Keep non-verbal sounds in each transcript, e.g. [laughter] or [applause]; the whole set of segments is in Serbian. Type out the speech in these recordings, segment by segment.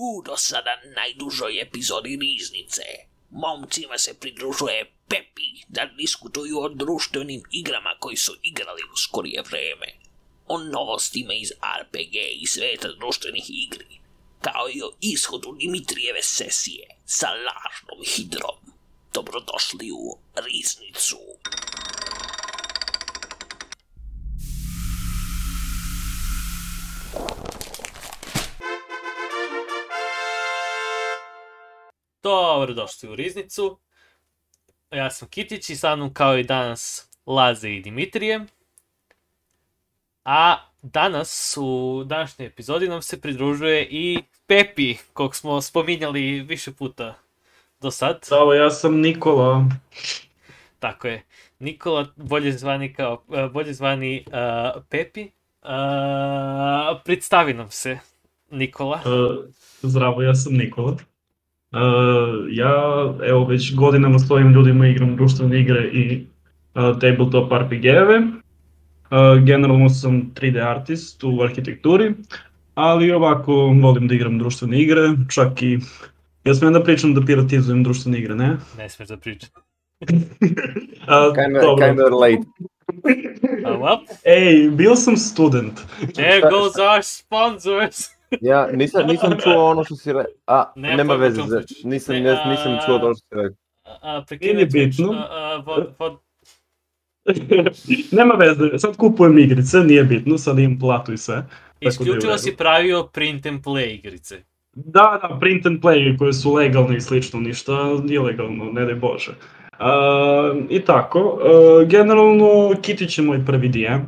U do sada najdužoj epizodi Riznice, momcima se pridružuje Pepi da diskutuju o društvenim igrama koji su igrali u skorije vreme, o novostima iz RPG i sveta društvenih igri, kao i o ishodu Dimitrijeve sesije sa lažnom hidrom. Dobrodošli u Riznicu. Dobro, došli u Riznicu. Ja sam Kitić i sa mnom kao i danas Laze i Dimitrije. A danas u današnjoj epizodi nam se pridružuje i Pepi, kog smo spominjali više puta do sad. Zdravo, ja sam Nikola. Tako je. Nikola, bolje zvani kao, uh, bolje zvani uh, Pepi. Uh, predstavi nam se, Nikola. Uh, zdravo, ja sam Nikola. Uh, ja, evo, već godinama s ovim ljudima igram društvene igre i uh, tabletop RPG-eve. Uh, generalno sam 3D artist u arhitekturi, ali ovako volim da igram društvene igre, čak i... Ja smijem da pričam da piratizujem društvene igre, ne? Ne smiješ da pričam. Uh, [laughs] Kinda, dobro. kinda late. Uh, well, Ej, bio sam student. there goes our sponsors. Ja nisam, nisam čuo ono što si rekao. A, Nema nema veze. za-. Nisam, Ne, ne, nisam a- čuo to što si rekao. A, Nije bitno. A, a, vod, vod, Nema veze, sad kupujem igrice, nije bitno, sad imam platu i sve. da isključivo si pravio print and play igrice. Da, da, print and play koje su legalne i slično, ništa ilegalno, ne daj Bože. Uh, I tako, uh, generalno Kitić je moj prvi DM.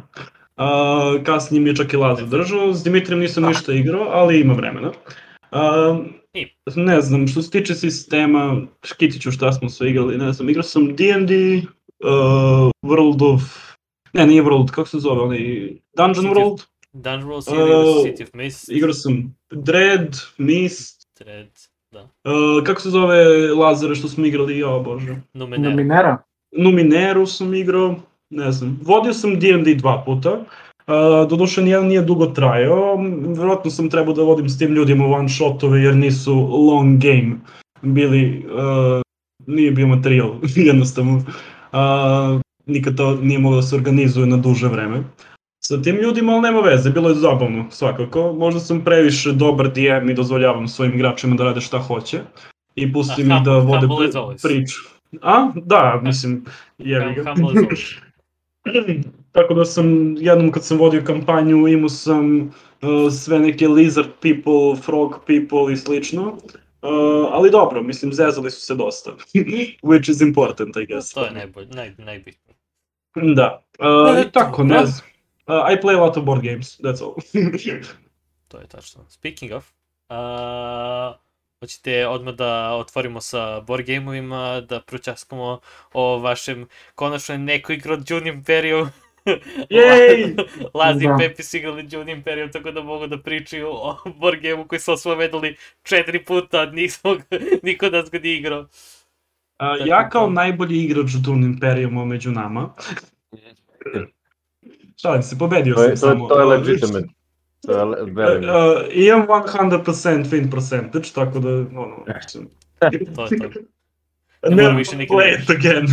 Uh, kasnije mi je čak i Laza držao, s Dimitrijem nisam ništa igrao, ali ima vremena. Uh, ne znam, što se tiče sistema, Kitiću šta smo sve igrali, ne znam, igrao sam D&D, uh, World of... Ne, nije World, kako se zove, onaj Dungeon City of- World? Dungeon World Uh, City of Mist, Igrao sam Dread, Mist, Dread, da. Uh, kako se zove Lazare što smo igrali, jo bože. Numenera. Numinera? Numineru sam igrao, ne znam. Vodio sam D&D dva puta. Uh, doduše nijedan nije dugo trajao, vjerojatno sam trebao da vodim s tim ljudima one shotove jer nisu long game bili, uh, nije bio materijal [laughs] jednostavno. Uh, nikad to nije moglo da se organizuje na duže vreme. Sa tim ljudima, ali nema veze, bilo je zabavno svakako. Možda sam previše dobar DM i dozvoljavam svojim igračima da rade šta hoće. I pustim ih da vode pri- priču. A? Da, mislim, jevi ga. [laughs] [clears throat] Tako da sam, jednom kad sam vodio kampanju, imao sam uh, sve neke lizard people, frog people i slično. Uh, ali dobro, mislim, zezali su se dosta. [laughs] Which is important, I guess. To je najbolj, naj, najbitnije. Da. Uh, I Eto, tako, da. ne znam. Uh, I play a lot of board games, that's all. [laughs] To je tačno. Speaking of, uh, hoćete odmah da otvorimo sa board gameovima, da pročaskamo o vašem konačno je neko igrao Dune Imperiju. [laughs] Jej! [laughs] Lazi Da. Pepi su igrali Dune Imperiju, tako da mogu da pričaju o board gameu koji smo spomenuli četiri puta, a nismo, [laughs] niko od nas ga nije igrao. Uh, ja kao najbolji igrač Dune Imperiuma među nama. Šalim se, pobedio To je, sam to, samo. to je legitimate. Uh, imam 100% win percentage, tako da, ono, mislim, To je to. Ne ne više nikad play it again.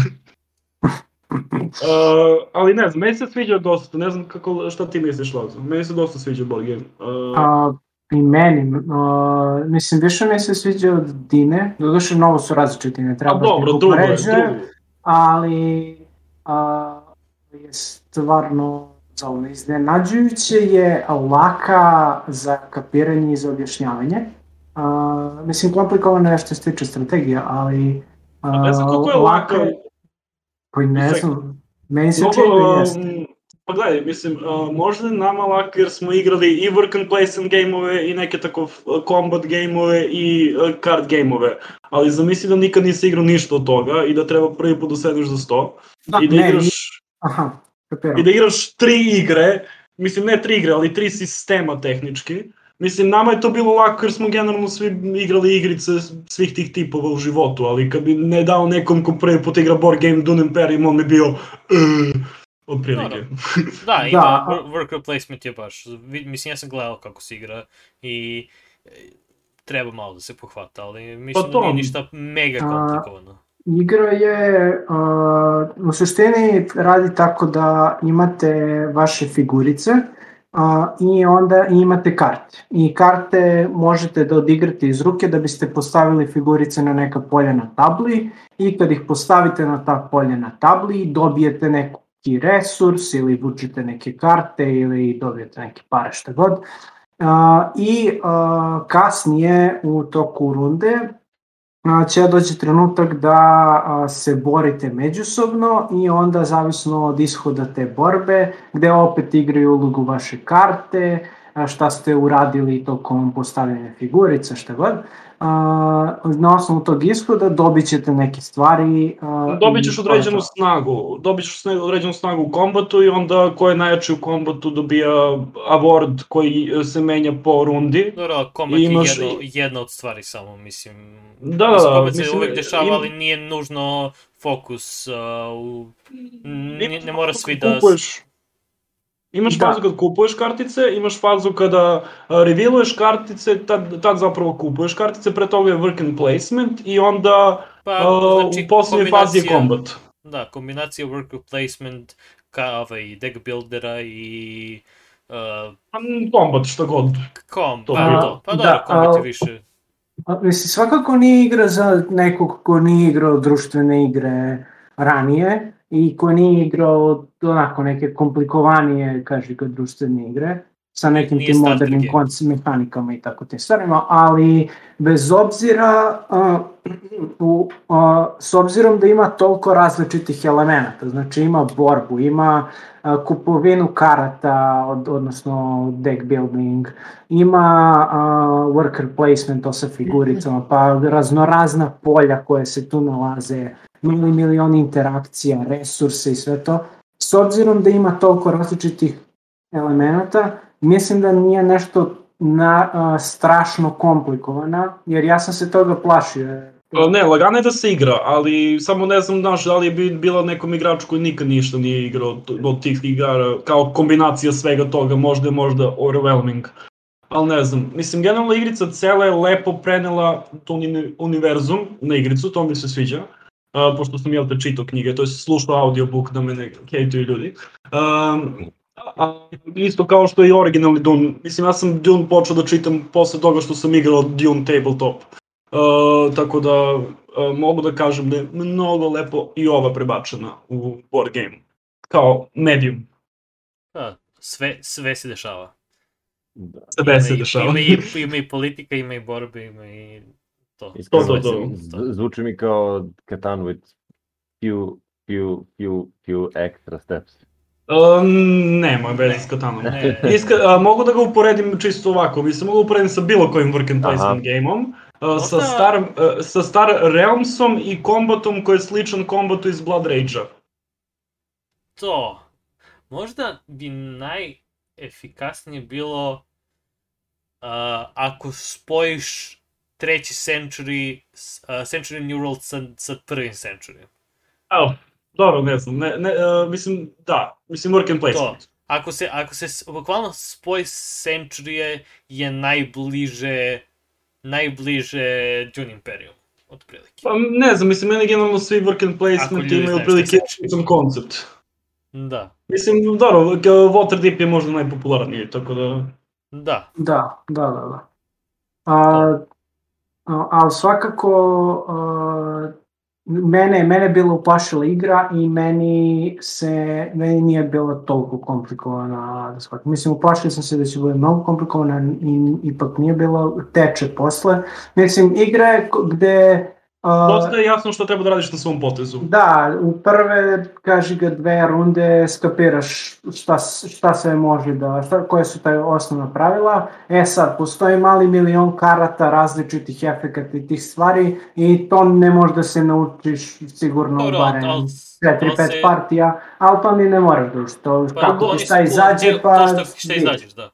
uh, [laughs] ali ne znam, meni se sviđa dosta, ne znam kako, šta ti misliš, Lazo? Meni se dosta sviđa board game. Uh, A, I meni, a, mislim, više mi se sviđa od Dine, doduše mnogo su različiti, ne a treba dobro, ih drugo je, drugo. ali a, je stvarno zove, iznenađujuće je laka za kapiranje i za objašnjavanje. A, mislim, komplikovano je što se tiče strategija, ali... A ne znam koliko je laka Pa ne znam, meni se čini da jeste. um, Pa gledaj, mislim, uh, možda je nama lako jer smo igrali i work and placement gameove i neke tako uh, combat gameove i uh, card gameove, ali zamisli da nikad nisi igrao ništa od toga i da treba prvi put da sedneš za sto Da, i da ne, igraš Aha, kapiram. i da igraš tri igre, mislim ne tri igre, ali tri sistema tehnički. Mislim, nama je to bilo lako jer smo generalno svi igrali igrice svih tih tipova u životu, ali kad bi ne dao nekom ko prvi put igra board game Dune Imperium, on bi bio uh, otprilike. [laughs] Da, ima, Da. wor- worker placement je baš, mislim ja sam gledao kako se igra i e, treba malo da se pohvata, ali mislim Pa da to- nije ništa mega A- komplikovano. Igra je, uh, u suštini radi tako da imate vaše figurice uh, i onda imate karte. I karte možete da odigrate iz ruke da biste postavili figurice na neka polja na tabli i kad ih postavite na ta polja na tabli dobijete neki resurs ili vučete neke karte ili dobijete neke pare šta god. Uh, I uh, kasnije u toku runde će doći trenutak da se borite međusobno i onda zavisno od ishoda te borbe, gde opet igraju ulogu vaše karte, šta ste uradili tokom postavljanja figurica, šta god. A, na osnovu tog ishoda dobit ćete neke stvari. a, Dobit ćeš određenu to. snagu, dobit ćeš određenu snagu u kombatu i onda ko je najjači u kombatu dobija award koji se menja po rundi. Dobro, kombat I je imaš- jedno, jedna od stvari samo, mislim. Da, da, da, kombat se mislim, uvek dešava, im- ali nije nužno fokus. Uh, u, ne, Imaš ne mora svi da... Kupuješ, imaš Da. fazu kad kupuješ kartice, imaš fazu kada a, revealuješ kartice, tad, tad zapravo kupuješ kartice, pre toga je work and placement i onda Pa, znači, u posljednjoj fazi je kombat. Da, kombinacija worker placement, ka, ovaj, deck buildera i... Uh, Pa, Kombat, šta god. kom, To pa, pa da, dobro, kombat je više... A, Mislim, svakako nije igra za nekog ko nije igrao društvene igre ranije i ko nije igrao onako neke komplikovanije, kaže ga, društvene igre sa nekim tim modernim konc mehanikama i tako te stvarima, ali bez obzira uh, u, uh, s obzirom da ima toliko različitih elemenata, znači ima borbu, ima uh, kupovinu karata, od, odnosno deck building, ima uh, worker placement, to sa figuricama, pa raznorazna polja koje se tu nalaze, mili milion interakcija, resurse i sve to. S obzirom da ima toliko različitih elemenata, mislim da nije nešto na, uh, strašno komplikovana, jer ja sam se toga plašio. Pa Ne, lagano je da se igra, ali samo ne znam, znaš, da li je bi- bila nekom igraču koji nikad ništa nije igrao od, tih igara, kao kombinacija svega toga, možda je možda overwhelming. Ali ne znam, mislim, generalno igrica cela je lepo prenela uni- univerzum na igricu, to mi se sviđa. Uh, pošto sam jel te čitao knjige, to je slušao audiobook da me ne hejtuju ljudi. Um, a, isto kao što je i originalni Dune. Mislim, ja sam Dune počeo da čitam posle toga što sam igrao Dune Tabletop. Uh, tako da uh, mogu da kažem da je mnogo lepo i ova prebačena u board game. Kao medium. Da, sve, sve se dešava. Da. Sve se dešava. Ima i, ima i politika, ima i borbe, ima i to. To, to, to. zvuči mi kao Catan with few, few, few, few extra steps. Uh, nema veze Ne. s Katanom. Ne, [laughs] Iska, a, mogu da ga uporedim čisto ovako, mislim mogu uporedim sa bilo kojim work and placement gameom, a, sa, star, a, sa Star Realmsom i kombatom koji je sličan kombatu iz Blood Rage-a. to. Možda bi najefikasnije bilo uh, ako spojiš treći century, uh, century New World sa, sa prvim century. Evo, dobro, ne znam, ne, ne, a, mislim, da, mislim work and placement. Ako se, ako se bukvalno spoj century je najbliže najbliže Dune Imperium, otprilike. Pa ne znam, mislim, meni generalno svi work and placement imaju otprilike znači. sličan koncept. Da, Mislim, dobro, Waterdeep je možda najpopularniji, tako da... da. Da, da, da. da. A, a, ali svakako mene, mene je bila uplašila igra i meni se meni nije bila toliko komplikovana da shvatim. Mislim, uplašio sam se da će bude mnogo komplikovana i ipak nije bilo teče posle. Mislim, igra je gde Dosta je jasno što treba da radiš na svom potezu. Da, u prve, kaži ga, dve runde skapiraš šta, šta sve može da, šta, koje su taj osnovna pravila. E sad, postoji mali milion karata različitih efekata i tih stvari i to ne može da se naučiš sigurno Dobro, barem ali- 4-5 ali se- partija, ali to ni ne moraš da uči. To Pa, kako ti šta izađe, pa... Šta, izađeš, da.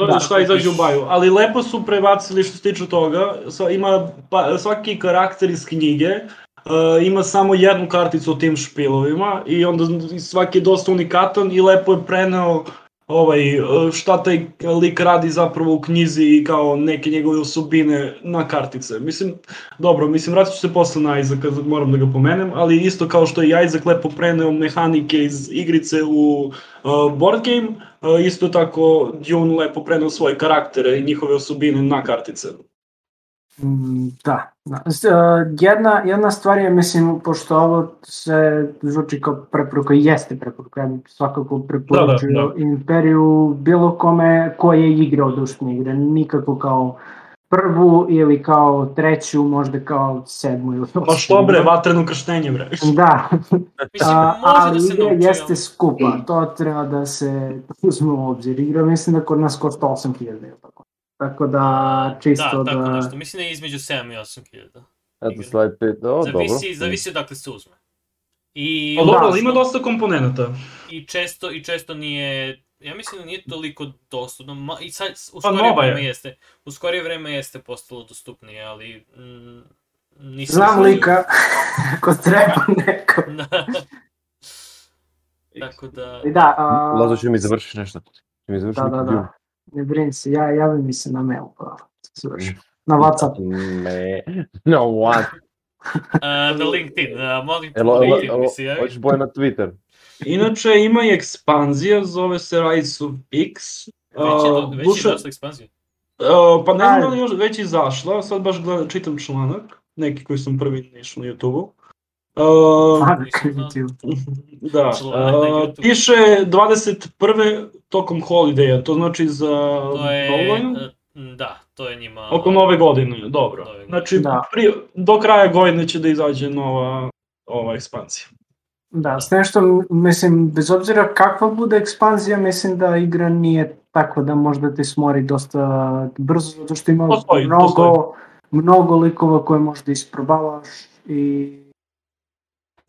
To. Da. je šta izađe u baju, ali lepo su prebacili što se tiče toga, Sva, ima pa, svaki karakter iz knjige, uh, ima samo jednu karticu o tim špilovima i onda svaki je dosta unikatan i lepo je preneo ovaj, e, šta taj lik radi zapravo u knjizi i kao neke njegove osobine na kartice. Mislim, dobro, mislim, vratit ću se posle na Isaac, moram da ga pomenem, ali isto kao što je Isaac lepo preneo mehanike iz igrice u uh, board game, uh, isto tako Dune lepo preneo svoje karaktere i njihove osobine na kartice. Mm, Da, da. Uh, Jedna, jedna stvar je, mislim, pošto ovo se zvuči kao preporuka, i jeste preporuka, ja svakako preporučio Da, da, Imperiju bilo kome ko je igrao dušne igre, nikako kao prvu ili kao treću, možda kao sedmu ili Pa što bre, vatreno krštenje bre. Da, [laughs] Mislim, A, može ali da se igra nauči, jeste skupa, to treba da se uzme u obzir. Igra mislim da kod nas košta 8000 ili tako. Tako da čisto da, da... tako nešto. Mislim da je između 7 i 8 hiljada. Eto, slide 5, o, dobro. Zavisi, zavisi odakle se uzme. I, Pa dobro, Da. ali ima dosta komponenata. i često i često nije ja mislim da nije toliko dostupno ma, i sad u Pa skorije nova je. vreme jeste u skorije vreme jeste postalo dostupnije ali mm, nisam Znam siguran. lika, [laughs] ako treba neko. [laughs] Da. tako da I da, a, Lazo će mi završiš nešto. Će mi završiš da, da, neki da. Ne brini se, ja javim mi se na mail, pa. Na Whatsapp. Ne, no what? [laughs] a, na LinkedIn a, molim te, na LinkedIn elo, mi se javi hoćeš boje na Twitter? Inače, ima i ekspanzija, zove se Rise of X. već je, do, Uh, već duša- je došla ekspanzija Uh, pa ne znam da li još već izašla, sad baš gledam, čitam članak, neki koji sam prvi našao na YouTube-u. Da, uh, piše 21. tokom holideja, to znači za to je novu godinu? da to je njima Oko nove godine, dobro. Nove godine. Znači, Da. pri, do kraja godine će da izađe nova ova ekspansija. Da, s nešto, mislim, bez obzira kakva bude ekspanzija, mislim da igra nije takva da možda te smori dosta brzo, zato što ima Postoji, mnogo, postoji. mnogo likova koje možda isprobavaš i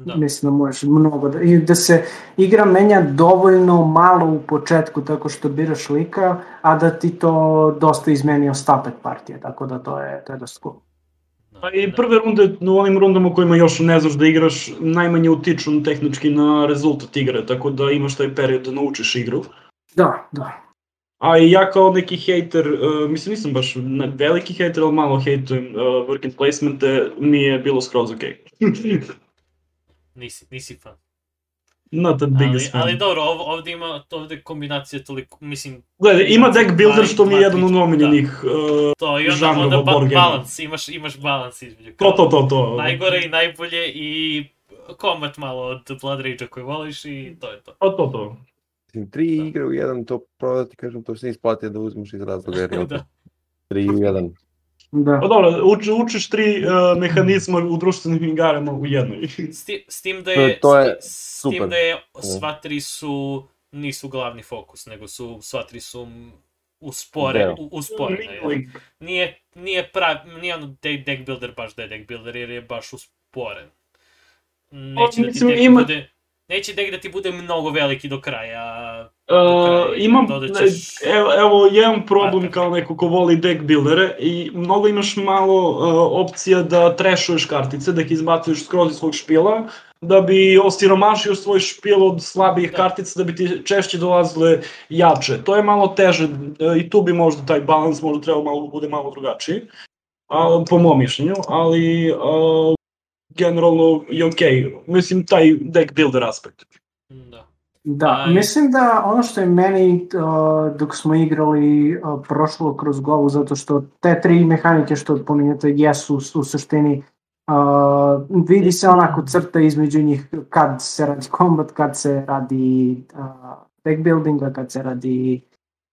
da. mislim da možeš mnogo da, i da se igra menja dovoljno malo u početku tako što biraš lika, a da ti to dosta izmeni ostatak partije, tako da to je, to je dosta cool. da, Pa i da. prve runde, u onim rundama u kojima još ne znaš da igraš, najmanje utiču tehnički na rezultat igre, tako da imaš taj period da naučiš igru. Da, da. A i ja kao neki hejter, uh, mislim nisam baš veliki hejter, ali malo hejtujem uh, working placemente, mi je bilo skroz ok. [laughs] nisi, nisi fan Not the ali, biggest fan. ali dobro, ov, ovde ima ovde kombinacija toliko, mislim, Gledaj, ima deck builder što mi je jedan od omiljenih. Uh, to i onda, žanrova onda ba, balans, imaš, imaš balans između. to, to, to, to. Najgore i najbolje i kombat malo od Blood Rage-a koji voliš i to je to. To, to, to. Mislim, tri Da. igre u jedan, to pravo da ti kažem, to se ne isplati da uzmeš iz razloga, jer je [laughs] da. tri u jedan. Da. Pa dobro, uči, učiš tri uh, mehanizma u društvenim igarama u jednoj. S, ti, s tim da To je- je, to je s, tim super. da je sva tri su, nisu glavni fokus, nego su, sva tri su uspore, Deo. u, usporene. jel? Mingling. Nije, nije prav, nije ono deck, deck builder baš da je deck builder, jer je baš usporen. Neće da ti mislim, deck ima- bude, neće da ti bude mnogo veliki do kraja. Uh, imam, dodat ćeš- evo, evo jedan problem kao neko ko voli deck buildere i mnogo imaš malo uh, opcija da trešuješ kartice, da ih izbacuješ skroz iz svog špila, da bi osiromašio svoj špil od slabijih Da. kartica, da bi ti češće dolazile jače. To je malo teže uh, i tu bi možda taj balans možda trebao malo bude malo drugačiji, a, po mom mišljenju, ali uh, generalno je okej. Mislim, taj deck builder aspekt. Da. Da, Aj. mislim da ono što je meni uh, dok smo igrali uh, prošlo kroz glavu, zato što te tri mehanike što pominjate jesu u, suštini uh, vidi se onako crta između njih kad se radi combat, kad se radi uh, deck buildinga, kad se radi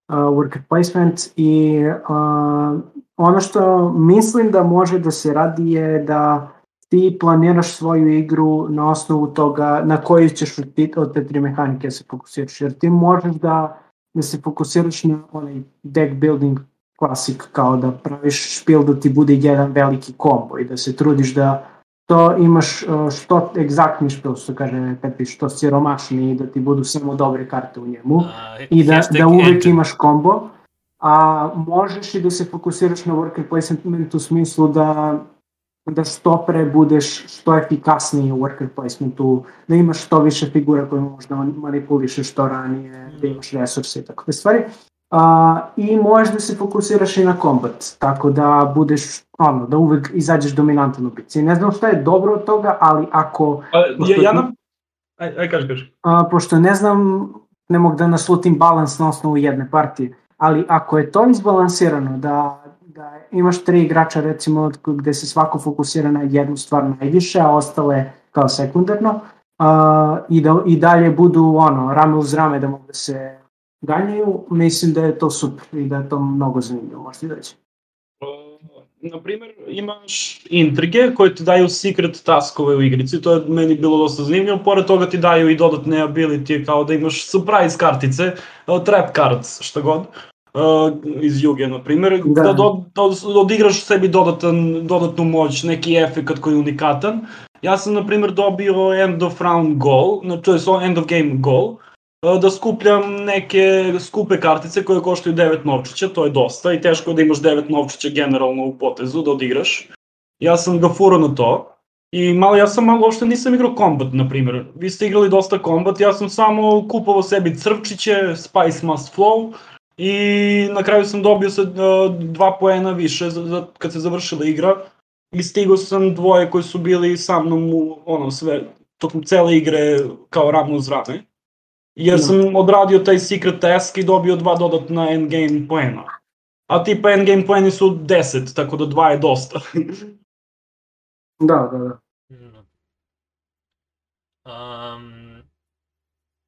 uh, worker placement i uh, ono što mislim da može da se radi je da ti planiraš svoju igru na osnovu toga na koju ćeš od, te tri mehanike se fokusiraš. Jer ti možeš da, da se fokusiraš na onaj deck building klasik, kao da praviš špil da ti bude jedan veliki kombo i da se trudiš da to imaš uh, što egzaktni špil, što kaže Pepi, što siromašni i da ti budu samo dobre karte u njemu A, i da, da uvek engine. imaš kombo, a možeš i da se fokusiraš na worker placement u smislu da da što pre budeš što efikasniji u worker placementu, da imaš što više figura koje možda manipulišeš što ranije, da imaš resurse i takve stvari. A, I možeš da se fokusiraš i na kombat, tako da budeš, ono, da uvek izađeš dominantan u bici. Ne znam šta je dobro od toga, ali ako... A, ja, ja na... Aj, aj kaži, kaži. A, pošto ne znam, ne mogu da naslutim balans na osnovu jedne partije, ali ako je to izbalansirano, da imaš tri igrača recimo gde se svako fokusira na jednu stvar najviše, a ostale kao sekundarno, uh, i, da, i dalje budu ono, rame uz rame da mogu da se ganjaju, mislim da je to super i da je to mnogo zanimljivo, možete reći. Na primjer, imaš intrige koje ti daju secret taskove u igrici, to je meni bilo dosta zanimljivo, pored toga ti daju i dodatne ability kao da imaš surprise kartice, trap cards, šta god, iz Juge, na primjer, da, da, do, da odigraš sebi dodatan, dodatnu moć, neki efekt koji je unikatan. Ja sam, na primjer, dobio end of round goal, to je end of game goal, da skupljam neke skupe kartice koje koštaju 9 novčića, to je dosta i teško je da imaš 9 novčića generalno u potezu da odigraš. Ja sam ga furao na to i malo, ja sam malo uopšte nisam igrao kombat, na primjer. Vi ste igrali dosta kombat, ja sam samo kupovao sebi crvčiće, Spice Must Flow i na kraju sam dobio sa uh, dva poena više za, za, kad se završila igra i stigao sam dvoje koji su bili sa mnom u ono sve tokom cele igre kao ravno uz rame jer sam odradio taj secret task i dobio dva dodatna endgame poena. A tipa endgame poeni su 10, tako da dva je dosta. [laughs] da, da, da. Um,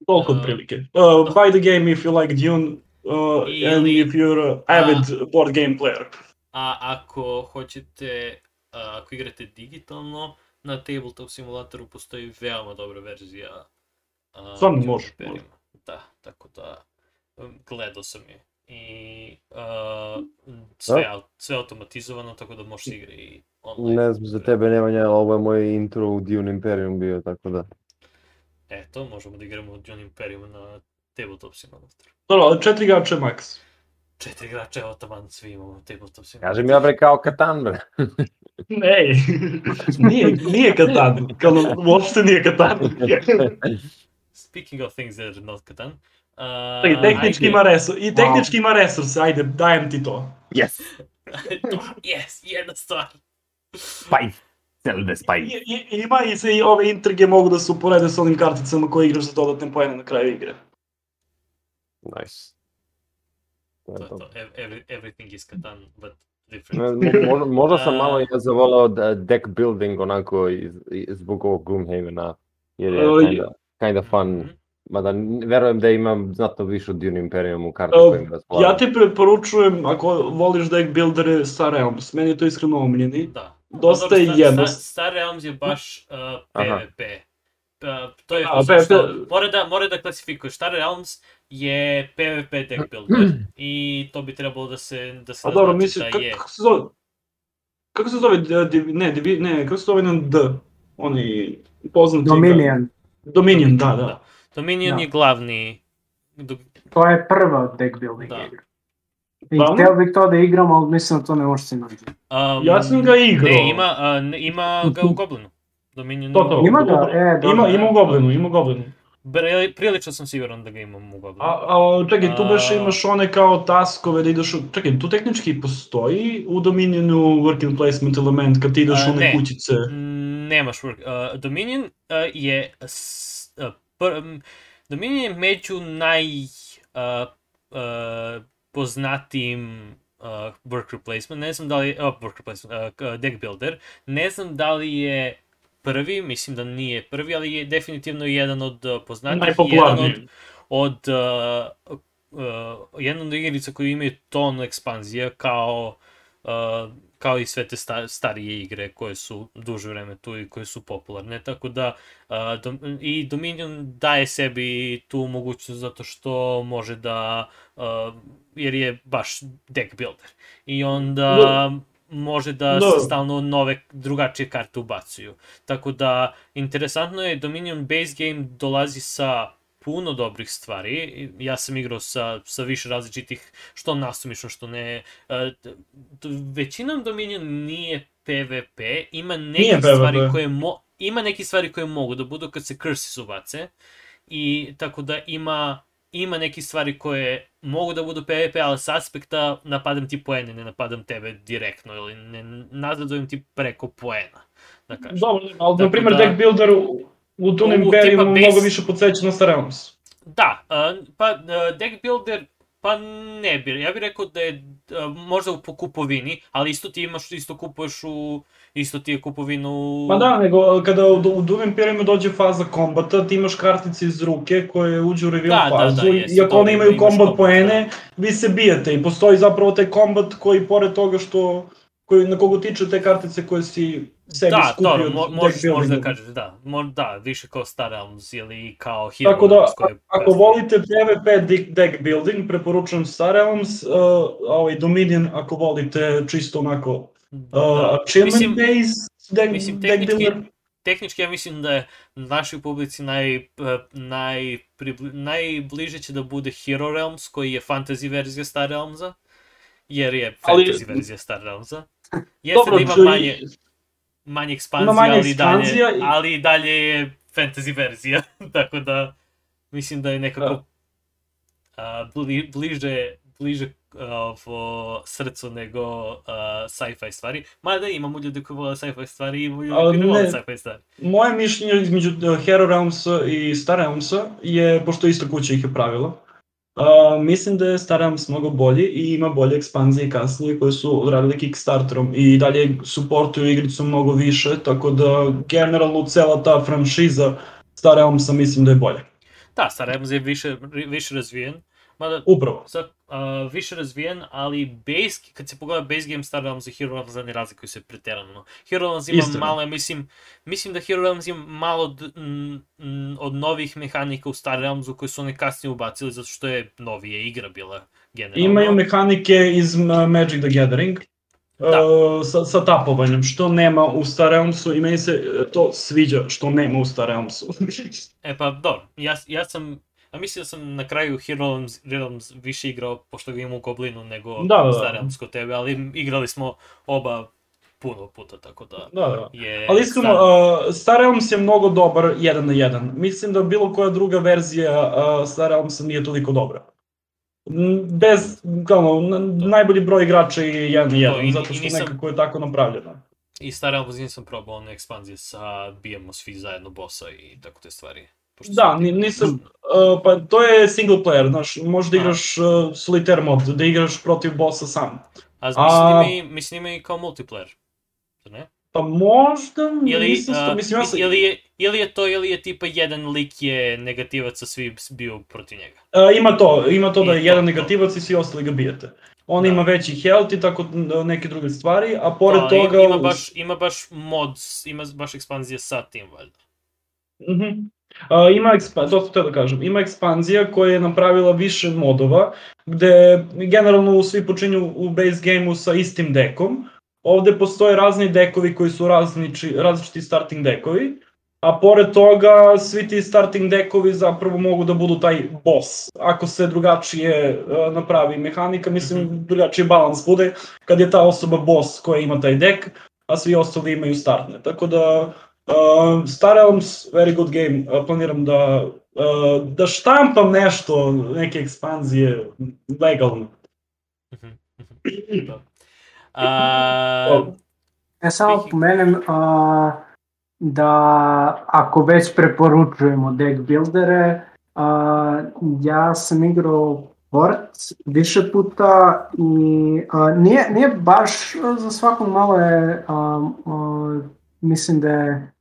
Toliko uh, prilike. Uh, buy the game if you like Dune uh, ili, and if you're an avid a, board game player. A ako hoćete, uh, ako igrate digitalno, na tabletop simulatoru postoji veoma dobra verzija Stvarno može. Da, tako da gledao sam je. I uh, sve, da? sve automatizovano, tako da možeš igre i online. Ne znam za tebe Nemanja, ovo je moj intro u Dune Imperium bio, tako da. Eto, možemo da igramo Dune Imperium na tabletop simulator. Dobro, ali četiri igrača max. Četiri igrača, evo taman, svi imamo tabletop simulator. Kažem ja bre kao Katan, bre. ne, nije, nije Katan, kao uopšte nije Katan. speaking of things that are not Catan, Uh, I tehnički ajde. ima resurs, i tehnički wow. ima resurs, ajde, dajem ti to. Yes. yes, jedna stvar. Spice. Zelda Spice. I, i, ima i se i ove intrige mogu da se uporede s onim karticama koje igraš za dodatne pojene na kraju igre. Nice. To, to, to. Every, everything is Catan, but different. možda, [laughs] možda sam malo ja zavolao deck building onako iz, zbog ovog Gloomhavena. Jer je kinda, kind of fun. Mm -hmm. Mada verujem da imam znatno više od Dune Imperium u kartu uh, kojim razgovaram. Ja ti preporučujem, ako voliš deck buildere, Star Realms. Meni je to iskreno omiljeni. Da. Dosta je jedno. Star, Star Realms je baš uh, PvP. Uh, to je A, PvP. Što, mora da, mora da klasifikuješ. Star Realms je PvP deck builder i to bi trebalo da se da se A dobro, mislim, da je. Kako se zove? Kako se zove, ne, ne, kako se zove na D? Oni poznati... Dominion. Dominion, da, da. da. Dominion da. je glavni... To je prva deck building da. igra. I Stvarno? htio bih to da igram, ali mislim da to ne može se naći. Um, ja sam ga igrao. Ne, ima, uh, ima ga u Goblinu. Dominion to, to, ima ga, e, da, ima, ima u Goblinu, ima u Goblinu. Prilično sam siguran da ga imam u Goblinu. A, a čekaj, tu baš imaš one kao taskove da ideš u... Čekaj, tu tehnički postoji u Dominionu working placement element kad ti ideš u one ne, kućice? Nemaš work. Uh, Dominion uh, je s, uh, pr, Dominion je među naj uh, uh, poznatijim uh, work replacement, ne znam da li je, oh, work replacement, uh, deck builder, ne znam da li je prvi, mislim da nije prvi, ali je definitivno jedan od uh, poznatijih, jedan od, od uh, uh, jedan od igrica koji imaju ton ekspanzija kao uh, kao i sve te sta, starije igre koje su duže vreme tu i koje su popularne, tako da uh, dom, i Dominion daje sebi tu mogućnost zato što može da, uh, jer je baš deck builder i onda no. Može da no. se stalno nove drugačije karte ubacuju. Tako da, interesantno je, Dominion base game dolazi sa puno dobrih stvari. Ja sam igrao sa, sa više različitih, što nasumično, što ne. E, većinom Dominion nije PvP, ima neke PvP. stvari koje mo, ima neke stvari koje mogu da budu kad se curses ubace. I tako da ima ima neke stvari koje mogu da budu PvP, ali s aspekta napadam ti poene, ne napadam tebe direktno ili ne nazadujem ti preko poena, da kažem. Dobro, ali Tako na primjer da- deck builder u, u U- u Imperiumu tipa base- mnogo više podsjeća na Star Realms. Da, a, pa a, deck builder, pa ne bi, ja bih rekao da je a, možda po kupovini, ali isto ti imaš, isto kupuješ u, isto ti je kupovinu... Ma da, nego kada u, u Doom Imperiumu dođe faza kombata, ti imaš kartice iz ruke koje uđu u reveal Da, da, fazu da, jeste, i ako one imaju kombat kombat, poene, vi se bijete i postoji zapravo taj kombat koji pored toga što koji, na koga tiče te kartice koje si sebi Da, skupio od mo, možeš možda da kažeš, da, mo, da, više kao Star Realms ili kao Hero Tako da, koje ako volite PvP deck, building, preporučujem Star Realms, uh, ovaj Dominion ako volite čisto onako Da. achievement Mislim- based deck, mislim, deck tehnički- builder. tehnički ja mislim da je našoj publici naj, eh, naj, pribli, najbliže će da bude Hero Realms, koji je fantasy verzija Star Realmsa, jer je Ali- fantasy verzija Star Realmsa. Jeste Dobro, da ima manje, manje ekspanzija, manje ali, dalje, i- ali dalje je fantasy verzija, [laughs] tako da mislim da je nekako Da. a, bli, bliže, bliže ovo srcu nego a, sci-fi stvari. Mada imamo ljude koji vole sci-fi stvari i Ali koji ne vole sci-fi stvari. Moje mišljenje između uh, Hero Realmsa i Star Realmsa je, pošto ista kuća ih je pravila, uh, mislim da je Star Realms mnogo bolji i ima bolje ekspanzije kasnije koje su odradili Kickstarterom i dalje supportuju igricu mnogo više, tako da generalno cela ta franšiza Star Realmsa mislim da je bolja. Da, Star Realms je više, više razvijen, mada Upravo. sa, a, više razvijen, ali base, kad se pogleda base game Star Realms i Hero Realms ne razlikuju se preterano. Hero Realms ima Istina. malo, mislim, mislim da Hero Realms ima malo od, m, m, od novih mehanika u Star Realmsu koje su oni kasnije ubacili zato što je novije igra bila generalno. Imaju mehanike iz uh, Magic the Gathering, Da. uh, sa, sa tapovanjem, što nema u Star Realmsu i meni se uh, to sviđa što nema u Star Realmsu. E pa, dobro, ja, ja sam, a mislim da sam na kraju Hero Realms, Realms više igrao, pošto ga imam u Goblinu, nego Da, da, da. Star Realms kod tebe, ali igrali smo oba puno puta, tako da da, da. je... Ali iskreno, Star- uh, Star Realms je mnogo dobar jedan na jedan. Mislim da bilo koja druga verzija uh, Star Realmsa nije toliko dobra. M, Bez, kao, najbolji broj igrača je jedan na To, jedan, i- zato što nisam- nekako je tako napravljeno. I Star Realms nisam probao one ekspanzije sa bijemo svi zajedno bossa i tako te stvari. Pošto Da, sam- ni- nisam, uh, pa to je single player, znaš, možda A. igraš uh, solitaire mod, da igraš protiv bossa sam. A mislim, A- ima i, mislim ima i kao multiplayer. Zar ne? Pa možda, Ili, nisam a, mislim, ja sam, ili, je, ili je to, ili je tipa jedan lik je negativac, a svi bio protiv njega. Uh, ima to, ima to da I je to, jedan to. negativac i svi ostali ga bijete. On Da. ima veći health i tako neke druge stvari, a pored Da, toga... ima baš, ima baš mod, ima baš ekspanzije sa tim, valjda. Mhm. Uh, ima ekspa, to sam da kažem, ima ekspanzija koja je napravila više modova, gde generalno svi počinju u base gameu sa istim dekom. Ovde postoje razni dekovi koji su različi, različiti starting dekovi, a pored toga svi ti starting dekovi zapravo mogu da budu taj boss. Ako se drugačije uh, napravi mehanika, mislim Mhm. drugačiji balans bude kad je ta osoba boss koja ima taj dek, a svi ostali imaju startne. Tako da Uh, Star Realms, very good game. Uh, planiram da, uh, da štampam nešto, neke ekspanzije, legalno. Da. A, Ja samo pomenem a, da ako već preporučujemo deck buildere, a, ja sam igrao Port više puta i a, nije, nije baš za svakog malo je, a, a, mislim da je,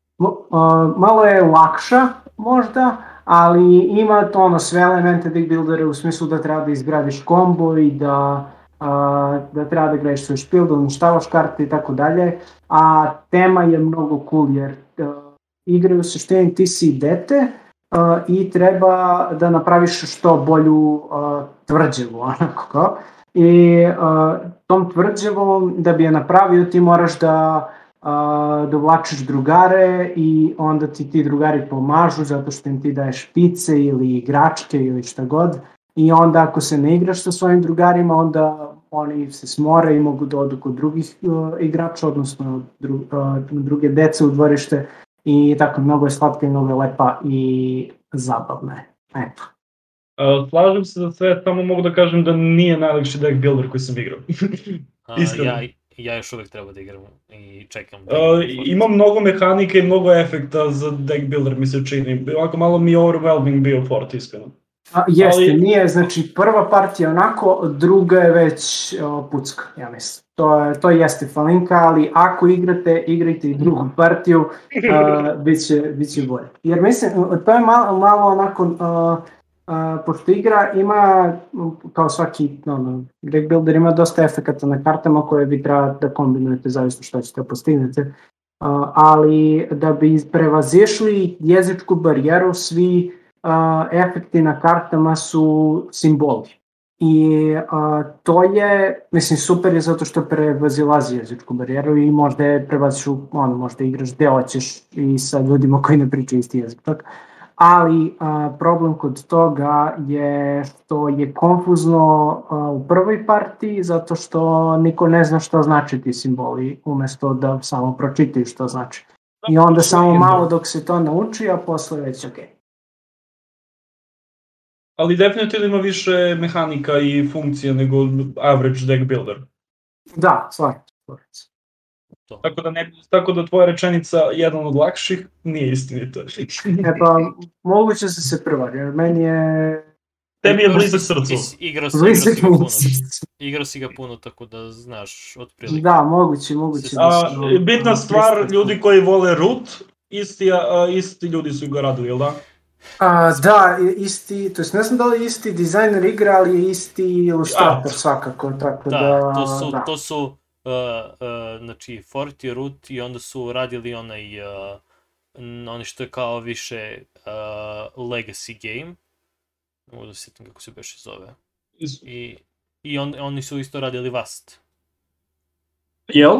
malo je lakša možda, ali ima to ono sve elemente deck buildere u smislu da treba da izgradiš kombo i da a, da treba da gradiš svoj špil, da uništavaš karte i tako dalje, a tema je mnogo cool jer a, igre u suštini ti si dete a, i treba da napraviš što bolju a, tvrđevu, [laughs] onako kao. I a, tom tvrđevom, da bi je napravio, ti moraš da dovlačiš drugare i onda ti ti drugari pomažu zato što im ti daješ pice ili igračke ili šta god i onda ako se ne igraš sa svojim drugarima onda oni se smore i mogu da odu kod drugih uh, igrača, odnosno dru, uh, druge dece u dvorište i tako mnogo je slatka i mnogo je lepa i zabavna je. Eto. Uh, slažem se za sve, samo mogu da kažem da nije najlakši deck builder koji sam igrao. [laughs] Iskreno. ja, ja još uvek treba da igram i čekam. Da Uh, ima mnogo mehanika i mnogo efekta za deck builder mi se čini. Ovako malo mi je overwhelming bio fort, iskreno. A, jeste, Ali- nije, znači prva partija onako, druga je već o, pucka, ja mislim. To, je, to jeste falinka, ali ako igrate, igrajte i drugu partiju, a, bit, će, bit će bolje. Jer mislim, to je malo, malo onako, a, a, pošto igra ima, kao svaki no, deck builder, ima dosta efekata na kartama koje vi treba da kombinujete zavisno što ćete postignete. A, ali da bi prevazišli jezičku barijeru, svi a, efekti na kartama su simboli. I a, to je, mislim, super je zato što prevazilazi jezičku barijeru i možda je prevaziš, ono, možda igraš gde hoćeš i sa ljudima koji ne pričaju isti jezik. Tak? Ali a, problem kod toga je što je konfuzno a, u prvoj partiji zato što niko ne zna šta znači ti simboli umesto da samo pročitaju što znači. I onda samo malo dok se to nauči, a posle već okej. Ali definitivno ima više mehanika i funkcija nego average deck builder. Da, se. To. Tako da, ne, tako da tvoja rečenica jedan od lakših nije istinita. E pa, moguće da se prevari, jer meni je... Tebi je blizak srcu. Is- Igrao si, igrao Blizak si ga puno. Igrao si ga puno, tako da znaš otprilike. Da, moguće, moguće A, se... bitna stvar, ljudi koji vole root, isti, a, isti ljudi su ga radili, jel da? A, da, isti, to jest ne znam da li isti dizajner igra, ali je isti ilustrator A. svakako, tako da... Da, to su, da. to su uh, uh, znači, Forti Root i onda su radili onaj, uh, oni što je kao više uh, legacy game. Ne mogu da se sjetim kako se beše zove. Is- I, i on, oni su isto radili Vast. Jel?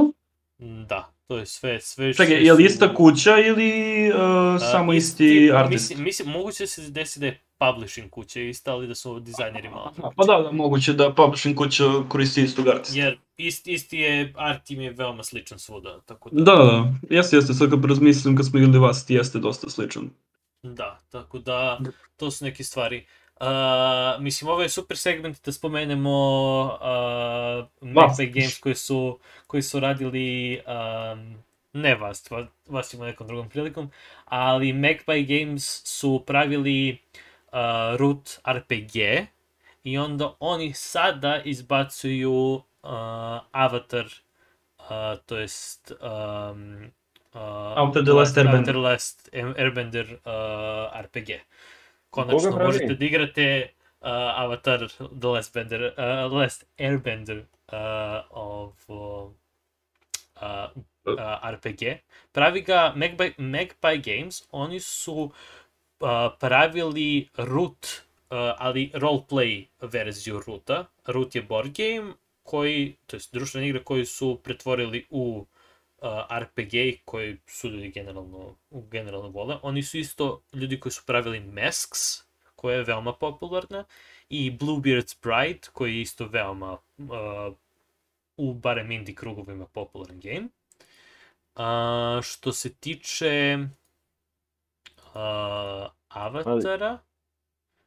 Da, to je sve, sve Čekaj, sve je li ista kuća ili uh, samo isti artist? Mislim, mislim, moguće da se desi da je publishing kuća ista, ali da su dizajneri malo. A, Pa da, da, moguće da publishing kuća koristi istog artista. Jer ist, isti je, art team je veoma sličan svuda, tako da... Da, da, da. Jeste, jeste, sad kad razmislim kad smo igrali vas, ti jeste dosta sličan. Da, tako da, to su neke stvari. Uh, mislim, ovo je super segment da spomenemo uh, Magpie Games koji su, koji su radili, um, ne vas, vas, ima nekom drugom prilikom, ali Magpie Games su pravili uh, Root RPG i onda oni sada izbacuju uh, Avatar, uh, to jest um, uh, Avatar The Last Airbender. Last Airbender uh, RPG. Konačno možete da igrate uh, Avatar The Last, Bender, uh, Last Airbender uh, of, uh, uh, RPG. Pravi ga Magpie, Magpie Games, oni su uh, pravili Root, uh, ali roleplay verziju Roota. Root je board game koji, to je društvena igra koju su pretvorili u uh, RPG koji su ljudi generalno, generalno vole. Oni su isto ljudi koji su pravili Masks, koja je veoma popularna, i Bluebeard's Bride, koji je isto veoma uh, u barem indie krugovima popularan game. Uh, što se tiče uh, Avatara,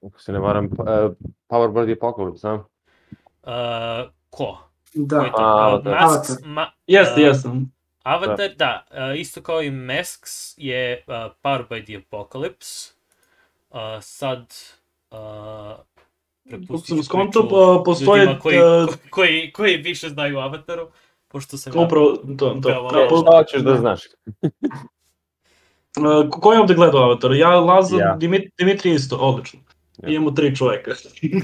Ako se ne varam, pa- e, Powerbird Apocalypse, a? uh, ko? Da, Koji je to? Uh. Masks, Avatar. ma, Jeste, uh, jeste. Avatar, da, uh, isto kao i Masks je uh, Powered by the Apocalypse. Uh, sad, uh, prepustit sam ću skonto, pa, postoje... ljudima koji, koji, koji više znaju Avataru, pošto sam ja- Upravo, to, to. Da, malo. po, Šta hoćeš da znaš? uh, [laughs] ko je ovde gledao Avatar? Ja, Laza, Ja. Dimit, Dimitri isto, odlično. Ja. Imamo tri čoveka.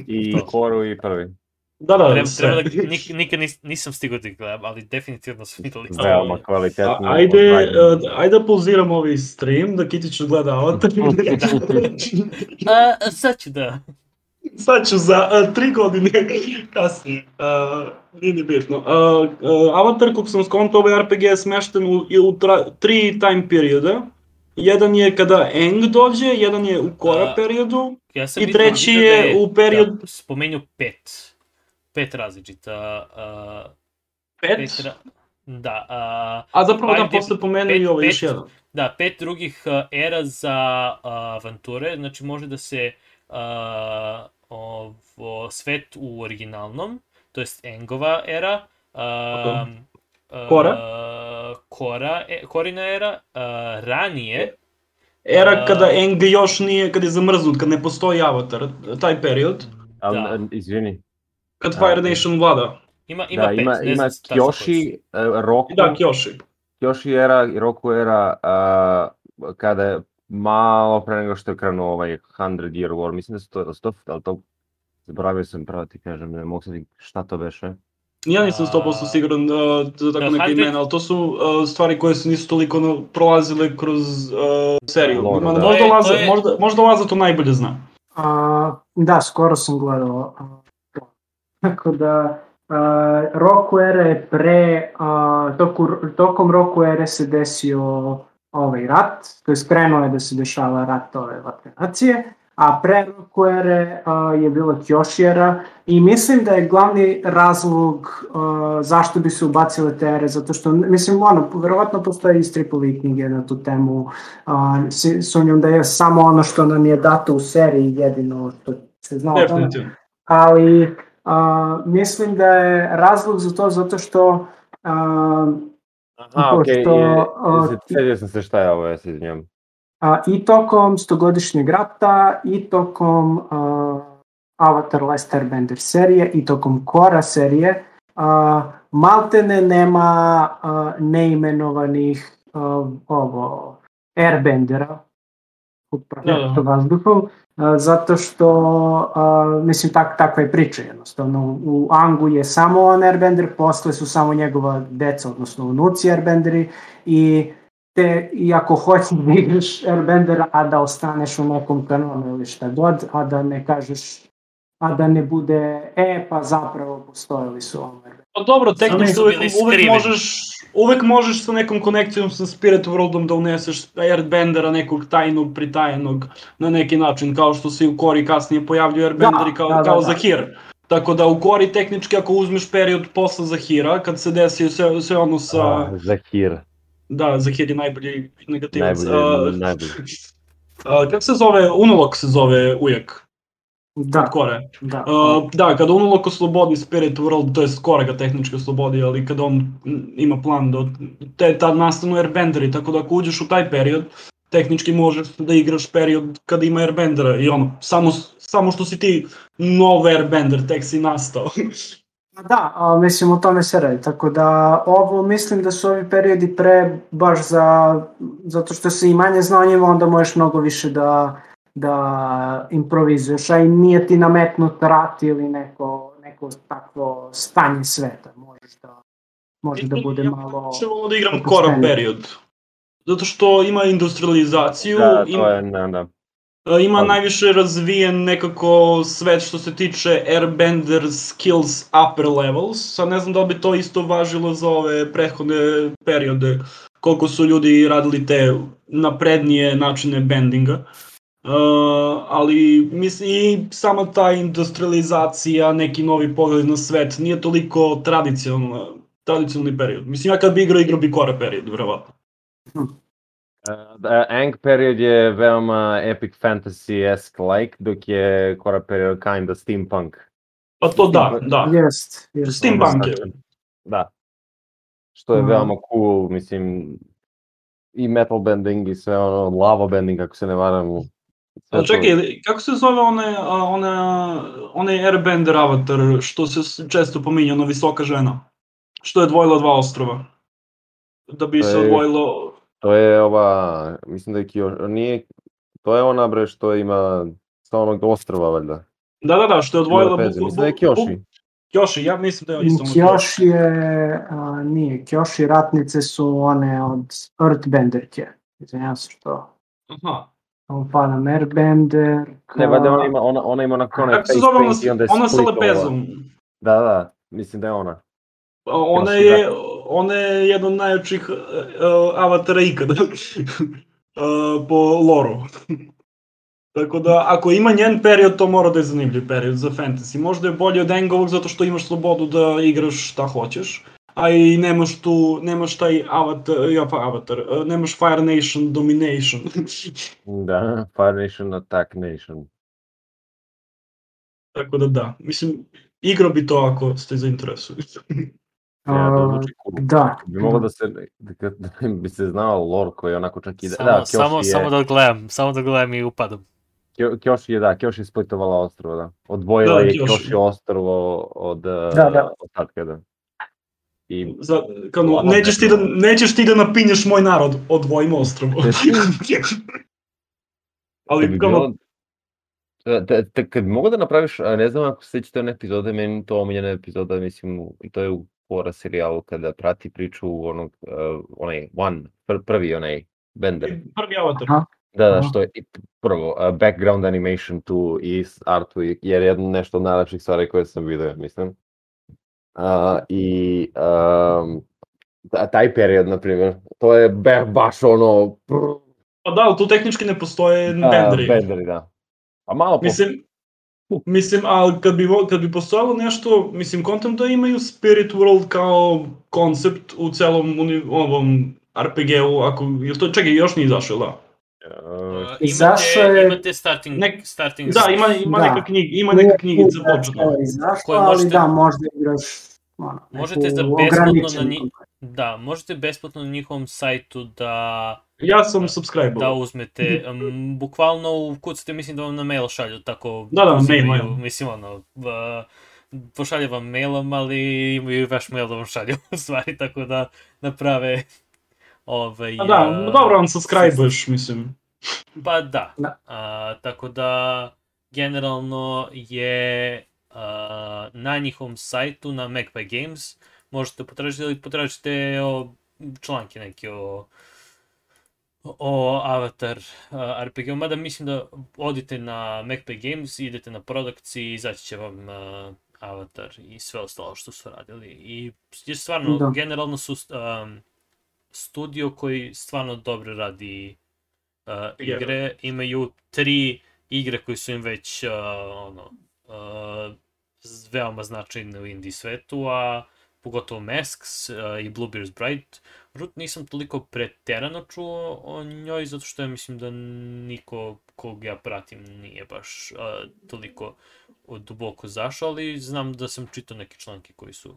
I. Koru i prvi. Da, da, Treba, sve. treba da, nik, nikad nis, nisam stigao da gledam, ali definitivno su videli. [laughs] Veoma kvalitetno. A, ajde, uh, ajde da pauziramo ovaj stream, da Kitić gleda Avatar. [laughs] [laughs] A, sad ću da. Sad ću za uh, tri godine kasnije. Uh, nije ni bitno. Uh, uh, Avatar, kako sam skonto, ovaj RPG je smešten u, u tra, tri time perioda. Jedan je kada Eng dođe, jedan je u Kora periodu Ja i treći vidio da je u period Da, spomenju pet. Pet različita... Uh, pet, pet ra... Da, uh, a zapravo da posle pomenu i ovo još jedan. Da, pet drugih uh, era za uh, avanture, znači može da se uh, ovo, svet u originalnom, to jest Engova era, uh, Kora? Kora, e, Korina era, uh, ranije, Era kada Eng još nije, kad je zamrznut, kad ne postoji avatar, taj period, Al, Da. izvini. Kad Fire. Nation vlada. ima, ima Da, pet, ima, ne ima su. Kyoshi, uh, Roku, Da, Kyoshi. Kyoshi era i Roku era uh, kada je malo pre nego što je krenuo ovaj 100 Year War, mislim da su to, sto, ali to zaboravio sam pravo ti kažem, ne mogu sad šta to beše. Ja nisam 100% A- siguran uh, za tako neke imena, ali to su uh, stvari koje su nisu toliko no, prolazile kroz uh, seriju. Lore, Ma, da. možda, To Laza, to je- možda, možda Laza to najbolje zna. A, da, skoro sam gledao. Tako da, a, roku ere je pre, a, toku, tokom roku ere se desio ovaj rat, to je krenuo je da se dešava rat ove vatne nacije, a pre roku ere a, je bila Kyoshi i mislim da je glavni razlog a, zašto bi se ubacile te ere, zato što, mislim, ono, verovatno postoje i stripovi knjige na tu temu, si- sumnjam da je samo ono što nam je dato u seriji jedino što se zna o tome, Definitivno. ali mislim da je razlog za to zato što a, Aha, okej, okay, a, sjedio sam se šta je ovo, ja se izvinjam. a, i tokom stogodišnjeg rata i tokom a, Avatar Last Airbender serije i tokom Kora serije a, maltene nema a, neimenovanih a, ovo Airbendera u projektu vazduhom, a, zato što, a, mislim, tak, takva je priča jednostavno. U Angu je samo on Airbender, posle su samo njegova deca, odnosno unuci Airbenderi i te, i ako hoćeš da igraš Airbendera, a da ostaneš u nekom kanonu ili šta god, a da ne kažeš, a da ne bude, e, pa zapravo postojali su ovo Airbender. Pa dobro, tehnički uvek, uvek možeš, uvek možeš sa nekom konekcijom sa Spirit Worldom da uneseš Airbendera, nekog tajnog, pritajenog, na neki način, kao što se i u Kori kasnije pojavljuju Airbenderi Da, kao, da, da, kao da. Zahir. Tako da u Kori tehnički ako uzmeš period posle Zahira, kad se desi sve, sve ono sa... Ah, Zakir, Da, Zahir je najbolji negativac. najbolji, A, najbolji. [laughs] a, kako se zove, Unulok se zove ujak Da, Kore. da. Uh, da, kada Unulok oslobodi Spirit World, to je Kore ga tehnički oslobodi, ali kada on ima plan da te tad nastanu Airbenderi, tako da ako uđeš u taj period, tehnički možeš da igraš period kada ima Airbendera i ono, samo, samo što si ti nov Airbender, tek si nastao. [laughs] Da, a, mislim o tome se radi, tako da ovo mislim da su ovi periodi pre baš za, zato što se i manje zna o njima, onda možeš mnogo više da, da improvizuješ, a i nije ti nametnut rat ili neko, neko takvo stanje sveta, možeš da, može da bude ja malo... Volim da igram opuštenije. Kora period. Zato što ima industrializaciju, Da, ima, je, da, da. E, Ima najviše razvijen nekako svet što se tiče Airbender skills upper levels. Sad ne znam da li bi to isto važilo za ove prethodne periode, koliko su ljudi radili te naprednije načine bendinga. Uh, ali mislim i sama ta industrializacija, neki novi pogled na svet nije toliko tradicionalna, tradicionalni period. Mislim ja kad bi igrao, igrao bi Kora period, verovatno. Uh, Ang period je veoma epic fantasy-esque like, dok je Kora period kinda steampunk. Pa to da, da. Jest, jest. Steampunk je. Da. Što je Mhm. veoma cool, mislim, i metal bending i sve ono, lava bending, ako se ne varam. A čekaj, kako se zove one, a, one, onaj Airbender avatar što se često pominje, ona visoka žena? Što je odvojila dva ostrova? Da bi se To odvojilo... To je ova, mislim da je Kyo, nije, to je ona bre što ima sa onog ostrva valjda. Da, da, da, što je odvojila... Veze, mislim da je Kyoshi. Kyoshi, ja mislim da je isto Kyoshi je, a, nije, Kyoshi ratnice su one od Earthbenderke. Izvinjam se što. Aha. Padam Airbender. Ne, valjda ona ima, ona, ona ima onako onaj face zove ona, paint i onda je ona sa lepezom? Da, da, mislim da je ona. Ona je, ona je jedan od najjačih uh, avatara ikada. uh, [laughs] po loru. [laughs] Tako da, ako ima njen period, to mora da je zanimljiv period za fantasy. Možda je bolje od Engovog zato što imaš slobodu da igraš šta hoćeš, a i nemaš tu, nemaš taj avatar, ja pa avatar, uh, nemaš Fire Nation Domination. [laughs] Da, Fire Nation, Attack Nation. Tako da da, mislim, igro bi to ako ste zainteresovani. Ja, Uh, zvuči cool. da. Bi moglo da se, da, da bi se znao lore koji onako čak i da, Samo, da, Kyoshi samo, je, samo da gledam, samo da gledam i upadam. Kyo- Kyoshi je, da, Kyoshi je splitovala ostrovo, da. Odvojila Da, je Kyoshi. Kyoshi ostrovo od, da, da. ostatka, da. I Za, kao, nećeš, ti da, nećeš ti da napinješ moj narod, odvojimo ostrovo. [laughs] kad bi Ali kao, da, da, da, kad bi mogo da napraviš, a ne znam ako se sećate one epizode, meni to omiljena epizoda, mislim, to je u Quora serijalu, kada prati priču onog, uh, onaj One, pr prvi onaj Bender. prvi avatar. Aha. Da, da, što je prvo, uh, background animation tu i artu, i- jer je jedno nešto od najlepših stvari koje sam vidio, mislim. Uh, I um, ta- taj period, na primjer, to je baš ono... Pa da, ali tu tehnički ne postoje da, benderi. Benderi, da. A malo po... Mislim, mislim, ali kad bi, kad bi postojalo nešto, mislim, kontam da imaju Spirit World kao koncept u celom uni, ovom RPG-u, ako, to, čekaj, još nije izašao, da? Uh, Izašao imate, je- imate starting, Nek- starting Da, ima, ima Da. neka knjiga, ima neka početna. to izašlo, Koju ali možete- da, možda igraš ono, Možete za besplatno na ograničenu nji- kampanju. Da, možete besplatno na njihovom sajtu da Ja sam subscribe da uzmete, um, bukvalno ukucate, mislim da vam na mail šalju, tako Da, da, uzimaju, mail, mail. mislim ono, uh, pošalje vam mailom, ali imaju i vaš mail da vam šalju [laughs] u stvari, tako da naprave ovaj... A da, uh, dobro, unsubscribe-uješ, mislim. Pa da. Da. A, tako da, generalno je a, na njihovom sajtu, na Magpie Games, možete potražiti ili potražite o, članke neke o o Avatar a, RPG, mada mislim da odite na Magpie Games, idete na products i izaći će vam a, Avatar i sve ostalo što su radili. I stvarno, Da. generalno su um, studio koji stvarno dobro radi uh, igre, imaju tri igre koje su im već uh, ono, uh, veoma značajne u indie svetu, a pogotovo Masks uh, i Bluebeard's Bride. Root nisam toliko preterano čuo o njoj, zato što ja mislim da niko kog ja pratim nije baš uh, toliko duboko zašao, ali znam da sam čitao neke članke koji su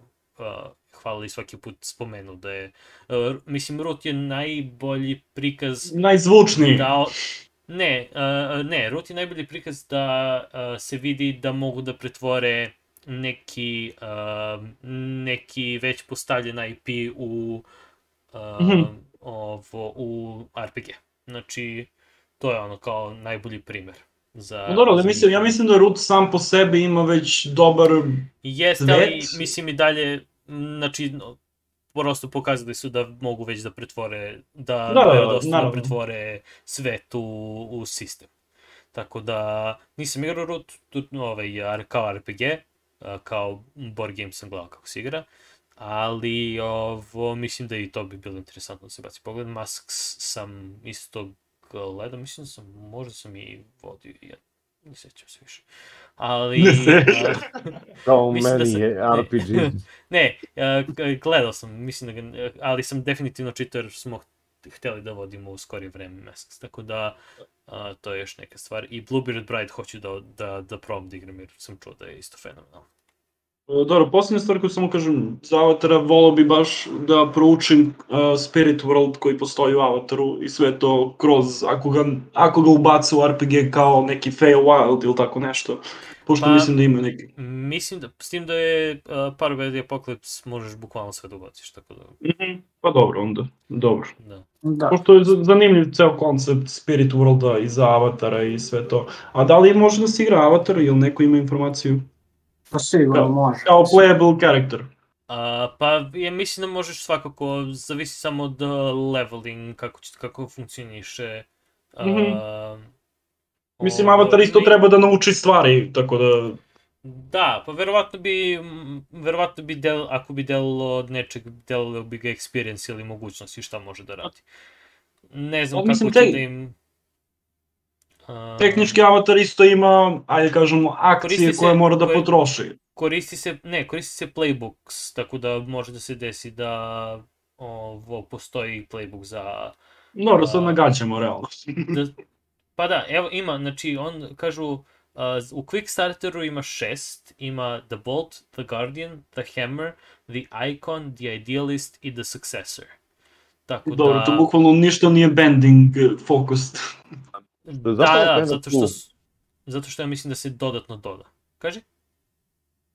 hvalili svaki put spomenu da je uh, mislim Root je najbolji prikaz Najzvučniji. da ne, uh, ne, Root je najbolji prikaz da uh, se vidi da mogu da pretvore neki uh, neki već postavljen IP u uh, Mhm. ovo u RPG. Znači to je ono kao najbolji primer za No dobro, ali mislim, ja mislim da Root sam po sebi ima već dobar... Jeste, ali mislim i dalje, znači, no, prosto pokazali su da mogu već da pretvore, da, Da, da, verodostojno naravno. pretvore svet u, u sistem. Tako da, nisam igrao Root, tu, ovaj, kao RPG, kao board game sam gledao kako se igra, ali ovo, mislim da i to bi bilo interesantno da se baci pogled. Masks sam isto gledao, mislim da sam, možda sam i vodio jedan, ne sećam se više. Ali... Ne sećam. a, so Mislim da sam- RPG. Ne, uh, [laughs] k- gledao sam, mislim da ga, ali sam definitivno čitao jer smo hteli da vodimo u skorije vreme Masks, tako da uh, to je još neka stvar. I Bluebeard Bride hoću da, da, da probam da igram jer sam čuo da je isto fenomenalno. E, Dobro, posljednja stvar koju samo kažem, za Avatara volao bi baš da proučim uh, Spirit World koji postoji u Avataru i sve to kroz, ako ga, ako ga ubace u RPG kao neki Feywild ili tako nešto, pošto Pa- mislim da ima neki. Mislim da, s tim da je uh, Parvedi Apocalypse možeš bukvalno sve da ubaciš, tako da, Mhm, Pa dobro onda, dobro. da. Da. Pošto je zanimljiv ceo koncept Spirit Worlda i za Avatara i sve to. A da li može da se igra Avatar ili neko ima informaciju? To sigurno Kao- može. Kao playable character. A, pa ja mislim da možeš svakako, zavisi samo od uh, leveling, kako, će, kako funkcioniše. A, Mhm. Mislim, Ovo, Avatar isto i- treba da nauči stvari, tako da... Da, pa verovatno bi, verovatno bi del, ako bi delalo od nečeg, delalo bi ga experience ili mogućnosti šta može da radi. Ne znam Pa, kako mislim, će te- da im... Tehnički Avatar isto ima, ajde kažemo, akcije se- koje mora da koje- potroši. Koristi se, ne, koristi se playbooks, tako da može da se desi da ovo, postoji playbook za Dobro, sad nagađamo, realno. [laughs] da, pa da, evo ima, znači on kažu uh, u Quick Starteru ima šest, ima The Bolt, The Guardian, The Hammer, The Icon, The Idealist i The Successor. Tako Dobro, da... to bukvalno ništa nije bending focused. Da, zapravo da, kinda zato što, cool. zato što ja mislim da se dodatno doda. Kaži?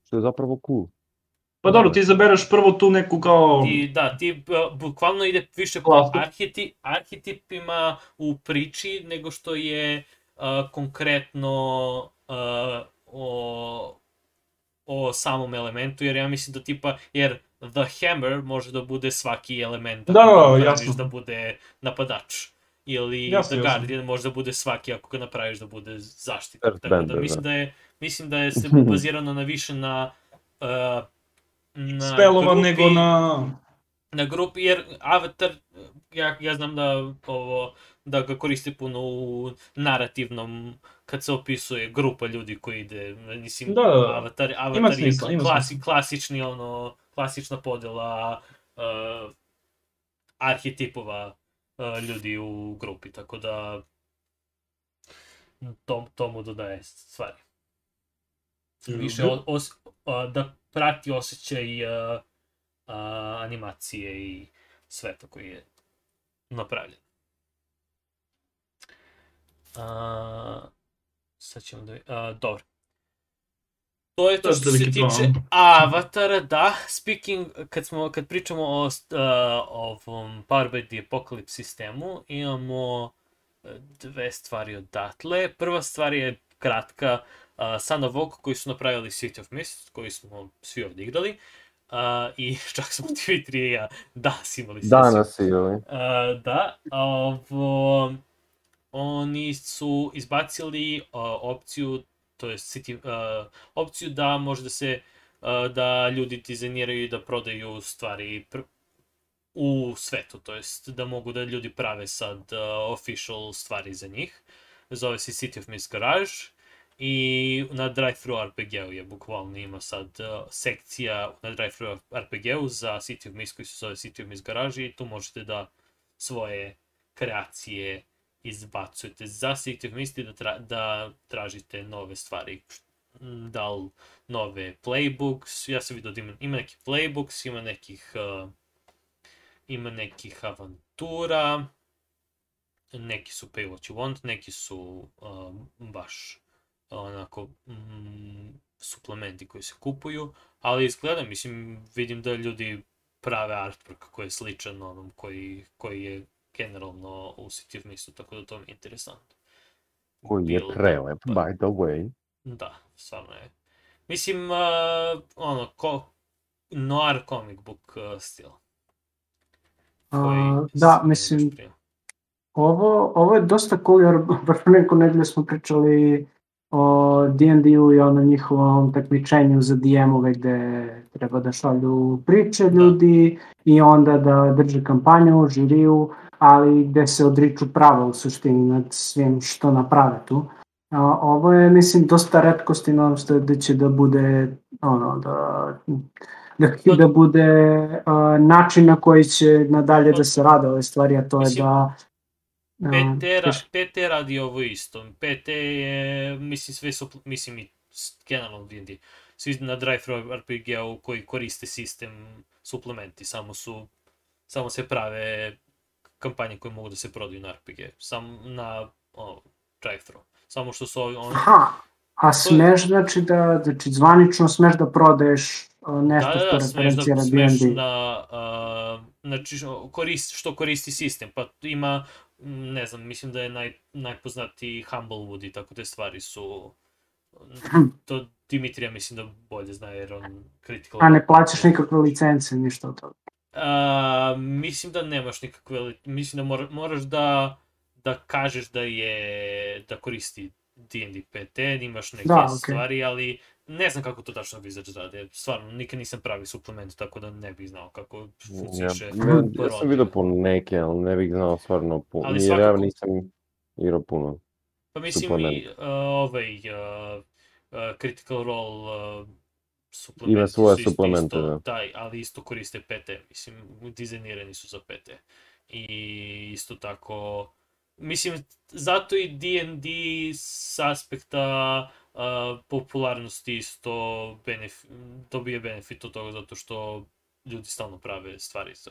Što je zapravo cool. Pa dobro, ti izabereš prvo tu neku kao... Ti, da, ti uh, bukvalno ide više po arheti, arhetipima u priči nego što je uh, konkretno uh, o, o samom elementu, jer ja mislim da tipa, jer The Hammer može da bude svaki element Da, da, napraviš jasno. da bude napadač. Ili Jasno, The. Guardian može da bude svaki ako ga napraviš da bude zaštitnik. Tako da Earthbender, mislim da. da je, mislim da je se [laughs] bazirano na više na uh, na spelova grupi- nego na... na grupi, jer Avatar, ja, ja znam da ovo, da ga koristi puno u narativnom, kad se opisuje grupa ljudi koji ide, mislim, Da, da, da. Avatar, Ima Avatar je smisla, ima klasi, klasični, ono, klasična podela uh, arhetipova ljudi u grupi, tako da to, to mu dodaje stvari. Više o, os, a, da prati osjećaj a, a, animacije i sveta koji je napravljen. A, sad ćemo da... A, dobro. To je to što se veliki tiče. Avatara, da. Speaking, kad, smo, kad pričamo o a, ovom Power by the Apocalypse sistemu, imamo e, dve stvari odatle. Prva stvar je kratka, uh, Son of Oak koji su napravili City of Mist, koji smo svi ovdje igrali. Uh, I [laughs] čak smo ti vi tri i ja danas imali sesiju. Danas ili? Uh, da, ovo, oni su izbacili uh, opciju, to je city, uh, opciju da može da se, uh, da ljudi dizajniraju i da prodaju stvari pr u svetu, to jest da mogu da ljudi prave sad uh, official stvari za njih. Zove se City of Mist Garage i na Drive-Thru RPG-u je bukvalno ima sad uh, sekcija na Drive-Thru RPG-u za City of Mist koji se zove City of Mist Garage i tu možete da svoje kreacije izbacujete za City of Mist i da, tra da tražite nove stvari. Da li nove playbooks, ja sam vidio da ima, ima neki playbooks, ima nekih uh, ima nekih avantura, neki su pay what you want, neki su um, baš onako mm, suplementi koji se kupuju, ali izgleda, mislim, vidim da ljudi prave artwork koji je sličan onom koji, koji je generalno u City of Mistu, tako da to mi je interesantno. Koji je Build prelep, up. by the way. Da, stvarno je. Mislim, uh, ono, ko, noir comic book uh, stil. S- da, mislim. Ovo, ovo je dosta cool, jer [laughs] baš pre neku nedelju smo pričali o D&D-u i ono njihovom takmičenju za DM-ove gde treba da šalju priče ljudi i onda da drže kampanju, žiriju, ali gde se odriču prava u suštini nad svim što naprave tu. A, ovo je, mislim, dosta redkosti onom što da će da bude ono, da, da, da bude a, način na koji će nadalje da se rade ove stvari, a to je da PT, ra. PT radi ovo isto. PT je, mislim, sve su, mislim i generalno D&D, svi na Drive-Thru RPG-u koji koriste sistem suplementi, samo su, samo se prave kampanje koje mogu da se prodaju na RPG, sam na Drive-Thru. Samo što su ovi, on, Aha, a smeš znači da, znači zvanično smeš da prodaješ nešto da, da, što da, smeš da smeš D&D. na, a, znači, što koristi, što koristi sistem, pa ima, ne znam, mislim da je naj, najpoznatiji Humblewood i tako te stvari su, to Dimitrija mislim da bolje zna jer on critical... A ne plaćaš nikakve licence, ništa od toga. A, mislim da nemaš nikakve, li- mislim da mora, moraš da, da kažeš da je, da koristi D&D PT, imaš neke Da, okej. stvari, ali ne znam kako to tačno Wizards rade. Stvarno, nikad nisam pravi suplement, tako da ne bih znao kako Ja, funkcioniše. ja, ja sam vidio po neke, ali ne bih znao stvarno puno. Ali Jer ja svakako- nisam igrao puno. Pa mislim i suplement. uh, ovaj uh, uh, Critical Role uh, suplementi Ima svoje suplemente, isto, da. Taj, ali isto koriste PT, mislim, dizajnirani su za PT. I isto tako, mislim, zato i D&D s aspekta uh, popularnosti isto benef, dobije benefit od toga zato što ljudi stalno prave stvari za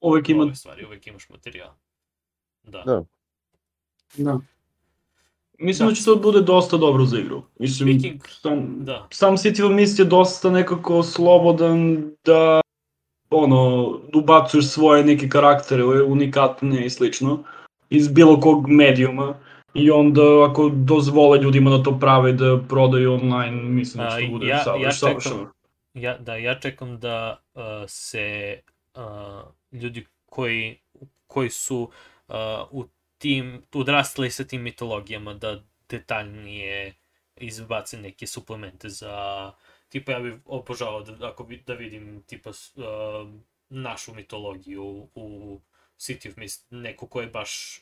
Uvek ima stvari, uvek imaš materijal. Da. Da. Da. Mislim Da. da će to bude dosta dobro za igru. Mislim, Speaking- sam, Da. sam City Mist je dosta nekako slobodan da ono, ubacuješ svoje neke karaktere, unikatne i slično, iz bilo kog medijuma. I onda ako dozvole ljudima da to prave da prodaju online, mislim da će to bude ja- savršeno. ja čekam- savršeno. Ja, da, ja čekam da uh, se uh, ljudi koji, koji su uh, u tim, odrastali sa tim mitologijama, da detaljnije izbace neke suplemente za, tipa ja bih obožavao da, ako bi, da vidim tipa uh, našu mitologiju u City of Mist, neko ko je baš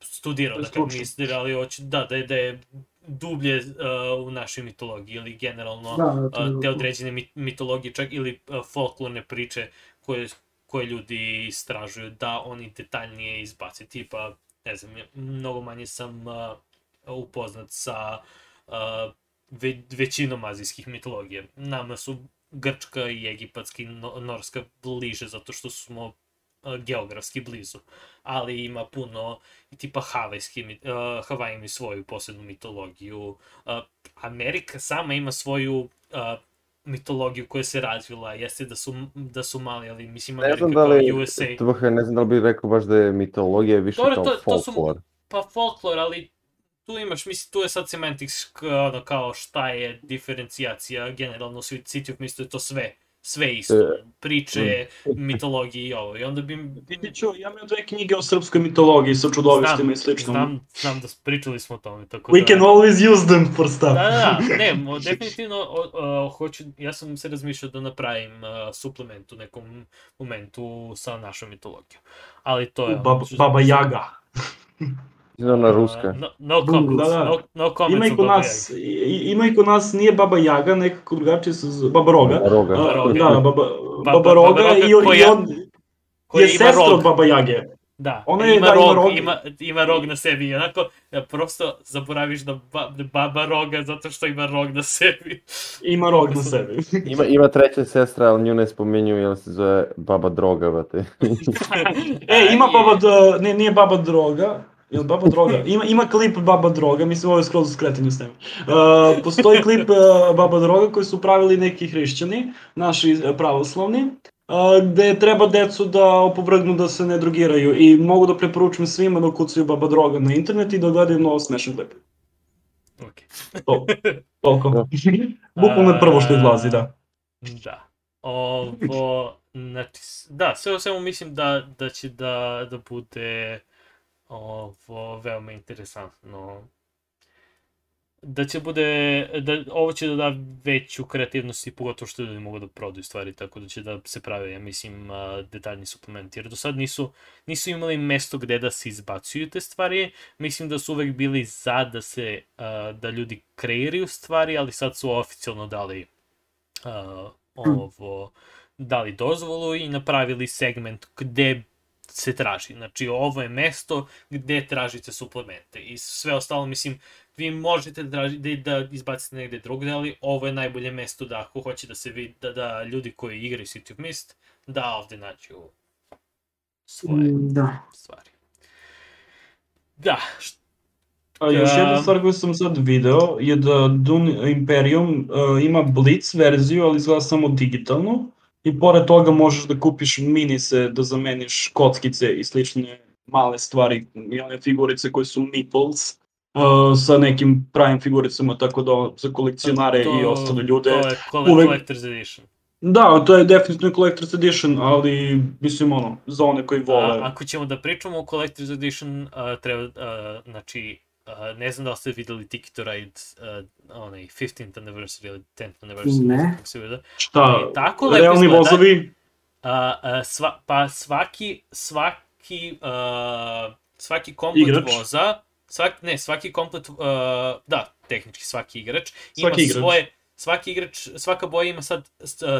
studirao, da Stručan. misli, ali hoće, da, da je, da je dublje uh, u našoj mitologiji ili generalno Da, da, to je a, te određene mit- mitologije čak ili a, folklorne priče koje, koje ljudi istražuju da oni detaljnije izbace. Tipa ne znam mnogo manje sam a, upoznat sa a, ve, većinom azijskih mitologija. Nama su grčka i egipatska i no, norska bliže zato što smo a, geografski blizu ali ima puno i tipa havajski, a, Havaj ima svoju posebnu mitologiju. A, Amerika sama ima svoju a, mitologiju koja se razvila, jeste da su, da su mali, ali mislim Ne Amerika znam da kao li, USA, Tvrhe, ne znam da li bih rekao baš da je mitologija više Dobro, kao to- to su- folklor. pa folklor, ali tu imaš, mislim, tu je sad semantics, ono, kao šta je diferencijacija, generalno u City of Mist je to sve, sve isto, E, priče, mitologije i ovo, i onda bi... Vidjet ću, ja imam dve knjige o srpskoj mitologiji sa čudovištima i slično. Znam, znam da pričali smo o tome, tako We da... can always use them for stuff. Da, da, da, [laughs] ne, mo- definitivno o, o, hoću, ja sam se razmišljao da napravim uh, suplement u nekom momentu sa našom mitologijom. Ali to je... Baba, Baba Jaga. [laughs] Ona ruska. No, no comments, Da, da. no, no comments Ima i kod Baba nas, i- ima i kod nas, nije Baba Jaga, nekako drugačije se zove, Baba Roga. Roga. A, Baba Roga. Da, Baba, Baba- Baba Roga Baba Roga i, on- i koja- on koja je ima sestra rog. od Baba Jage. Da, Ona ima, je- da, ima rog, rog. ima, ima rog na sebi i onako ja, prosto zaboraviš da, ba, da baba roga zato što ima rog na sebi. Ima rog na sebi. [laughs] Ima, ima treća sestra, ali nju ne spominju jer se zove Baba Droga, vate. [laughs] E, ima Baba, ne, nije Baba Droga, Jel Baba Droga? [laughs] Ima, ima klip Baba Droga, mislim ovo je skroz skretanje s teme. Uh, postoji klip uh, Baba Droga koji su pravili neki hrišćani, naši uh, pravoslavni, uh, gde treba decu da opovrgnu da se ne drogiraju i mogu da preporučujem svima da kucaju Baba Droga na internet i da gledaju mnogo smešan klip. Ok. To, toliko. [laughs] Bukvalno je prvo što izlazi, da. Da. Ovo, znači, da, sve o svemu mislim da, da će da, da bude ovo veoma interesantno. Da će bude, da, ovo će da da veću kreativnost i pogotovo što ljudi mogu da prodaju stvari, tako da će da se prave, ja mislim, detaljni suplementi, jer do sad nisu, nisu imali mesto gde da se izbacuju te stvari, mislim da su uvek bili za da se, da ljudi kreiraju stvari, ali sad su oficijalno dali uh, ovo, dali dozvolu i napravili segment gde se traži. Znači, ovo je mesto gde tražite suplemente. I sve ostalo, mislim, vi možete da, traži, da, da izbacite negde drugde, ali ovo je najbolje mesto da ako hoće da se vidi, da, da ljudi koji igraju City of Mist, da ovde nađu svoje Mm, Da. stvari. Da, A još jedna stvar koju sam sad video je da Dune Imperium uh, ima Blitz verziju, ali izgleda samo digitalno. I pored toga možeš da kupiš minise da zameniš kockice i slične male stvari i one figurice koje su meeples uh, sa nekim pravim figuricama, tako da za kolekcionare i ostale ljude. To je kole, uvek- Collector's Edition. Da, to je definitivno Collector's Edition, ali mislim ono, za one koji vole. A, ako ćemo da pričamo o Collector's Edition, a, treba, a, znači, uh, ne znam da li ste videli Tiki to Ride, uh, onaj 15th anniversary ili 10th anniversary. Ne. kako se vidi. Šta, Ali tako lepo realni izgleda. vozovi? A, a, sva, pa svaki, svaki, uh, svaki komplet Igrač? voza, svaki, ne, svaki komplet, uh, da, tehnički svaki igrač, ima Svaki igrač. svoje, svaki igrač, svaka boja ima sad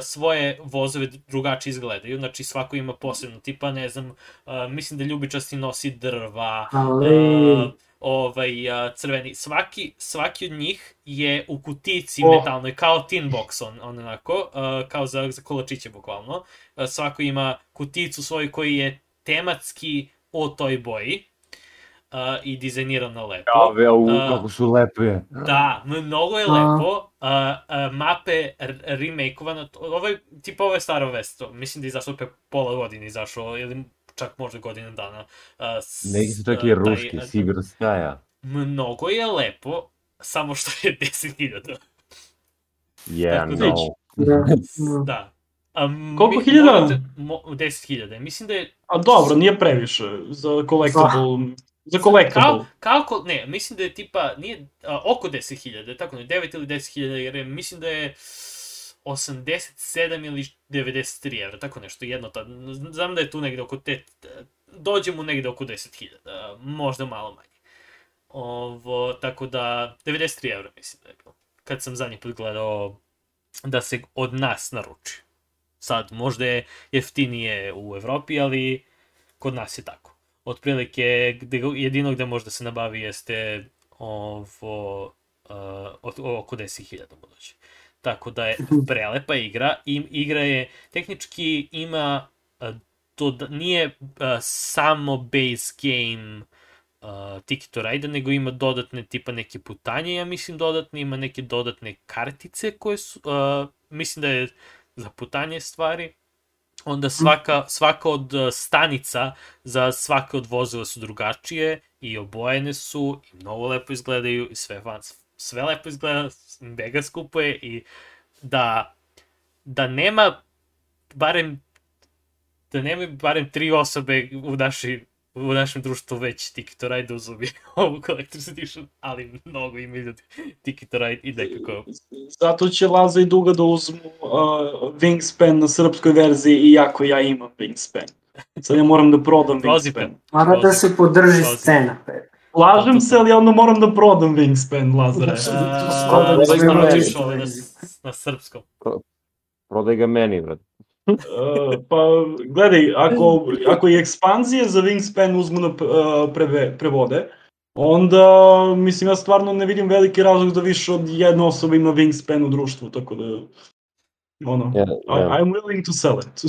svoje vozove drugačije izgledaju, znači svako ima posebno, tipa, ne znam, uh, mislim da ljubičasti nosi drva, Ali... uh, ovaj, a, crveni. Svaki, svaki od njih je u kutici Oh. metalnoj, kao tin box, on, on onako, uh, kao za, za kolačiće bukvalno. Uh, svako ima kuticu svoju koji je tematski o toj boji uh, i dizajnirano lepo. Ave, u, A. kako su lepe. Da, mnogo je A. lepo. A, a, mape remakeovano, ovo je, tipa ovo je staro vest, to, mislim da je izašlo pre pola godine izašlo, ili čak možda godinu dana. S- Neki su čak i taj, ruški, a, Sibirskaja. Mnogo je lepo, samo što je [laughs] 10.000. Yeah, Tako da- no. Da. Um, Koliko hiljada? Mo, 10.000. Mislim da je... A dobro, nije previše za collectible. Za collectible. Kao, kao, ne, mislim da je tipa, nije, a, oko 10.000, tako ne, 9 ili 10.000, jer je, mislim da je 87 ili 93 evra, tako nešto, jedno tad, znam da je tu negde oko te, dođe mu negde oko 10.000, možda malo manje. Ovo, tako da, 93 evra mislim da je bilo, kad sam zadnji put gledao da se od nas naruči. Sad, možda je jeftinije u Evropi, ali kod nas je tako. Otprilike, gde, jedino gde može da se nabavi jeste ovo, uh, oko 10.000 mu dođe. Tako da je prelepa igra. I, igra je, tehnički ima, uh, to da, nije uh, samo base game uh, Tiki to Ride, nego ima dodatne tipa neke putanje, ja mislim dodatne, ima neke dodatne kartice koje su, uh, mislim da je za putanje stvari, onda svaka, svaka od stanica za svake od vozila su drugačije i obojene su i mnogo lepo izgledaju i sve van, sve lepo izgleda, mega skupo je i da da nema barem da nema barem tri osobe u našoj u našem društvu već Tiki to Ride uzubi [laughs] ovu Collector's Edition, ali mnogo ima ljudi Tiki to Ride i nekako Zato će Laza i Duga da uzmu uh, Wingspan na srpskoj verziji, iako ja imam Wingspan. Sad ja moram da prodam. Wingspan. Mora da se podrži Prozi. scena. Pe. Lažem se, ali ja onda moram da prodam Wingspan, Lazare. [laughs] A, Prodali da smo pročiš meni. na, srpskom. Prodaj ga meni, brad. Uh, pa, gledaj, ako, ako i ekspanzije za Wingspan uzmu na uh, preve, prevode, onda, mislim, ja stvarno ne vidim veliki razlog da više od jedne osobe ima Wingspan u društvu, tako da, ono, Yeah, I, yeah. I'm willing to sell it.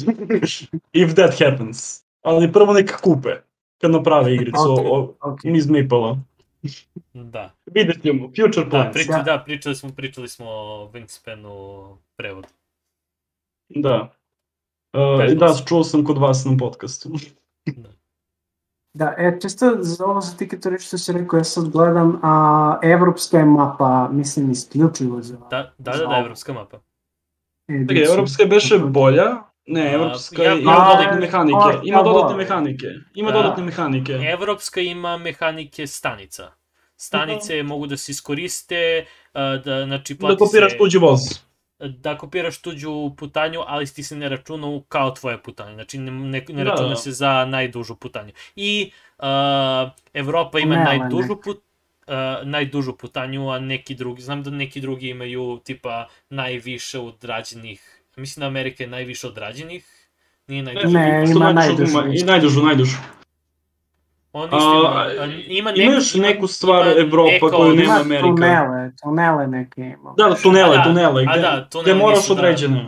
[laughs] If that happens. Ali prvo neka kupe, kad naprave igricu Ok, o, ok. iz Maple-a. Da. Vidjet ćemo, future Da, plans. pričali, Da. da, pričali smo, pričali smo o Wingspanu prevodu. Da. Uh, da, sam. čuo sam kod vas na podcastu. Da, e, čisto za ovo za Tiki to Ride što si rekao, ja sad gledam, a evropska je mapa, mislim, isključivo za... Da, da, da, da, evropska mapa. Čekaj, ediciju. evropska je beše bolja. Ne, evropska ja- ima dodatne mehanike. a, Ima dodatne mehanike. Ima Da. dodatne mehanike. Evropska ima mehanike stanica. Stanice mogu da se iskoriste, da, znači, Da plati kopiraš se, tuđi voz. da kopiraš tuđu putanju, ali ti se ne računa kao tvoje putanje. Znači, ne, ne, ne Da, računa da. se za najdužu putanju. I uh, Evropa ima Nema najdužu nek. put, uh, najdužu putanju, a neki drugi, znam da neki drugi imaju tipa najviše odrađenih, mislim da Amerika je najviše odrađenih, nije najduže. Ne, ima najdužu. I najdužu, najdužu. On A, ima, ima, ima još neku stvar Evropa neko- koju nema Ima Amerika. tunele, tunele neke ima. Da, da, tunele, A da, tunele. a Gde, da, gde moraš da. određene.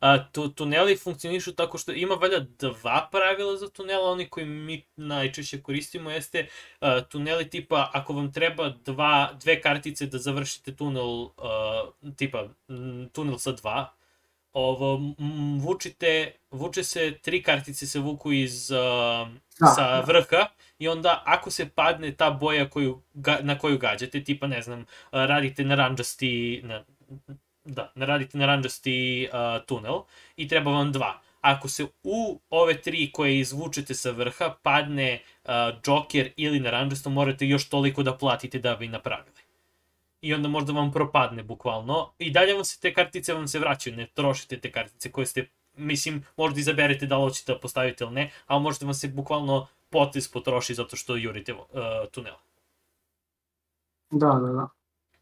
A, tu, tuneli funkcionišu tako što ima valjda dva pravila za tunela, oni koji mi najčešće koristimo jeste a, tuneli tipa ako vam treba dva, dve kartice da završite tunel, a, tipa m, tunel sa dva, ovo, m, vučite, vuče se, tri kartice se vuku iz, a, Da, sa da. vrha i onda ako se padne ta boja koju, ga, na koju gađate, tipa ne znam, radite naranđasti, na, da, radite naranđasti uh, tunel i treba vam dva. ako se u ove tri koje izvučete sa vrha padne uh, Joker ili naranđasto, morate još toliko da platite da bi napravili. I onda možda vam propadne bukvalno. I dalje vam se te kartice vam se vraćaju, ne trošite te kartice koje ste, mislim, možda izaberete da li hoćete da postavite ili ne, ali možda vam se bukvalno potez potroši zato što jurite uh, tunela. Da, da, da.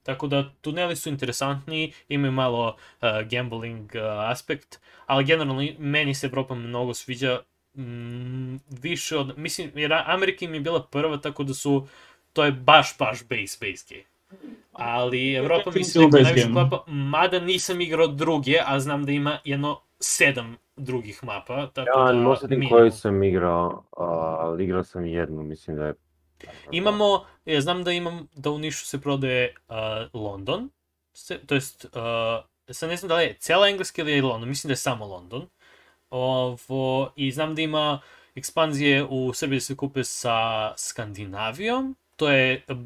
Tako da tuneli su interesantni, imaju malo uh, gambling uh, aspekt, ali generalno meni se Evropa mnogo sviđa mm, više od, mislim, jer Amerika im je bila prva, tako da su, to je baš, baš base, base game. Ali Evropa mi se nekako najviše klapa, mada nisam igrao druge, a znam da ima jedno sedam drugih mapa, tako ja, da... ne osetim minimum. koji sam igrao, ali igrao sam jednu, mislim da je... Imamo, ja znam da imam, da u Nišu se prodaje uh, London, se, to jest, uh, sad ne znam da li je cela Engleska ili je London, mislim da je samo London. Ovo, I znam da ima ekspanzije u Srbiji da se kupe sa Skandinavijom, to je uh,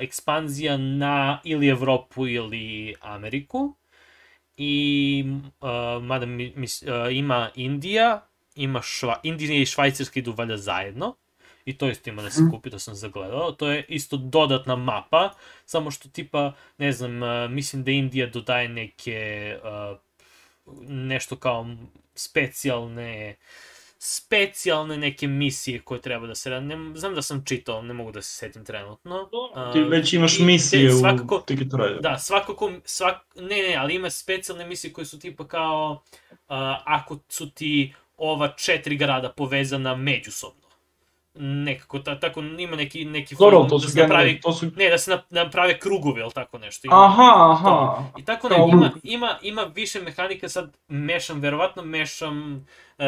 ekspanzija na ili Evropu ili Ameriku. I uh, mada mi, mi, uh, ima Indija, ima Šva, Indija i Švajcarska idu valjda zajedno. I to isto ima da se kupi, to sam zagledao. To je isto dodatna mapa, samo što tipa, ne znam, uh, mislim da Indija dodaje neke, uh, nešto kao specijalne, specijalne neke misije koje treba da se rade. Ne, znam da sam čitao, ne mogu da se setim trenutno. Ti već imaš i misije te svakako- u Ticket Rider. Da, svakako, svak, ne, ne, ali ima specijalne misije koje su tipa kao, uh, ako su ti ova četiri grada povezana međusobno. Nekako, ta, tako, ima neki, neki Dobro, to da su se napravi, to su... ne, da se nap- naprave krugovi, ili tako nešto. Ima. Aha, aha. I tako ne, ima, ima, ima više mehanika, sad mešam, verovatno mešam uh,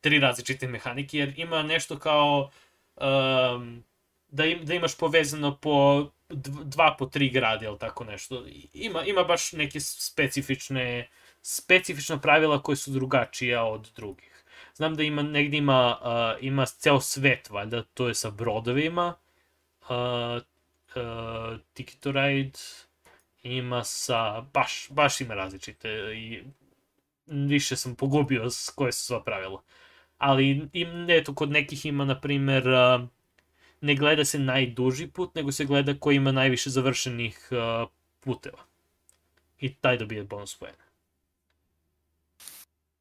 tri različite mehanike, jer ima nešto kao um, da, im, da imaš povezano po dv- dva po tri grada ili tako nešto. Ima, ima baš neke specifične, specifična pravila koje su drugačija od drugih. Znam da ima, negdje ima, uh, ima ceo svet, valjda, to je sa brodovima, uh, uh, Ticket to Ride, ima sa, baš, baš ima različite i više sam pogubio koje su sva pravila. Ali im, eto, kod nekih ima, na primer, ne gleda se najduži put, nego se gleda ko ima najviše završenih puteva. I taj dobije bonus poena.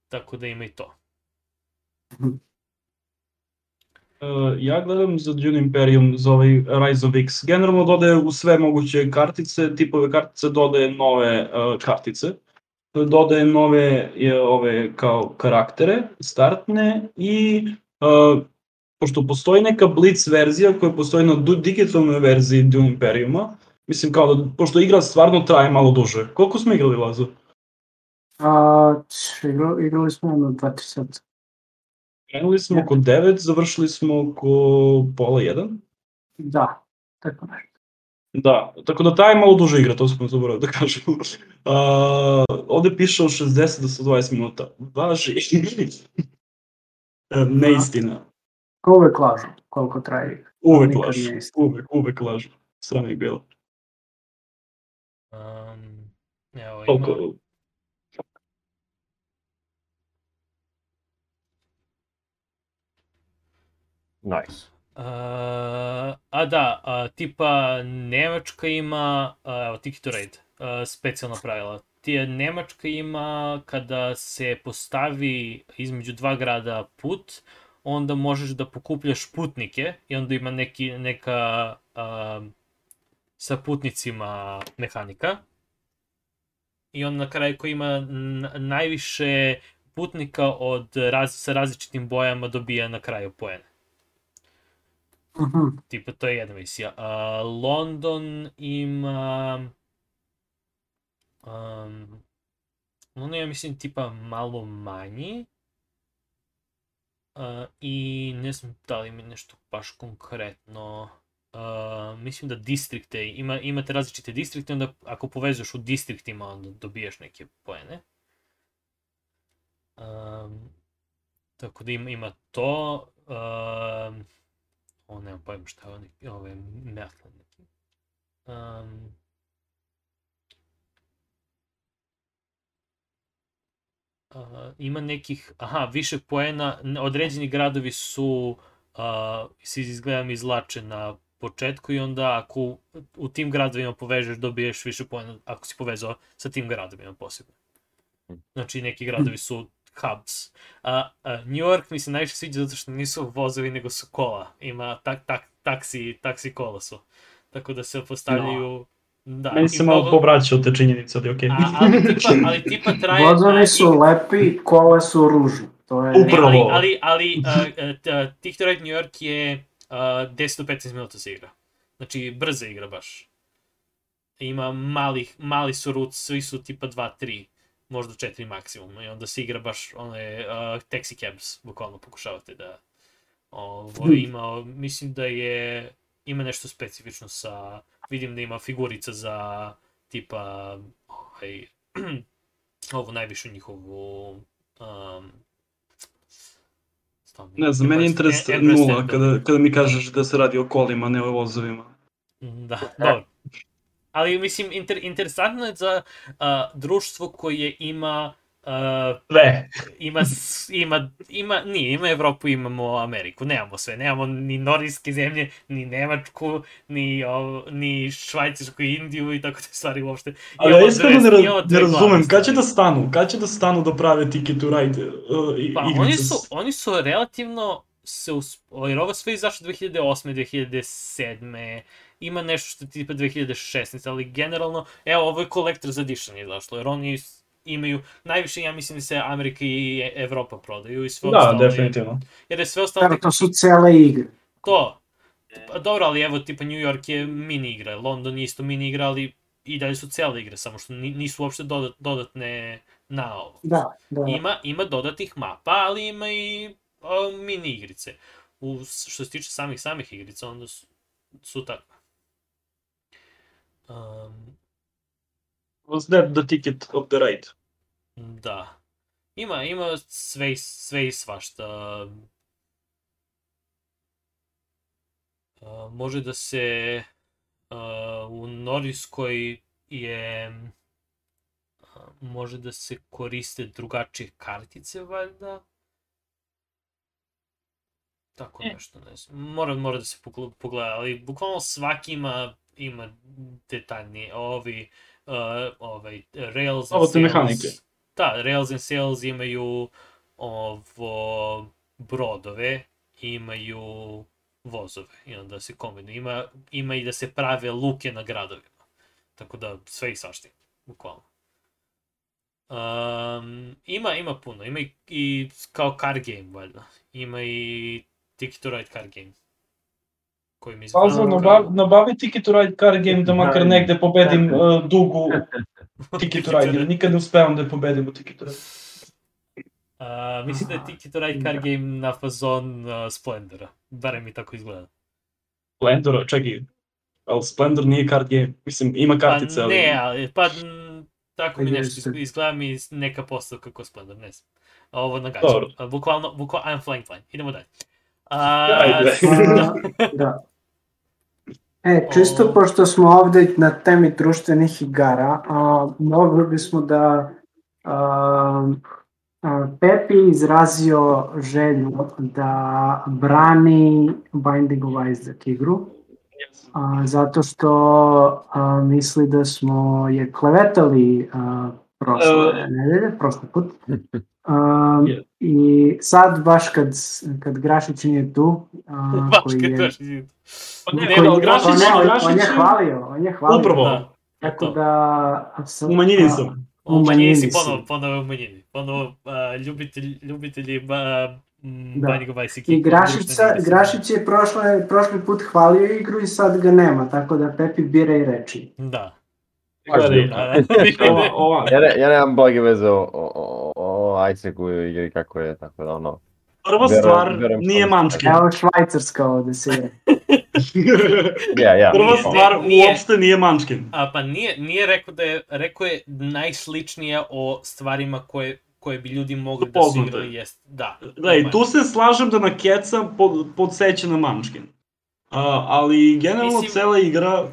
Tako da ima i to. Uh, ja gledam za Dune Imperium, za ovaj Rise of X. Generalno dodaje u sve moguće kartice, tipove kartice, dodaje nove uh, kartice. Dodaje nove je, ove kao karaktere, startne i uh, pošto postoji neka Blitz verzija koja postoji na digitalnoj verziji Dune Imperiuma, mislim kao da, pošto igra stvarno traje malo duže. Koliko smo igrali, Lazo? A, igrali, igrali smo jedno 2-3 sata. Krenuli smo oko 9, završili smo oko pola 1. Da, tako nešto. Da, tako da taj je malo duže igra, to smo zaboravili da kažemo. Uh, ovde piše od 60 do 120 minuta. Važi. E, [laughs] Neistina. Ko uvek lažu koliko traje igra. Uvek lažu. Uvek, uvek lažu. Strane je bilo. Um, evo, ima, Nice. Uh, a da, a, tipa Nemačka ima, a, evo Ticket to Ride, a, specijalna pravila. Ti je Nemačka ima kada se postavi između dva grada put, onda možeš da pokupljaš putnike i onda ima neki, neka a, sa putnicima mehanika. I on na kraju koji ima najviše putnika od raz, sa različitim bojama dobija na kraju poene. Mhm. Tipa, to je jedna misija. A, London ima... Um, London je, mislim, tipa malo manji. Uh, I ne znam da li mi nešto baš konkretno... Uh, mislim da distrikte, ima, imate različite distrikte, onda ako povezuješ u distriktima, onda dobijaš neke poene. Um, tako da ima, ima to. Um, ovo nemam pojma šta je neki, ove method neki. Um, uh, ima nekih, aha, više poena, određeni gradovi su, uh, se izgleda mi izlače na početku i onda ako u, u tim gradovima povežeš dobiješ više poena ako si povezao sa tim gradovima posebno. Znači neki gradovi su hubs. A, a New York mi se najviše sviđa zato što nisu vozovi nego su kola. Ima tak, tak, taksi, taksi kola su. Tako da se postavljaju... Da, Meni se malo mnogo- povraća od te činjenice, ali okej. A, ali, tipa, [laughs] ali tipa traje... Vozovi su lepi, kola su ružne. To je... Upravo. Ne, ali, ali, ali uh, uh, Ride New York je uh, 10 do 15 minuta se igra. Znači, brza igra baš. Ima malih, mali su routes, svi su tipa 2-3, možda 4 maksimum. I onda se igra baš one uh, taxi cabs, bukvalno pokušavate da ovo, ima, mislim da je, ima nešto specifično sa, vidim da ima figurica za tipa, ovaj, [clears throat] ovu najvišu njihovu um, stavno- Ne znam, meni je interes nula Temple. kada, kada mi kažeš da se radi o kolima, ne o vozovima. Da, dobro. Ali mislim, inter, interesantno je za uh, društvo koje ima uh, Sve. ima, ima, ima, nije, ima Evropu, imamo Ameriku, nemamo sve, nemamo ni nordijske zemlje, ni Nemačku, ni, o, ni Švajcarsku, i Indiju i tako te stvari uopšte. Ali ja iskreno ne, ra- ne razumem, glavne kad će da stanu? Kad će da stanu da prave Ticket to Ride uh, i- Pa igrice? oni su, oni su relativno se us... jer ovo sve izašlo 2008. 2007. Ima nešto što je tipa 2016. Ali generalno, evo ovo je Collector's Edition izašlo, jer oni imaju, najviše ja mislim da se Amerika i Evropa prodaju i sve Da, ostalo. je- definitivno. Jer je sve ostalo Da, to su cele igre. to. Pa dobro, ali evo tipa New York je mini igra, London je isto mini igra, ali i dalje su cele igre, samo što ni- nisu uopšte dodat, dodatne na ovo. Da, da. Ima, ima dodatnih mapa, ali ima i o, mini igrice. U, što se tiče samih samih igrica, onda su, su takve. Um, Was that the ticket of the ride? da. Ima, ima sve, sve i svašta. Uh, može da se uh, u Nordijskoj je uh, može da se koriste drugačije kartice, valjda. Tako E. nešto, ne znam. Mora, mora da se pogl- pogleda, ali bukvalno svaki ima, ima detaljnije, ovi, uh, ovaj, Rails Ovo te Sails- mehanike. Da, Rails and Sails imaju ovo brodove, imaju vozove i onda se kombinuju. Ima, ima i da se prave luke na gradovima. Tako da sve i svašta, ima, bukvalno. Um, ima, ima puno. Ima i, i kao car game, valjda. Ima i Ticket to Ride car game. Koji mi Pazo, izgleda nabavi, nabavi Ticket to Ride car game da makar negde pobedim uh, [laughs] dugu [laughs] Ticket to Ride, jer nikad ne uspevam da je pobedim u Ticket to Ride. A, mislim da je Ticket to Ride car game na fazon uh, Splendora. Barem mi tako izgleda. Splendor, čekaj, ali Splendor nije card game, mislim ima kartice, pa ali... ne, ali pa m, tako mi nešto izgleda, mi neka postavka kao Splendor, ne znam. A Ovo na gaću. Bukvalno, bukvalno, I'm flying flying. Idemo dalje. A, Ajde. [laughs] da. E, čisto O. pošto smo ovde na temi društvenih igara, a, mogli bismo da a, a, Pepi izrazio želju da brani Binding of Isaac igru, a, zato što a, misli da smo je klevetali a, prošle E. nedelje, prošli put. [laughs] Um, Je. I sad baš kad, kad Grašić nije tu, a, Baš koji kad je, baš. Pa ne, ne, Grašić, pa ne, on- on je hvalio, on je hvalio. Upravo, Da, Tako da... sam- u manjini sam. U manjini si ponovo, ponovo u manjini. Ponovo a, ljubitelj, ljubitelji m, Da. I Grašića, Grašić je prošle, prošli put hvalio igru i sad ga nema, tako da Pepi bira i reči. Da. [laughs] [laughs] Ja, ne, ja nemam blage veze o, o, o, o Icecu i igri kako je, tako da ono... prva Verujem- stvar verujem nije Munchkin. Evo Švajcarska ovde se. [laughs] Ja, ja. Prva stvar nije- uopšte nije Munchkin. A pa nije, nije rekao da je, rekao je najsličnija o stvarima koje, koje bi ljudi mogli da su igrali, jest, da. Gledaj, tu se slažem da na keca pod, podseća na Munchkin. A, ali generalno Mislim- cela igra,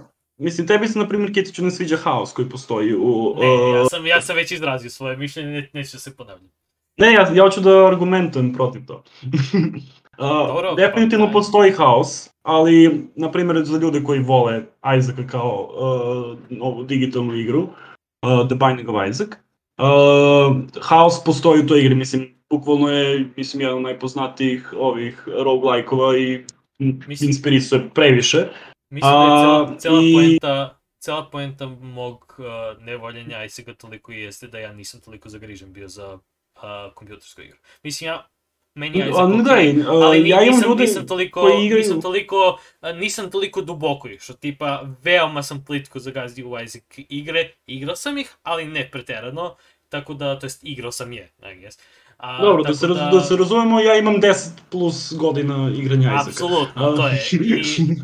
mislim tebi se na primjer Ketiću ne sviđa haos koji postoji u... Ne, ja uh, sam, ja sam već izrazio svoje mišljenje, ne, neću se ponavljati. Ne, ja, ja hoću da argumentujem protiv to. [laughs] Uh, Dobro, definitivno pa- postoji haos, ali, na primjer, za ljude koji vole Isaaca kao uh, ovu digitalnu igru, uh, The Binding of Isaac, uh, haos postoji u toj igri, mislim, bukvalno je, mislim, jedan od najpoznatijih ovih roguelike-ova i Mislim- inspirisuje previše. Mislim da je cela, cela i- poenta cela poenta mog uh, nevoljenja Isaaca toliko i jeste da ja nisam toliko zagrižen bio za uh, kompjutersku igru. Mislim, ja, meni je Isaac A, ne, okej, da, ali uh, ni, ja imam nisam, ljude nisam toliko, koji igraju... nisam toliko, a, nisam toliko duboko išao, tipa, veoma sam plitko zagazdio u Isaac igre, igrao sam ih, ali ne preterano, tako da, to jest, igrao sam je, I guess. A, Dobro, da se, raz, da se razumemo, ja imam 10 plus godina igranja Isaaca. Apsolutno, to je. [laughs] I,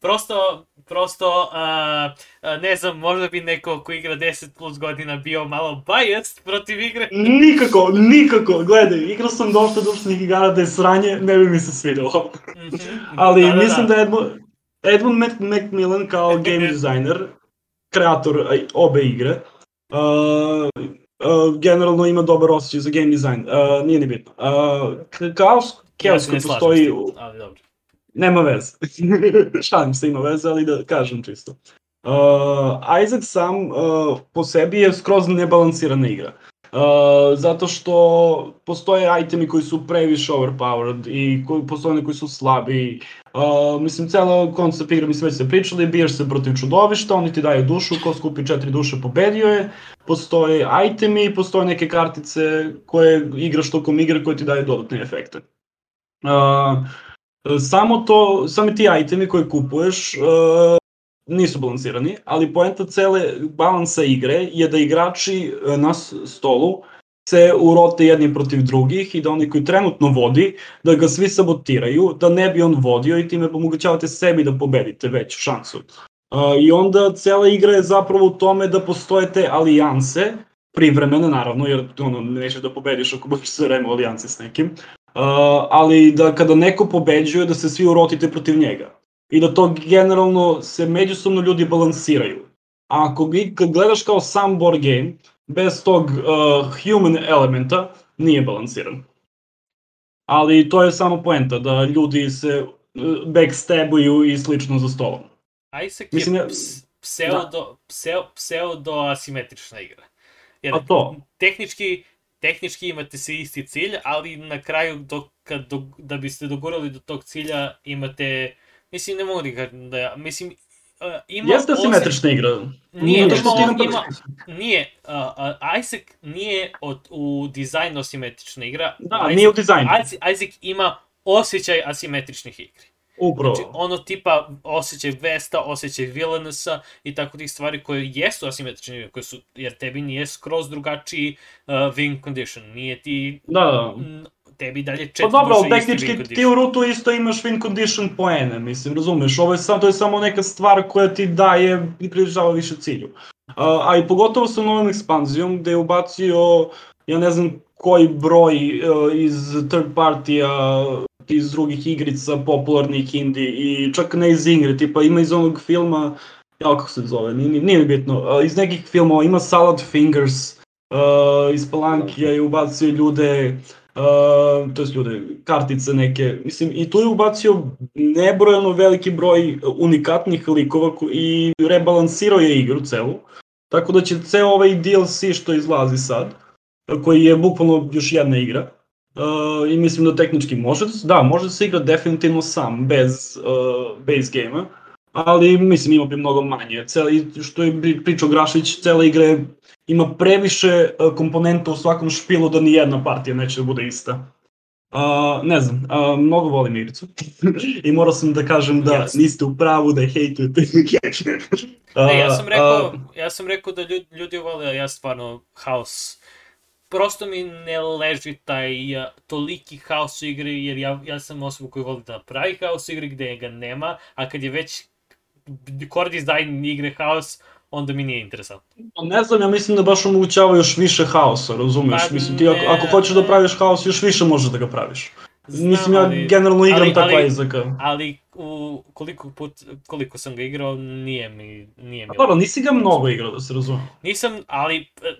prosto, prosto, a, a, ne znam, možda bi neko ko igra 10 plus godina bio malo biased protiv igre. Nikako, nikako, gledaj, igrao sam dosta društvenih igara da je sranje, ne bi mi se svidelo. Mhm, Ali da, mislim da, da Edmund, Edmund Mac, Macmillan kao game designer, kreator obe igre, uh, uh, generalno ima dobar osjećaj za game design, uh, nije ni bitno. Uh, kao Chaos kad slažem postoji... ali dobro. Nema veze. [laughs] Šalim se, ima veze, ali da kažem čisto. Uh, Isaac sam uh, po sebi je skroz nebalansirana igra. Uh, zato što postoje itemi koji su previše overpowered i koji, postoje oni koji su slabi. Uh, mislim, cela koncept igre, mislim, već ste pričali, biješ se protiv čudovišta, oni ti daju dušu, ko skupi četiri duše pobedio je. Postoje itemi, postoje neke kartice koje igraš tokom igre koje ti daju dodatne efekte. Uh, samo to, sami ti itemi koje kupuješ uh, nisu balansirani, ali poenta cele balansa igre je da igrači uh, na stolu se urote jedni protiv drugih i da oni koji trenutno vodi, da ga svi sabotiraju, da ne bi on vodio i time omogućavate sebi da pobedite veću šansu. I onda cela igra je zapravo u tome da postoje te alijanse, privremene naravno, jer ono, nećeš da pobediš ako budeš sve vreme u alijansi s nekim, Uh, ali da kada neko pobeđuje da se svi urotite protiv njega. I da to generalno se međusobno ljudi balansiraju. A ako kad gledaš kao sam board game, bez tog uh, human elementa, nije balansiran. Ali to je samo poenta, da ljudi se uh, backstabuju i slično za stolom. Isaac Mislim, je ja- ps, pseudo, pseudo asimetrična igra. Jer A to? tehnički, tehnički imate se isti cilj, ali na kraju dok, kad, do, da biste dogurali do tog cilja imate, mislim ne mogu da kažem da ja, mislim uh, ima Jeste asimetrična igra. Nije, što ima, ima, nije, uh, uh, Isaac nije od, u dizajnu asimetrična igra. Da, Isaac, nije u dizajnu. Isaac, Isaac ima osjećaj asimetričnih igri. Upravo. Znači, ono tipa osjećaj Vesta, osjećaj Villanesa i tako tih stvari koje jesu asimetrične, koje su, jer tebi nije skroz drugačiji uh, win condition, nije ti, Da, da. tebi dalje četiri Pa dobro, ali tehnički ti u rutu isto imaš win condition poene, mislim, razumeš, ovo je, sam, to je samo neka stvar koja ti daje i približava više cilju. A, a i pogotovo sa novom ekspanzijom gde je ubacio, ja ne znam koji broj uh, iz third partija, iz drugih igrica, popularnih indie i čak ne iz igre, tipa ima iz onog filma, ja kako se zove, nije, nije, bitno, iz nekih filmova ima Salad Fingers, uh, iz Palankija je ubacio ljude, uh, to jest ljude, kartice neke, mislim, i tu je ubacio nebrojano veliki broj unikatnih likova ko- i rebalansirao je igru celu, tako da će ceo ovaj DLC što izlazi sad, koji je bukvalno još jedna igra, uh, i mislim da tehnički može, da da, može da se igra definitivno sam, bez uh, base game-a, ali mislim ima bi mnogo manje. Cela, što je pri- pričao Grašić, cela igra ima previše uh, komponenta u svakom špilu da ni jedna partija neće da bude ista. Uh, ne znam, uh, mnogo volim igricu [laughs] i morao sam da kažem da Jasno. niste u pravu da je hejtujete. [laughs] Ne, ja sam Uh, rekao, uh, ja sam rekao da ljudi, ljudi vole, ja stvarno haos prosto mi ne leži taj uh, toliki haos u igri, jer ja, ja sam osoba koja voli da pravi haos u igri gde ga nema, a kad je već core design igre haos, onda mi nije interesantno. Pa Ne znam, ja mislim da baš omogućava još više haosa, razumeš? Pa mislim, ti ako, ako hoćeš da praviš haos, još više možeš da ga praviš. Znam, mislim, ja ali- generalno igram ali- ali- Isaaca. Ali u, koliko, put, koliko sam ga igrao, nije mi, nije mi A dobro, nisi ga mnogo igrao, da se razume. Nisam, ali e,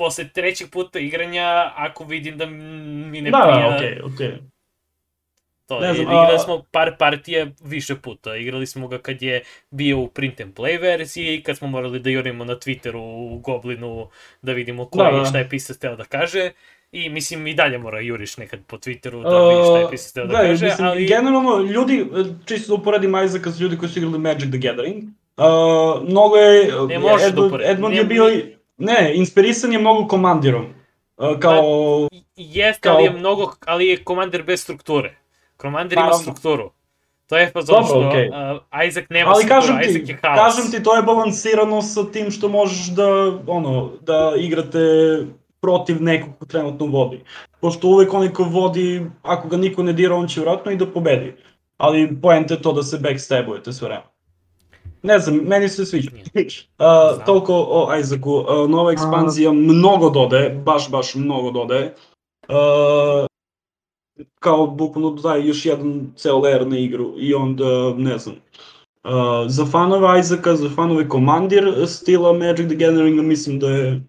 posle trećeg puta igranja, ako vidim da mi ne Da, prija... da, okej, okej. To, Ne znam, igrali a- smo par partija više puta. Igrali smo ga kad je bio u print and play verziji i kad smo morali da jurimo na Twitteru u Goblinu da vidimo ko Da, je da. šta je pisac teo da kaže. I mislim i dalje mora juriš nekad po Twitteru da vidiš šta je pisac teo da Gledaj, kaže, mislim, ali... generalno, ljudi, čisto da uporedim Isaaca s ljudi koji su igrali Magic the Gathering, uh, mnogo je... Ne možeš da Edmund, uporediš. Edmund Ne- je bio... Ne, inspirisan je mnogo komandirom. Uh, kao... Jeste, Kao- ali je mnogo, ali je komander bez strukture. Komander ima Naravno. strukturu. To je pa Dobro, što okej. uh, Isaac nema ali strukturu, kažem ti, Isaac je haos. kažem ti, to je balansirano sa tim što možeš da, ono, da igrate protiv nekog ko trenutno vodi. Pošto uvek onaj ko vodi, ako ga niko ne dira, on će vratno i da pobedi. Ali poenta je to da se backstabujete sve vreme. Ne znam, meni se sviđa. [laughs] Uh, toliko o Isaacu. Uh, nova ekspanzija mnogo dodaje, baš, baš mnogo dodaje. Uh, kao bukvalno dodaje još jedan ceo layer na igru i onda, ne znam, Uh, za fanove Isaaca, za fanove Commandir stila Magic the Gathering, mislim da je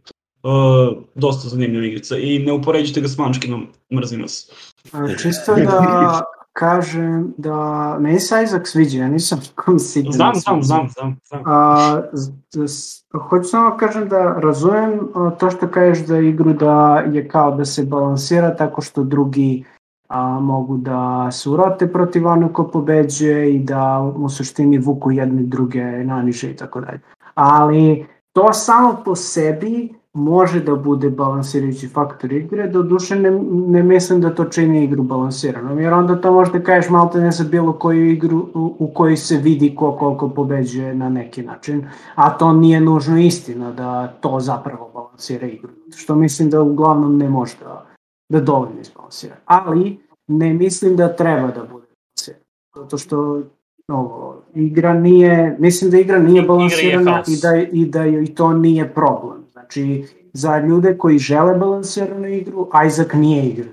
uh, dosta zanimljiva igrica i ne upoređite ga s Munchkinom, mrzim vas. A, Čisto da [laughs] kažem da meni se Isaac sviđa, ja nisam [laughs] kom siguran. Znam, znam, znam, znam, znam. A, z- hoću samo da kažem da razumem to što kažeš da igru da je kao da se balansira tako što drugi a, mogu da se urote protiv onog ko pobeđuje i da u suštini vuku jedne druge naniže i tako dalje. Ali to samo po sebi može da bude balansirajući faktor igre, do duše ne, ne mislim da to čini igru balansiranom, jer onda to možda kažeš malo ne za bilo koju igru u, u kojoj se vidi ko koliko pobeđuje na neki način, a to nije nužno istina da to zapravo balansira igru, što mislim da uglavnom ne može da, da dovoljno izbalansira. Ali ne mislim da treba da bude balansirana, zato što ovo, igra nije, mislim da igra nije balansirana i da, i da joj to nije problem. Znači, za ljude koji žele balansiranu igru, Isaac nije igra.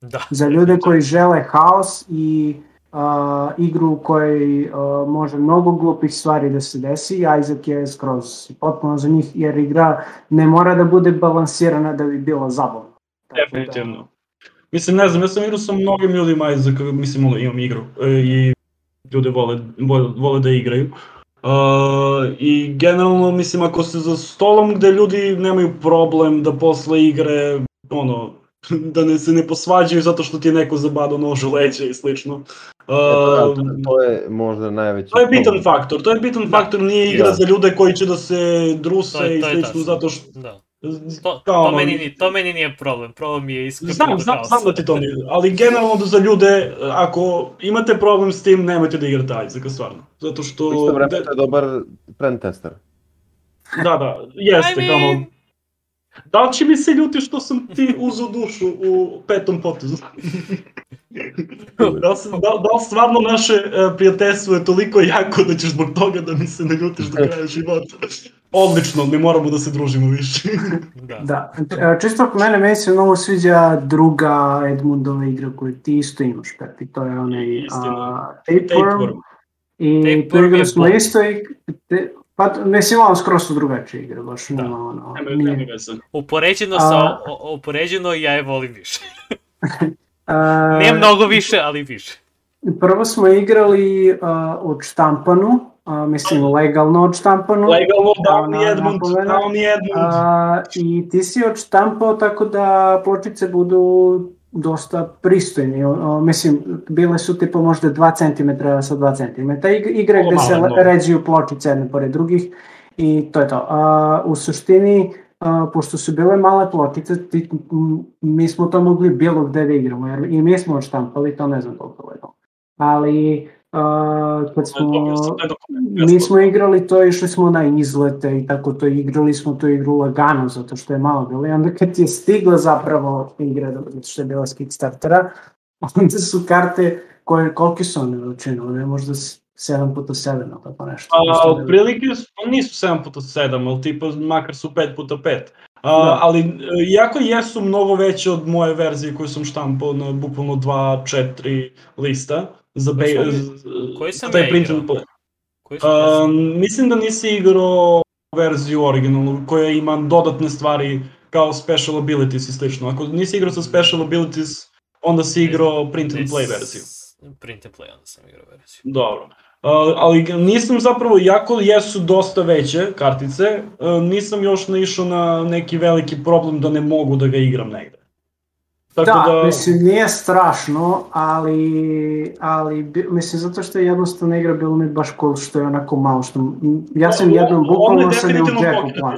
Da. Za ljude koji žele haos i uh, igru u kojoj uh, može mnogo glupih stvari da se desi, Isaac je skroz potpuno za njih, jer igra ne mora da bude balansirana da bi bila zabavna. Da- Definitivno. Mislim, ne znam, ja sam igrao sa mnogim ljudima Isaaca, mislim, imam igru e, i ljude vole, vole, vole da igraju. Uh, I generalno, mislim, ako ste za stolom gde ljudi nemaju problem da posle igre, ono, da ne se ne posvađaju zato što ti je neko zabadao nož u leđa i slično. Uh, Da, to, to je možda najveći to je bitan faktor, to je bitan faktor, nije igra Da. za ljude koji će da se druse To je- i to je slično, tačno. zato što... Da. To, to, ono- meni, to meni nije problem, problem je iskreno Znam, znam, znam da ti to nije, ali generalno da za ljude, ako imate problem s tim, nemojte da igrate Isaaca, stvarno. Zato što... Isto vreme de- to je dobar trend tester. Da, da, jeste, I kao... Da li će mi se ljuti što sam ti uzao dušu u petom potezu? da, li da, da li stvarno naše e, prijateljstvo je toliko jako da ćeš zbog toga da mi se ne ljutiš do kraja života? Odlično, mi moramo da se družimo više. Da. Da, e, čisto oko mene, meni se mnogo sviđa druga Edmundova igra koju ti isto imaš, Pepi, to je onaj a, Tapeworm. Tapeworm. I tu igra smo isto i, te, pa mislim ono skroz su drugačije igre, baš Da. nema ono, Nema, nije- nema veze. Upoređeno A- sa, o- upoređeno ja je volim više. [laughs] [laughs] A, Ne mnogo više, ali više. Prvo smo igrali a, od štampanu, a, mislim legalno od štampanu. Legalno, mi na- Edmund, mi Edmund. A, I ti si odštampao tako da pločice budu dosta pristojne. O, mislim, bile su tipa možda 2 cm sa 2 cm. Ig- igra gde se le- mnogo. ređuju pločice jedne pored drugih i to je to. A, u suštini, a, pošto su bile male pločice, ti, m, mi smo to mogli bilo gde da igramo, jer i mi smo odštampali, to ne znam koliko je legalno. Ali a, kad smo... Dobio sam taj dokument, Mi besplatno. smo igrali to, išli smo na izlete i tako to, igrali smo tu igru lagano, zato što je malo bilo. I onda kad je stigla zapravo igra, zato što je bila s Kickstartera, [laughs] onda su karte koje, kolike su one veličine, one možda 7 puta 7 ili tako nešto. A, otprilike pa nisu 7 puta 7, ali tipa makar su 5 puta 5. A, Da. ali e, iako jesu mnogo veće od moje verzije koju sam štampao na bukvalno 2-4 lista za, Koji be, sam- koji za sam taj ja print igrao? and play. Koji Um, mislim da nisi igrao verziju originalnu koja ima dodatne stvari kao special abilities i slično. Ako nisi igrao sa special abilities, onda si igrao print and play verziju. Print and play, onda sam igrao verziju. Dobro. Uh, ali nisam zapravo, iako jesu dosta veće kartice, uh, nisam još naišao na neki veliki problem da ne mogu da ga igram negde. Tako da, da, mislim, nije strašno, ali, ali mislim, zato što je jednostavno igra bilo mi baš cool što je onako malo što... Ja sam Ovo- jednom, bukvalno sam je u pocket planao.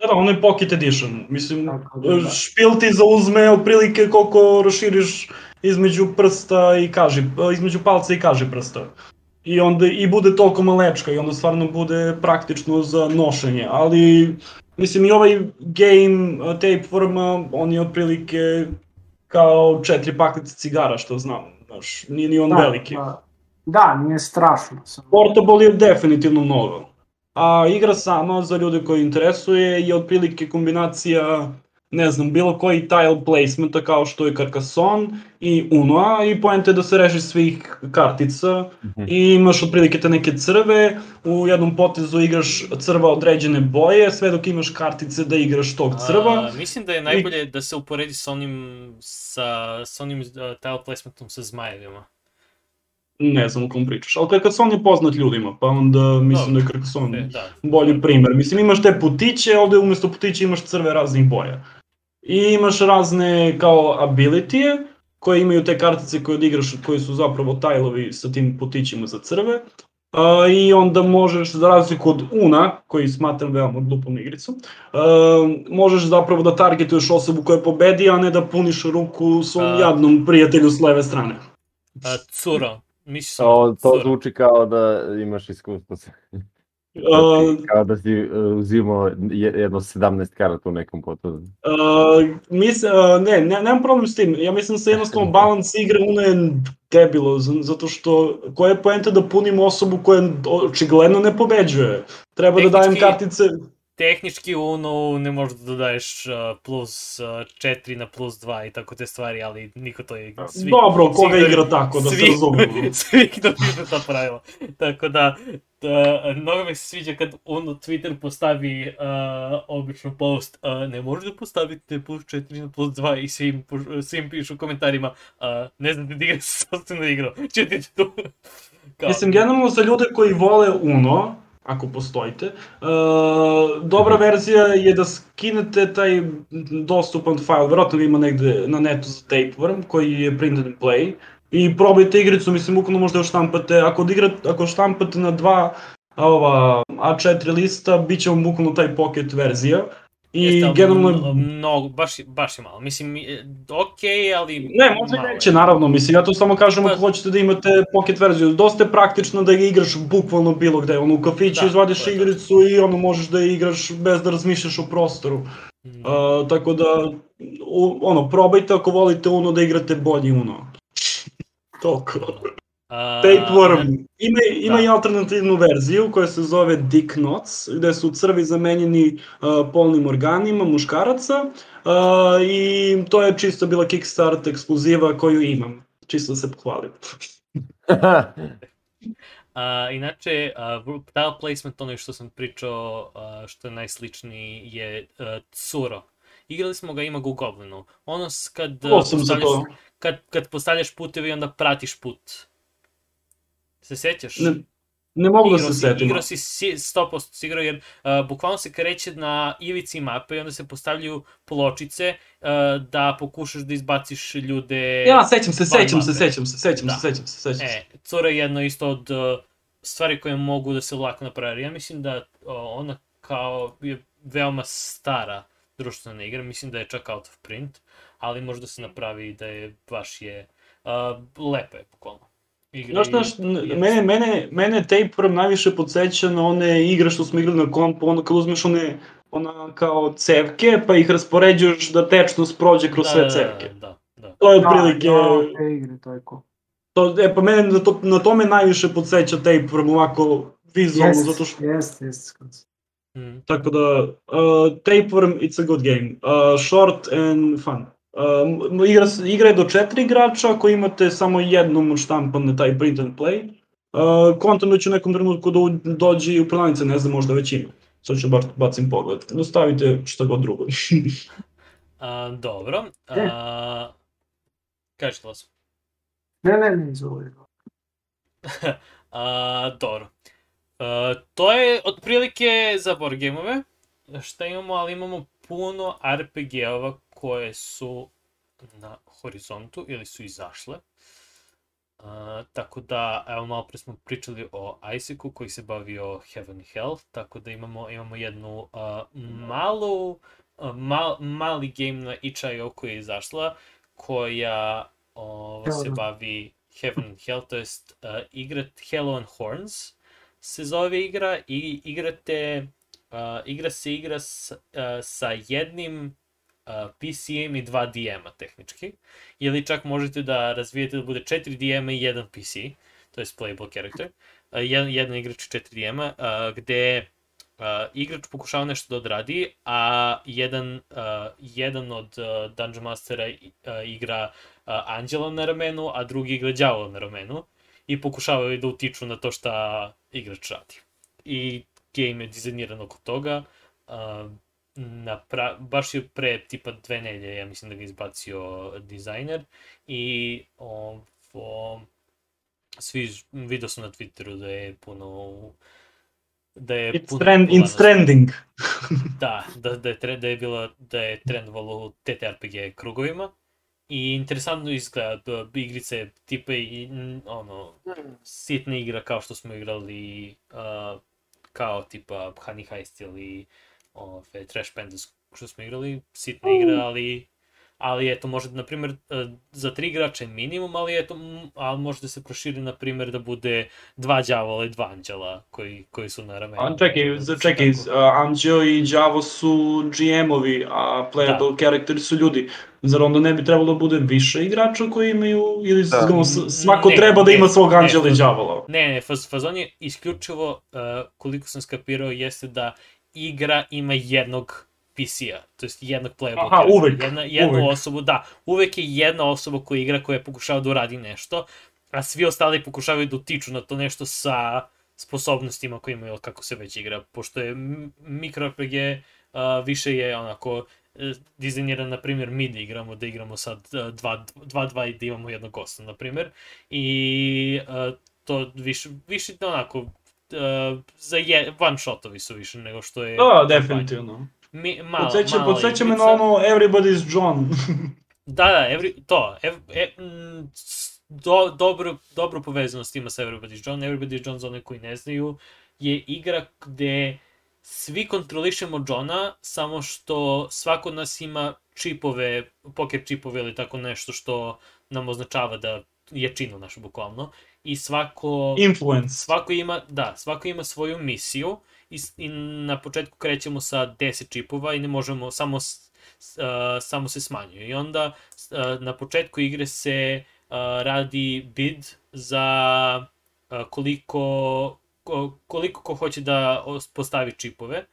da, da, ono je pocket edition. Mislim, Tako da, da. špil ti zauzme otprilike koliko raširiš između prsta i kaži, između palca i kaži prsta. I onda i bude toliko malečka i onda stvarno bude praktično za nošenje, ali mislim i ovaj game uh, tape forma, on je otprilike kao četiri paklice cigara što znam, znaš, nije ni on Da, veliki. Da, da, nije strašno. Samo. Portable je definitivno mnogo. A igra sama, za ljude koji interesuje, je otprilike kombinacija, ne znam, bilo koji tile placementa kao što je Carcassonne i Uno, i poenta je da se reši svih kartica Mhm. i imaš otprilike te neke crve, u jednom potezu igraš crva određene boje, sve dok imaš kartice da igraš tog crva. A, mislim da je najbolje da se uporedi sa onim, sa, sa onim uh, tile placementom sa zmajevima. Ne znam o kom pričaš, ali Carcassonne je poznat ljudima, pa onda mislim Dobro. da je Carcassonne E, da. bolji primer. Mislim, imaš te putiće, ovde umesto putića imaš crve raznih boja. I imaš razne kao abilitije, koje imaju te kartice koje odigraš, koji su zapravo tajlovi sa tim putićima za crve. Uh, I onda možeš, za razliku od Una, koji smatram veoma glupom igricom, uh, možeš zapravo da targetuješ osobu koja pobedi, a ne da puniš ruku svom A. jadnom prijatelju s leve strane. A, curo. Mislim, To, to curo. zvuči kao da imaš iskustvo. Sa- Uh, kao da si uh, uzimao je- jedno 17 karata u nekom potezu. Uh, mis, uh, ne, ne, nemam problem s tim. Ja mislim da se jednostavno [laughs] balans igre Uno je debilozan, zato što koja je poenta da punimo osobu koja očigledno ne pobeđuje. Treba da dajem Tehnički- kartice... Tehnički u Uno ne možeš da dodaješ uh, plus uh, 4 na plus 2 i tako te stvari, ali niko to je... Svi, Dobro, koga svi- igra tako, da se svi- razumemo. [laughs] Svi ignoriraju ta pravila. Tako da, da, mnogo mi se sviđa kad Uno Twitter postavi uh, obično post, uh, ne možeš da postavite plus 4 na plus 2 i svim, svim pišu u komentarima, uh, ne znate da igra sa sobstveno igru, [laughs] četite tu. Kao, Mislim, generalno za ljude koji vole Uno, ako postojite, uh, dobra verzija je da skinete taj dostupan file, verovatno ga ima negde na netu za Tapeworm, koji je print and play, i probajte igricu, mislim, bukvalno možda još štampate, ako, odigrate, ako štampate na dva ova A4 lista, bit će vam bukvalno taj pocket verzija, i Jeste, generalno Mnogo, baš, baš je malo. Mislim, e, okej, ali... Ne, možda i malo neće, naravno, mislim, ja to samo kažem ako hoćete da imate pocket verziju. Dosta je praktično da ga igraš bukvalno bilo gde, ono u kafiću Da, izvadiš igricu i ono možeš da igraš bez da razmišljaš o prostoru. Mm. Uh, tako da, ono, probajte ako volite Uno da igrate bolji Uno. Toliko. Tapeworm. Ima, ima Da. i alternativnu verziju koja se zove Dick Knots, gde su crvi zamenjeni uh, polnim organima muškaraca uh, i to je čisto bila Kickstart ekskluziva koju imam. Čisto da se pohvalim. [laughs] A, inače, a, v- tile placement, ono što sam pričao, a, što je najsličniji, je a, Curo. Igrali smo ga, ima u Goblinu. Ono kad, postavljaš, to. kad, kad postavljaš putevi, onda pratiš put. Se sjećaš? Ne, ne mogu da se setim. Igrao si si- 100% si igrao jer uh, bukvalno se kreće na ivici mape i onda se postavljaju pločice uh, da pokušaš da izbaciš ljude. Ja, sećam se, sećam se, sećam se, sećam Da. se, sećam se, sećam se. E, cura je jedno isto od uh, stvari koje mogu da se lako napravi. Ja mislim da uh, ona kao je veoma stara društvena igra, mislim da je čak out of print, ali možda se napravi da je baš je uh, lepa je bukvalno. Igra Znaš, n- i- mene, mene, mene Tapeworm najviše podsjeća na one igre što smo igrali na kompu, ono kad uzmeš one, ona kao cevke, pa ih raspoređuješ da tečnost prođe kroz sve cevke. Da, da. To je Da, otprilike, da, te igre, to je cool. to, e pa mene na, to, na tome najviše podsjeća Tapeworm ovako vizualno, Jest, zato što, jest, jest. skroz. Mm. tako da, uh, Tapeworm, it's a good game, uh, short and fun. Uh, igra, igra je do četiri igrača, ako imate samo jednom štampan taj print and play. Uh, kontam da će u nekom trenutku da u- dođe i u prodavnice, ne znam, možda već ima. sad ću bar bacim pogled. Dostavite šta god drugo. [laughs] A, dobro. A, kažete vas. Ne, ne, ne, izvoli. [laughs] A, dobro. A, to je otprilike za board gameove. Šta imamo, ali imamo puno RPG-ova koje su na horizontu ili su izašle. Uh, tako da, evo malo pre smo pričali o Isaacu koji se bavio Heaven and Hell, tako da imamo, imamo jednu uh, malu, uh, mal, mali game na itch.io koja je izašla, koja uh, se bavi Heaven and Hell, to jest uh, igrat Hello and Horns se zove igra i igrate, uh, igra se igra s, uh, sa jednim PCM i dva DM-a tehnički. Ili čak možete da razvijete da bude 4 DM-a i jedan PC, to je playable character. Jedan, jedan igrač i 4 DM-a, gde uh, igrač pokušava nešto da odradi, a jedan, uh, jedan od uh, Dungeon Mastera uh, igra uh, anđela na ramenu, a drugi igra đavola na ramenu i pokušavaju da utiču na to šta igrač radi. I game je dizajniran oko toga. Uh, napra baš je pre tipa dve nelje, ja mislim da ga izbacio dizajner i ovo, svi, vidio sam na Twitteru da je puno da je it's, trend, it's trending. [laughs] da, da, da, je, da je bilo, da je trendovalo u TTRPG krugovima. I interesantno izgleda, da igrice tipa i ono, sitna igra kao što smo igrali uh, kao tipa Honey Heist ili ove, Trash Pandas što smo igrali, sitna igra, ali ali eto, može, na primjer, e, za tri igrača je minimum, ali eto, ali može da se proširi, na primjer, da bude dva đavola i dva anđela koji, koji su na ramenu. Čekaj, čekaj, uh, anđeo i đavo su GM-ovi, a playable da. karakteri su ljudi. Zar onda ne bi trebalo da bude više igrača koji imaju, ili da. svako ne, treba da ima svog anđela i đavola? Ne, ne, faz, fazon je isključivo, uh, koliko sam skapirao, jeste da igra ima jednog PC-a, to jest jednog playable Aha, uvek, jedna, jednu uvek. osobu, da, uvek je jedna osoba koja igra koja pokušava da uradi nešto, a svi ostali pokušavaju da utiču na to nešto sa sposobnostima koje imaju kako se već igra, pošto je mikro RPG uh, više je onako e, dizajniran, na primjer, mi da igramo, da igramo sad 2-2 i da imamo jednog gosta, na primjer, i uh, to više, više onako, uh, za je, one shotovi su više nego što je... Da, definitivno. Mi, mala, Podseća, mala podseća me na ono Everybody's John. [laughs] da, da, every, to. Ev, e, m, do, dobro, dobro povezanost ima sa Everybody's John. Everybody's John, za one koji ne znaju, je igra gde svi kontrolišemo Johna, samo što svako od nas ima čipove, poker čipove ili tako nešto što nam označava da je čino naš bukvalno. I svako... Influence. Svako ima, da, svako ima svoju misiju i, i na početku krećemo sa 10 čipova i ne možemo, samo, uh, samo se smanjuje. I onda uh, na početku igre se uh, radi bid za uh, koliko, ko, koliko ko hoće da postavi čipove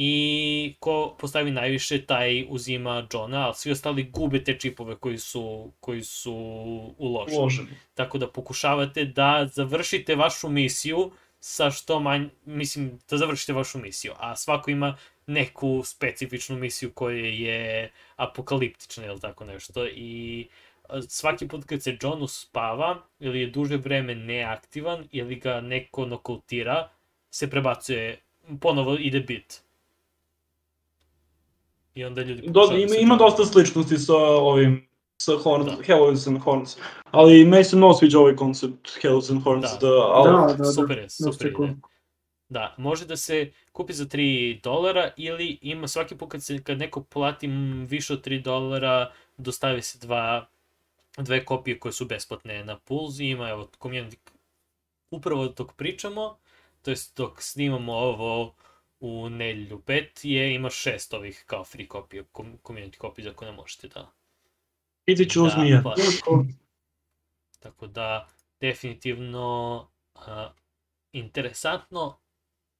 i ko postavi najviše, taj uzima Johna, ali svi ostali gube te čipove koji su, koji su uloženi. uloženi. Tako da pokušavate da završite vašu misiju sa što manj, mislim, da završite vašu misiju, a svako ima neku specifičnu misiju koja je apokaliptična ili tako nešto i svaki put kad se John uspava ili je duže vreme neaktivan ili ga neko nokultira, se prebacuje, ponovo ide bit. I onda ljudi... Do, da ima, ima dosta sličnosti sa ovim sa Horns, da. Hellos and Horns. Ali meni se mnogo sviđa ovaj koncept Hellos and Horns. Da, da, ali... da, da, da, super je, super je. Da, može da se kupi za 3 dolara ili ima svaki put kad, se, kad neko plati više od 3 dolara, dostavi se dva, dve kopije koje su besplatne na Pulse ima, evo, community, upravo dok pričamo, to jest dok snimamo ovo u nedelju 5 je, ima šest ovih kao free kopija, community kopije za koje ne možete da Idi ću da, pa, Tako da, definitivno uh, interesantno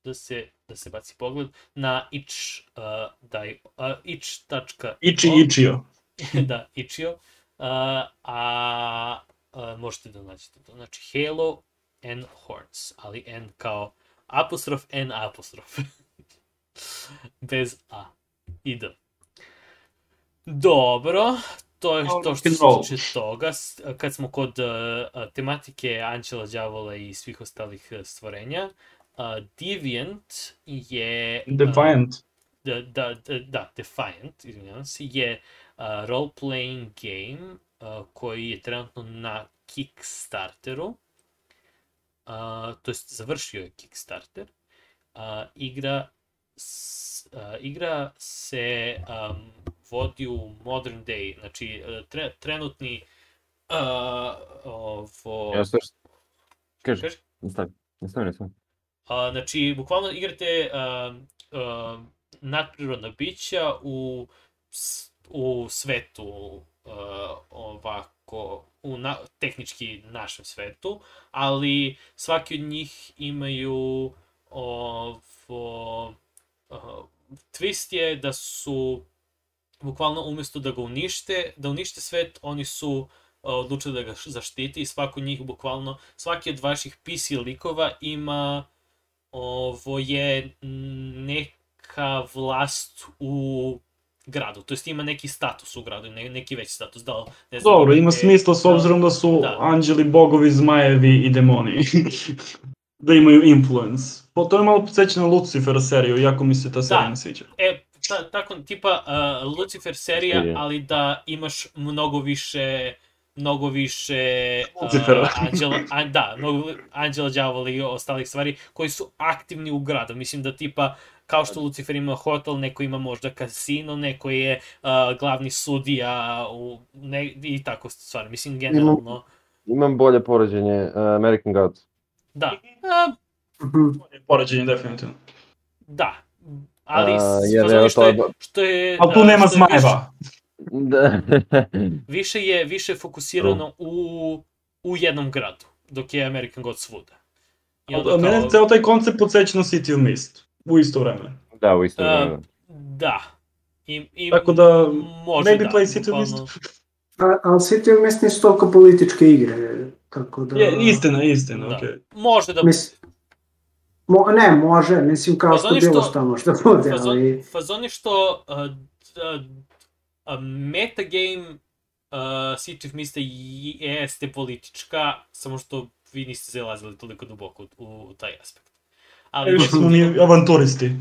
da se da se baci pogled na itch uh, daj uh, itch.io Ichi Ichio [laughs] da Ichio uh, a uh, možete da nađete to. Znači Halo and Horns ali N kao apostrof N apostrof [laughs] Bez A i D. Dobro, to je to što se tiče toga. Kad smo kod uh, tematike Anđela Đavola i svih ostalih uh, stvorenja, uh, Deviant je... uh, Defiant. da, da, da, da, Defiant, izvinjavam se, je uh, role-playing game uh, koji je trenutno na Kickstarteru, uh, to jest završio je Kickstarter. Uh, igra, s, uh, igra se um, vodi u modern day, znači uh, tre, trenutni uh, ovo... Ja sve što... Kaži, Kaži? nastavi, nastavi, nastavi. A, znači, bukvalno igrate a, a, nadprirodna bića u, u svetu a, ovako, u na, tehnički našem svetu, ali svaki od njih imaju ovo, a, twist je da su bukvalno umesto da ga unište, da unište svet, oni su a, odlučili da ga zaštiti i svako njih bukvalno, svaki od vaših PC likova ima ovo je neka vlast u gradu, to jest ima neki status u gradu, ne, neki veći status, da ne znam... Dobro, da ima smisla s da- obzirom da su da. anđeli, bogovi, zmajevi i demoni. [laughs] da imaju influence. Po to je malo podsjeća na Lucifera seriju, iako mi se ta serija ne sviđa. E, ta, tako, tipa uh, Lucifer serija, Serija. ali da imaš mnogo više mnogo više uh, anđela, [laughs] a, da, mnogo anđela, đavola i ostalih stvari koji su aktivni u gradu. Mislim da tipa kao što Lucifer ima hotel, neko ima možda kasino, neko je uh, glavni sudija u, ne, i tako stvari. Mislim, generalno, Imam bolje poređenje, uh, American Gods. Da. A, Mhm. Poređenje definitivno. da. Ali, A, s- jer, fazon je što to je što je, Ali tu a, nema zmajeva. Da. [laughs] više je više fokusirano u, u jednom gradu, dok je American God svuda. I onda Ali Mene kao, ceo taj koncept podsjeća na City of Mist. U isto vreme. da, u isto vreme. da. I, i Tako da, može maybe da, play City of. Mist. A- Ali City of Mist nisu toliko političke igre, tako da... Je, istina, istina, Da. okej. Može da... Mis... Mo, ne, može, mislim kao što Fazon je bilo što- što može da bude, Fazon, ali... fazon je što uh, uh, uh, metagame uh, City of Mista jeste politička, samo što vi niste zalazili toliko duboko u, u taj aspekt. Ali Više smo mi avanturisti. [laughs]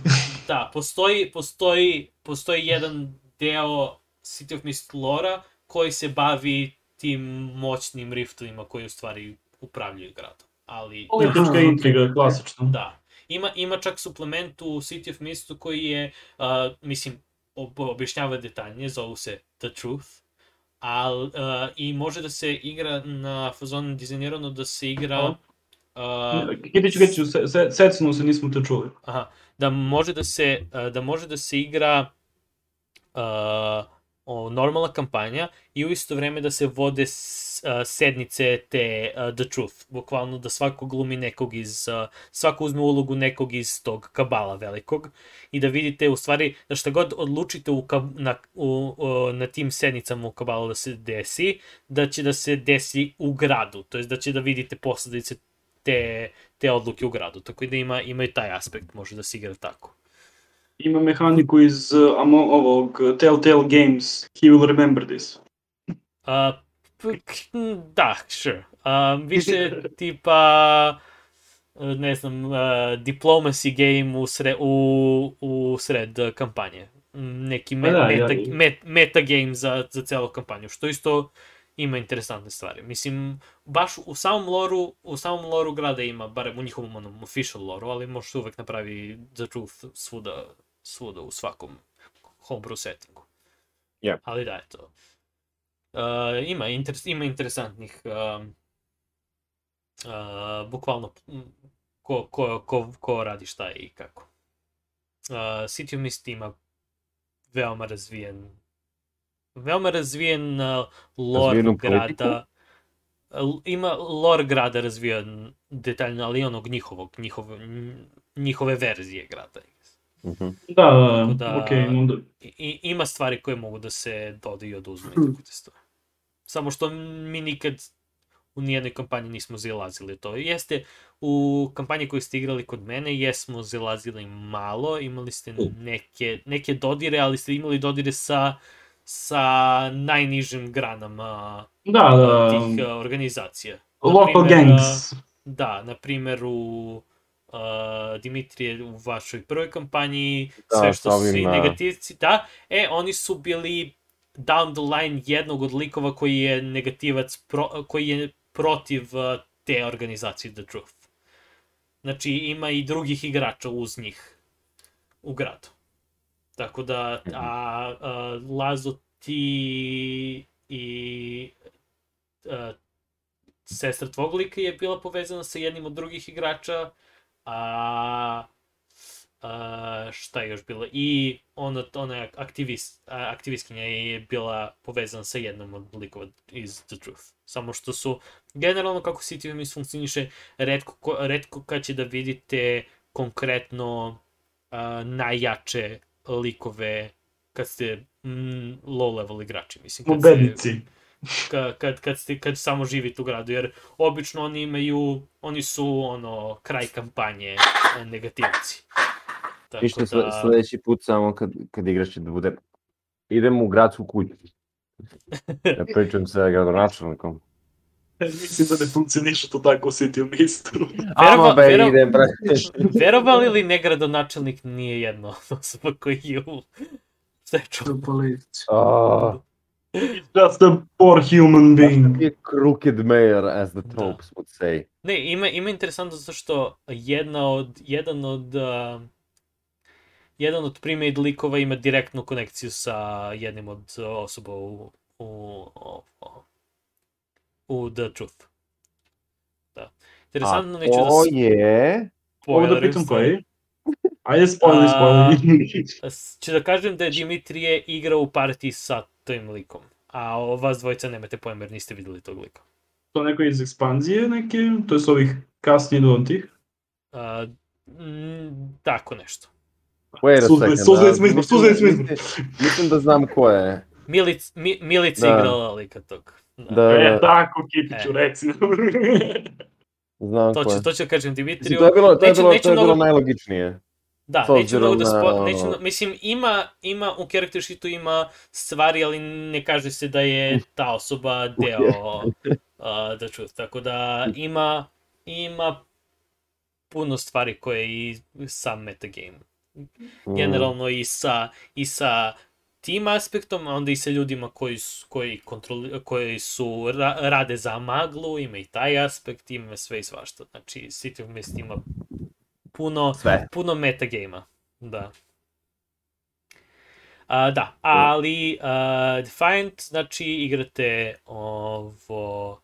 Da, postoji, postoji, postoji jedan deo City of Mist lora koji se bavi tim moćnim riftovima koji u stvari upravljaju gradom. Ali, Politička Aha, intriga, klasično. da. Ima, ima čak suplement u City of Mistu koji je, uh, mislim, ob, objašnjava detaljnije, zovu se The Truth, al, uh, i može da se igra na fazonu dizajnirano da se igra uh, Kitiću, Kitiću, se, se, secnuo se, nismo te čuli. Aha, da može da se uh, da može da se igra uh, o, normalna kampanja i u isto vreme da se vode s, uh, sednice te uh, The Truth, bukvalno da svako glumi nekog iz uh, svako uzme ulogu nekog iz tog kabala velikog i da vidite u stvari da šta god odlučite u, kab, na, u, u, na tim sednicama u kabalu da se desi, da će da se desi u gradu, to jest da će da vidite posledice te, te odluke u gradu, tako da ima, ima i taj aspekt, može da se igra tako. Ima mehaniku iz uh, amo, ovog uh, Telltale Games, He Will Remember This. Uh, da, sure. Uh, više [laughs] tipa uh, ne znam, uh, diplomacy game u, sre, u, u sred uh, kampanje. Mm, Neki me, Pa da, meta, ja- met, meta game za, za celu kampanju, što isto ima interesantne stvari. Mislim, baš u samom loru, u samom loru grada ima, barem u njihovom onom official loru, ali može se uvek napravi The Truth svuda, svuda u svakom homebrew settingu. Yep. Ali da, eto. Uh, ima, interes, ima interesantnih um, uh, bukvalno ko, ko, ko, ko radi šta i kako. Uh, City of Mist ima veoma razvijen veoma razvijen uh, lore Razvijenu grada L- ima lore grada razvijen detaljno, ali onog njihovog, njihov, njihove verzije grada. Mhm. Da, da, Tako da, da- okej, onda... I, ima stvari koje mogu da se dodaju i oduzme i Hmm. tako te stvari. Samo što mi nikad u nijednoj kampanji nismo zilazili to. Jeste, u kampanji koju ste igrali kod mene, jesmo zilazili malo, imali ste neke, neke dodire, ali ste imali dodire sa, sa najnižim granama Da, da. tih organizacija. Local Naprimer, gangs. Da, na primjer u uh, Dimitrije u vašoj prvoj kampanji, Da, sve što su ovim, svi a- negativci, da, e, oni su bili down the line jednog od likova koji je negativac, pro, koji je protiv uh, te organizacije The Truth. Znači, ima i drugih igrača uz njih u gradu. Tako da, a, a Lazo, ti i a, sestra tvog lika je bila povezana sa jednim od drugih igrača, a, a šta je još bilo? I ona, ona aktivist, a, aktivistkinja je bila povezana sa jednom od likova iz The Truth. Samo što su, generalno kako Mist funkcioniše, redko, ko- redko kad će da vidite konkretno a, najjače likove kad ste mm, low level igrači, mislim. Kad ste- Pobednici. Kad, kad, ste, kad samo živite u gradu, jer obično oni imaju, oni su ono, kraj kampanje e, negativci. Tako Ništa da... sledeći put samo kad, kad igraš će da bude idem u gradsku kuću. Ja [laughs] pričam sa gradonačelnikom. Mislim da ne funkcioniše to tako u City of Mistu. Ama be, verov- idem, brate. [laughs] Verovali ili ne, gradonačelnik nije jedno osoba koji je u steču. Do politici. Oh, Just a poor human being. be a crooked mayor, as the Da. tropes would say. Ne, ima, ima interesantno zato što jedna od, jedan od uh, jedan od primade likova ima direktnu konekciju sa jednim od osoba u, u, u, u The Truth. Da. Interesantno, A neću da to je... Mogu da pitam koji? Ajde, spoiler, A- spoiler. S- Ću da kažem da je Dimitrije igrao u partiji sa tim likom. A o vas dvojica nemate pojma jer niste videli tog lika. to neko iz ekspanzije neke, to je s ovih kasnije donatih. A, mm, tako nešto. Wait a second. suzli a, smo izbor, izbor. mislim- Mislim da znam ko je. Milic, mi, Milica Da. igrala lika tog. Da. Da, E, da, tako, Kipiću, E. reci. znam To ko je. ću, to ću kažem Mislim, Dimitriju. to je bilo, to je bilo, neću to je bilo mnogo- najlogičnije. Da, s neću mnogo da spo... na Neću, ono- mislim, ima, ima u character sheetu ima stvari, ali ne kaže se da je ta osoba [laughs] deo uh, The Truth. Tako da ima, ima puno stvari koje i sam metagame. Mm. Generalno i sa, i sa tim aspektom, a onda i sa ljudima koji, su, koji, kontroli, koji su ra, rade za maglu, ima i taj aspekt, ima sve i svašta. Znači, City of Mist ima puno, Sve. puno metagame-a, da. A, da, ali uh, Defiant, znači igrate ovo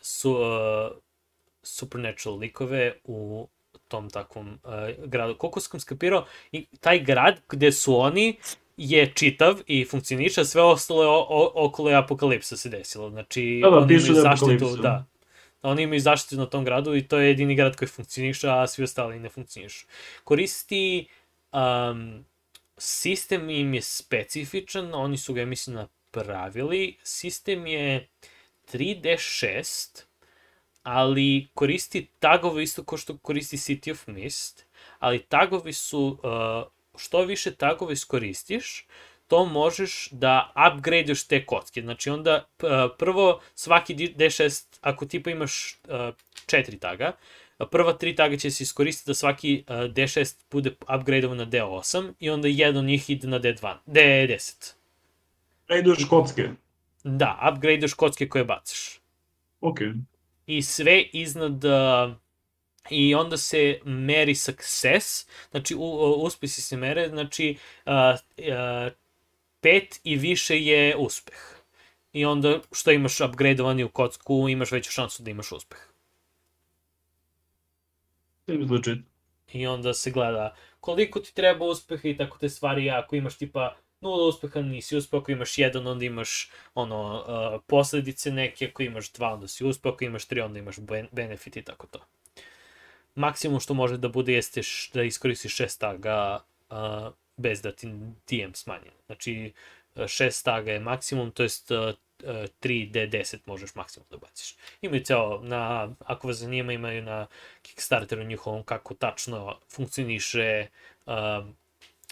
su, uh, supernatural likove u tom takvom uh, gradu. Koliko sam skapirao, i taj grad gde su oni je čitav i funkcioniše, sve ostalo je o, o, okolo je apokalipsa se desilo. Znači, Da, da, oni imaju da zaštitu, da. Oni imaju zaštitu na tom gradu i to je jedini grad koji funkcioniše, a svi ostali ne funkcionišu. Koristi um, sistem im je specifičan, oni su ga, mislim, napravili. Sistem je 3D6, ali koristi tagove isto kao što koristi City of Mist, ali tagovi su, uh, što više tagove iskoristiš, to možeš da upgradeš te kocke. Znači onda uh, prvo svaki D- D6, ako tipa imaš uh, četiri taga, prva tri taga će se iskoristiti da svaki uh, D6 bude upgradeovan na D8 i onda jedan od njih ide na D2, D10. E, ideš kocke. Da, upgradeuješ kocke koje bacaš. Ok. i sve iznad i onda se meri success, znači u, u, uspesi se mere, znači uh, uh, pet i više je uspeh. I onda što imaš upgradeovani u kocku, imaš veću šansu da imaš uspeh. Seems legit. I onda se gleda koliko ti treba uspeha i tako te stvari, ako imaš tipa nula uspeha nisi uspeo, ako imaš jedan onda imaš ono uh, posledice neke, ako imaš dva onda si uspeo, ako imaš tri onda imaš ben benefit i tako to. Maksimum što može da bude jeste da iskoristiš šest taga uh, bez da ti DM smanji. Znači uh, šest taga je maksimum, to jest uh, 3D10 možeš maksimum da baciš. Imaju ceo, na, ako vas zanima, imaju na Kickstarteru njihovom kako tačno funkcioniše uh,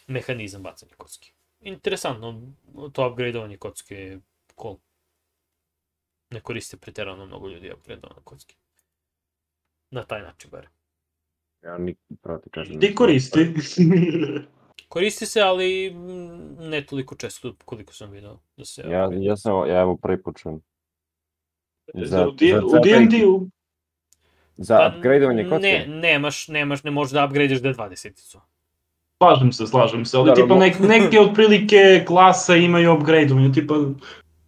mehanizam bacanja kocki. Interesantno, to upgradeovanje kocke je cool. Ne koriste preterano mnogo ljudi upgradeovanje kocke. Na taj način, bar. Ja nik, pravo ti kažem. Ti koristi. [laughs] Koristi se, ali mm, ne toliko često koliko sam vidio da se... Ja, ja sam, ja evo prvi put čujem. Za, u D&D-u Za Pa, upgradeovanje kocke? Ne, nemaš, nemaš, ne možeš da upgradeš D20-icu. Slažem se, slažem se, ali Da, tipa nek, neke otprilike klasa imaju upgradeovanje, tipa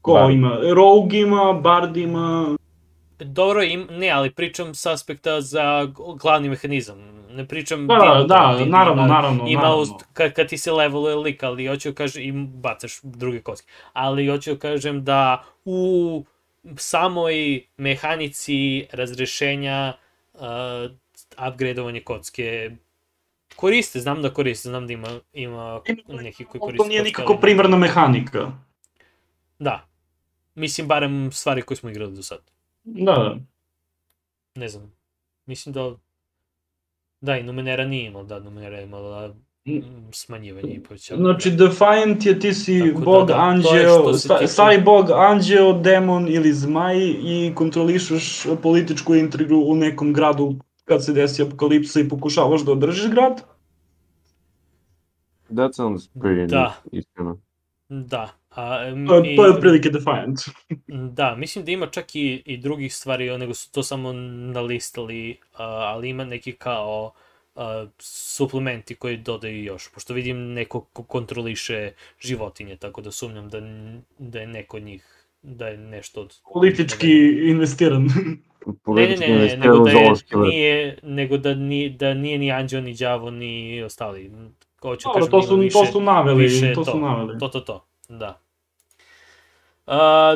ko Bard. ima? Rogue ima, Bard ima, Dobro, im, ne, ali pričam s aspekta za glavni mehanizam. Ne pričam... da, dijalog, da, ali naravno, ima- naravno, Ima, naravno. kad, kad ti se leveluje lik, ali hoću da kažem, im bacaš druge kocke. Ali hoću da kažem da u samoj mehanici razrešenja uh, upgradeovanje kocke koriste, znam da koriste, znam da ima, ima neki koji koriste To nije kocke, nikako primarna mehanika. Da. Mislim, barem stvari koje smo igrali do sad. Da, da. Ne znam. Mislim da... Da, i Numenera nije imala, da, Numenera je imala smanjivanje i povećavanje. Znači, Defiant je ti si Tako da, bog, da, je anđeo, sta- stari bog, anđeo, demon ili zmaj i kontrolišeš političku intrigu u nekom gradu kad se desi apokalipsa i pokušavaš da održiš grad. That sounds pretty Da. iskreno. Da. A, To je, i- to je otprilike Defiant. Da, mislim da ima čak i, i drugih stvari, nego su to samo nalistali, a, ali ima neki kao a, suplementi koji dodaju još, pošto vidim neko ko kontroliše životinje, tako da sumnjam da, da je neko od njih, da je nešto od... Politički investiran. Ne, [laughs] ne, Politički ne, ne, investiraju nego da, je, nije, nego da, ni, da nije ni Anđeo, ni Đavo, ni ostali. Hoću Dobro, kažem, to su, više, to su naveli, više to su naveli. To, to, to, da.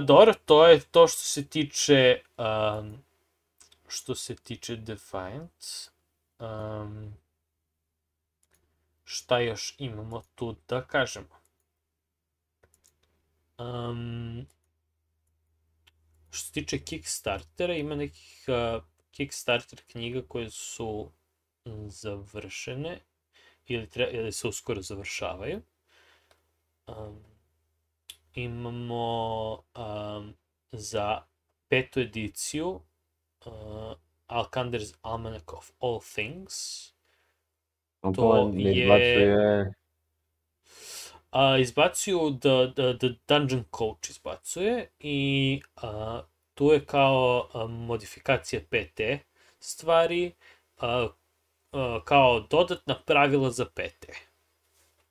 Dobro, to je to što se tiče um, što se tiče Defiant. Um, šta još imamo tu da kažemo? Um, što se tiče Kickstartera, ima nekih uh, Kickstarter knjiga koje su mm, završene ili, tre, ili se uskoro završavaju. Um, imamo um, za petu ediciju uh, Alkander's Almanac of All Things. To to je- izbacuje... A, izbacuju the, the, the Dungeon Coach izbacuje i a, tu je kao a, modifikacija PT stvari a, a, kao dodatna pravila za PT.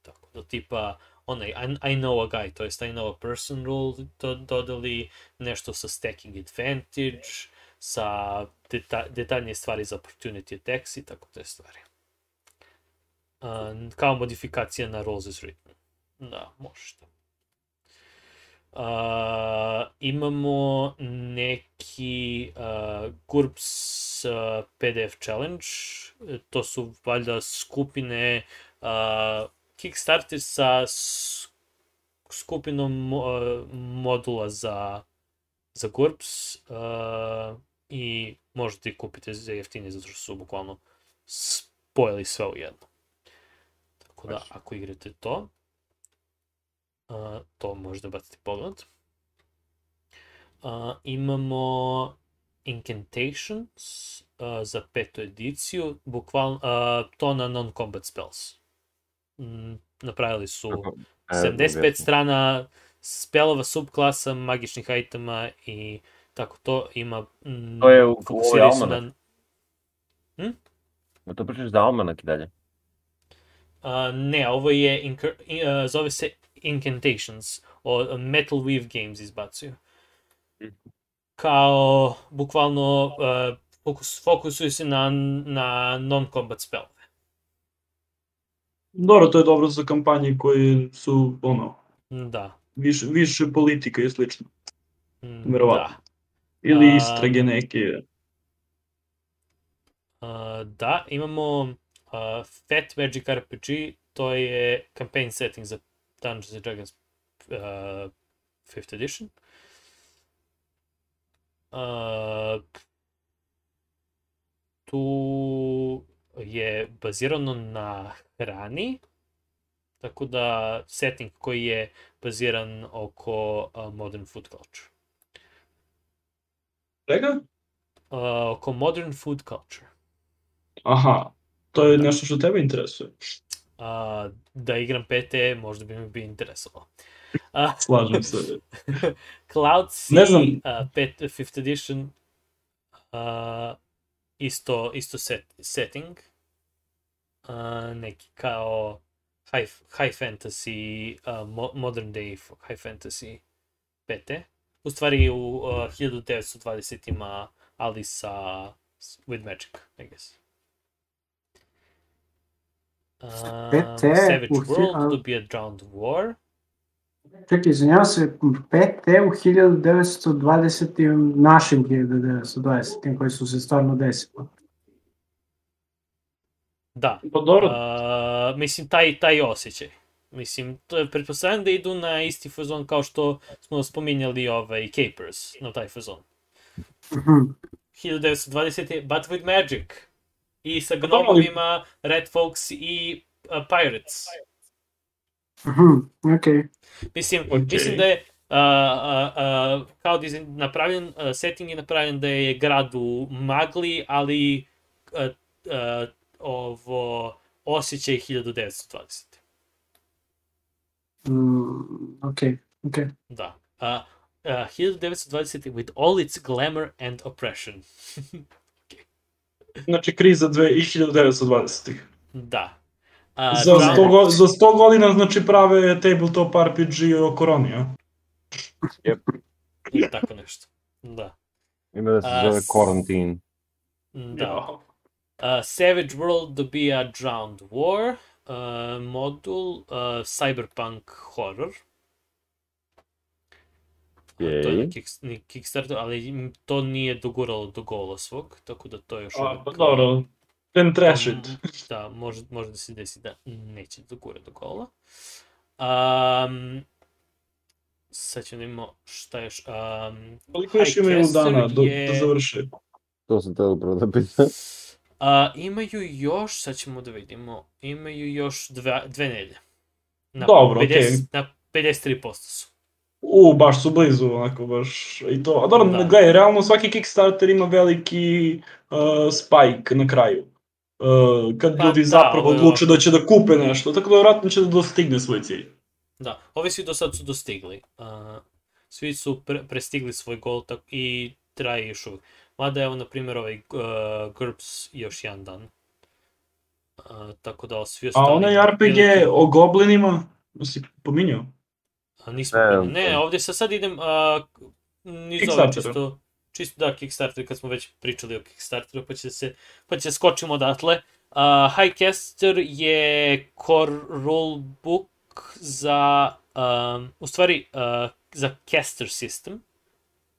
Tako da tipa onaj I, I know a guy, to jest I know a person rule to, dodali nešto sa stacking advantage, sa deta, detaljnije stvari za opportunity attacks i tako te stvari. A, kao modifikacija na Rolls is Written. Da, može to. Uh, imamo neki uh, GURPS uh, PDF challenge, to su valjda skupine uh, Kickstarter sa skupinom mo- modula za, za GURPS uh, i možete ih kupiti za jeftinije zato što su bukvalno spojili sve u jedno. Tako da, ako igrate to, a, to možda baciti pogled. A, imamo Incantations a, za petu ediciju, bukvalno a, to na non-combat spells. Mm, napravili su E, 75 vjerno. strana spelova, subklasa, magičnih itema i tako to ima... Mm, To je u- ovoj almanak. na- Ma to pričaš za Almanak i dalje. A, ne, ovo je, incar, i, a, zove se Incantations, o Metal Weave Games izbacuju. Kao, bukvalno, uh, fokus, fokusuju se na, na non-combat spell. Dobro, to je dobro za kampanje koje su, ono, Da. više, više politika i slično. Mm, Verovatno. Da. Ili A- istrage neke. Uh, da, imamo uh, Fat Magic RPG, to je campaign setting za Dungeons and Dragons uh, 5th edition. Uh, tu je bazirano na hrani, tako da setting koji je baziran oko uh, modern food culture. Čega? Uh, oko modern food culture. Aha, to je nešto što tebe interesuje. Uh, da igram PT, možda bi mi bi interesovalo. Uh, Slažem se. [laughs] Cloud Sea, Ne znam. uh, pet, 5th edition, uh, isto, isto set, setting, uh, neki kao high, high fantasy, uh, mo, modern day high fantasy PT. U stvari u uh, 1920 ima ali sa s- with magic, I guess. Uh, PT Savage u hi- World a- dobija Drowned War. Čekaj, izvinjavam se, PT u 1920. našim 1920. koji su se stvarno desili. Da, Pa dobro, Uh, mislim, taj, taj osjećaj. Mislim, to je, pretpostavljam da idu na isti fazon kao što smo spominjali ovaj Capers, na taj fazon. Mhm. 1920. But with Magic. I sa ali- gnomovima, Red Fox i uh, Pirates. Mhm, okej. Mislim, Okej. mislim da je uh, uh, uh, kao dizajn napravljen, uh, setting je napravljen da je grad u magli, ali uh, uh, ovo osjećaj 1920. Mm, okej, okej. Da. Uh, uh, 1920 with all its glamour and oppression. [laughs] znači kriza dve- i 1920-ih. da. Uh, Za, Drowned- 100 go, za 100 godina znači prave tabletop RPG o koroni, a? ili tako nešto. Da. Ima da se A, zove Quarantine. Da. Uh, Savage World dobija Drowned War, uh, modul uh, Cyberpunk Horror. To je na, kick, Kickstarter, ali to nije doguralo do gola svog, tako da to je još A, pa dobro, then trash it. Um, [laughs] Da, može, može da se desi da neće da gure do gola. Um, sad ćemo da imamo šta još. Um, Koliko još imaju dana do, je- da završe? To sam teo upravo da pitam. [laughs] a, imaju još, sad ćemo da vidimo, imaju još dva, dve nelje. Na Dobro, 50, okej. Na 53% su. U, baš su blizu, onako baš i to. A dobro, Da. gledaj, realno svaki Kickstarter ima veliki uh, spike na kraju. Uh, kad Pa ljudi da, zapravo odluče da će da kupe nešto, tako da vjerojatno će da dostigne svoj cilj. Da, ovi svi do sad su dostigli. Uh, svi su pre, prestigli svoj gol tak, i traje još uvijek. Mada evo, na primjer, ovaj uh, GURPS još jedan dan. Uh, tako da svi A ostali... onaj RPG veliki- o goblinima, si pominjao? A, nismo Ne, ne, ne, ovdje sa sad idem uh, ove Kickstarteru. čisto, čisto da, Kickstarter, kad smo već pričali o Kickstarteru, pa će se, pa će skočimo odatle. Uh, Highcaster je core rulebook za, um, u stvari, uh, za caster system.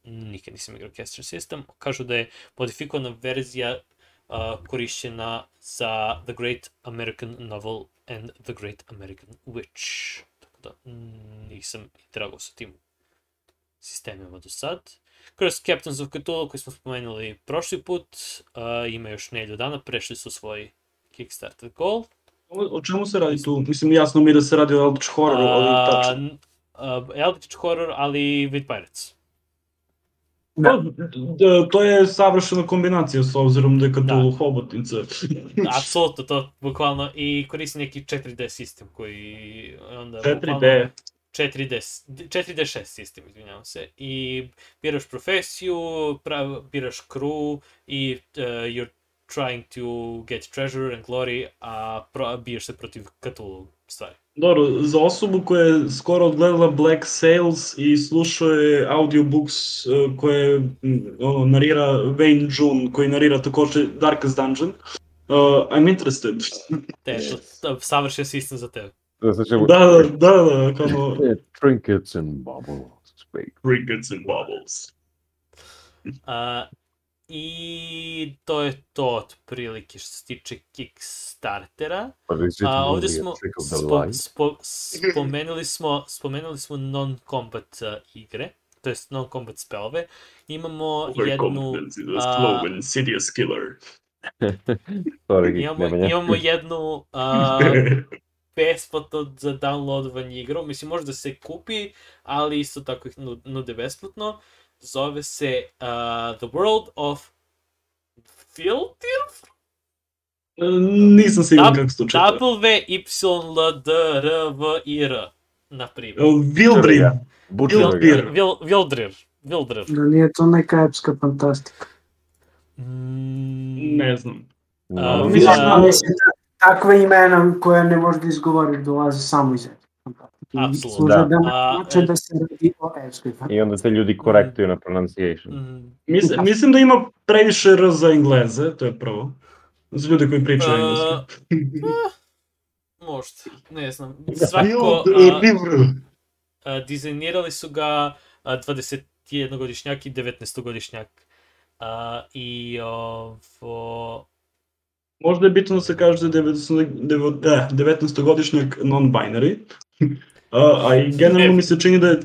Nikad nisam igrao caster system. Kažu da je modifikovana verzija uh, korišćena za The Great American Novel and The Great American Witch. Tako da mm, nisam igrao sa tim sistemima do sad. Kroz Captains of Cthulhu koji smo spomenuli prošli put, uh, ima još nelju dana, prešli su svoj Kickstarter goal. O, o čemu se radi tu? Mislim, jasno mi je da se radi o Eldritch Horroru, ali tačno. a, Eldritch Horror, ali with Pirates. Da. Pa, to je savršena kombinacija s obzirom da je Cthulhu hobotnica. [laughs] Apsolutno, to bukvalno i koristi neki 4D sistem koji onda... 4D. 4D, 4D6 sistem, izvinjavam se. I biraš profesiju, prav, biraš crew i uh, you're trying to get treasure and glory, a pro, biješ se protiv Cthulhu stvari. Dobro, za osobu koja je skoro odgledala Black Sails i slušao je audiobooks uh, koje mm, ono, narira Wayne June, koji narira također Darkest Dungeon, uh, I'm interested. Te, to, to, savršen sistem za tebe. Da da, da, da, kao Trinkets and bubbles. Speak. Crickets and Bubbles. A, I to je to otprilike što se tiče Kickstartera. It A, a smo spo, spo, spomenuli smo spomenuli smo non-combat uh, igre. to jest non-combat spelove. Imamo jednu... A insidious killer. [laughs] Sorry, Imamo, imamo jednu a, [laughs] besplatno za downloadovanje igru. Mislim, može da se kupi, ali isto tako ih nu- nude besplatno. Zove se uh, The World of Filter? Nisam siguran Dab- kako se to čita. W, Y, L, D, R, V, I, R. Na primjer. Vilbrin. Butcher Vilbir. ga. Vil, Vildrir. Vildrir. Da nije to neka epska fantastika. Mm, Ne znam. No, mislim Da. da- Mislim, takve imena koje ne možeš da izgovoriš dolaze samo iz epske Apsolutno. služe Da. da A, znači e- da se radi o. I onda te ljudi korektuju na pronunciation. mm, Mislim, mislim da ima previše R za engleze, to je prvo. Za ljude koji pričaju Uh, engleski. možda, ne znam. Svako, Vilbir. a, a, dizajnirali su ga a, 21-godišnjak i 19-godišnjak. A, I ovo... Možda je bitno da se kaže da je 19-godišnjak non-binary. A, a i generalno mi se čini da je...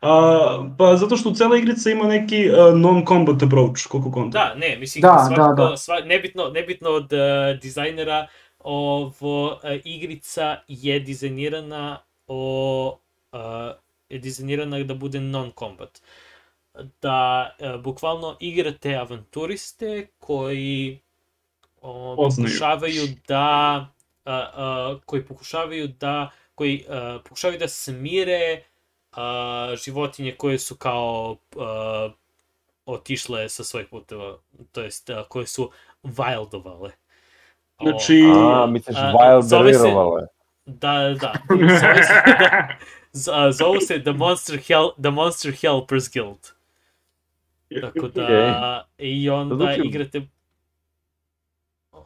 A, pa zato što cela igrica ima neki a, non-combat approach, koliko konta. Da, ne, mislim, Da, svako, da, da. Sva, nebitno, nebitno od uh, dizajnera, ovo, uh, igrica je dizajnirana o, uh, je dizajnirana da bude non-combat. Da uh, bukvalno igrate avanturiste koji Poznaju. pokušavaju da uh, uh, koji pokušavaju da koji uh, pokušavaju da smire uh, životinje koje su kao uh, otišle sa svojih puteva, to jest uh, koje su wildovale. O, Znači... A, misliš zove wilderirale. Da, da, da. Zove se, [laughs] da, z- zovu se The Monster, Hel The Monster Helpers Guild. Tako da, i onda Zvuči- igrate...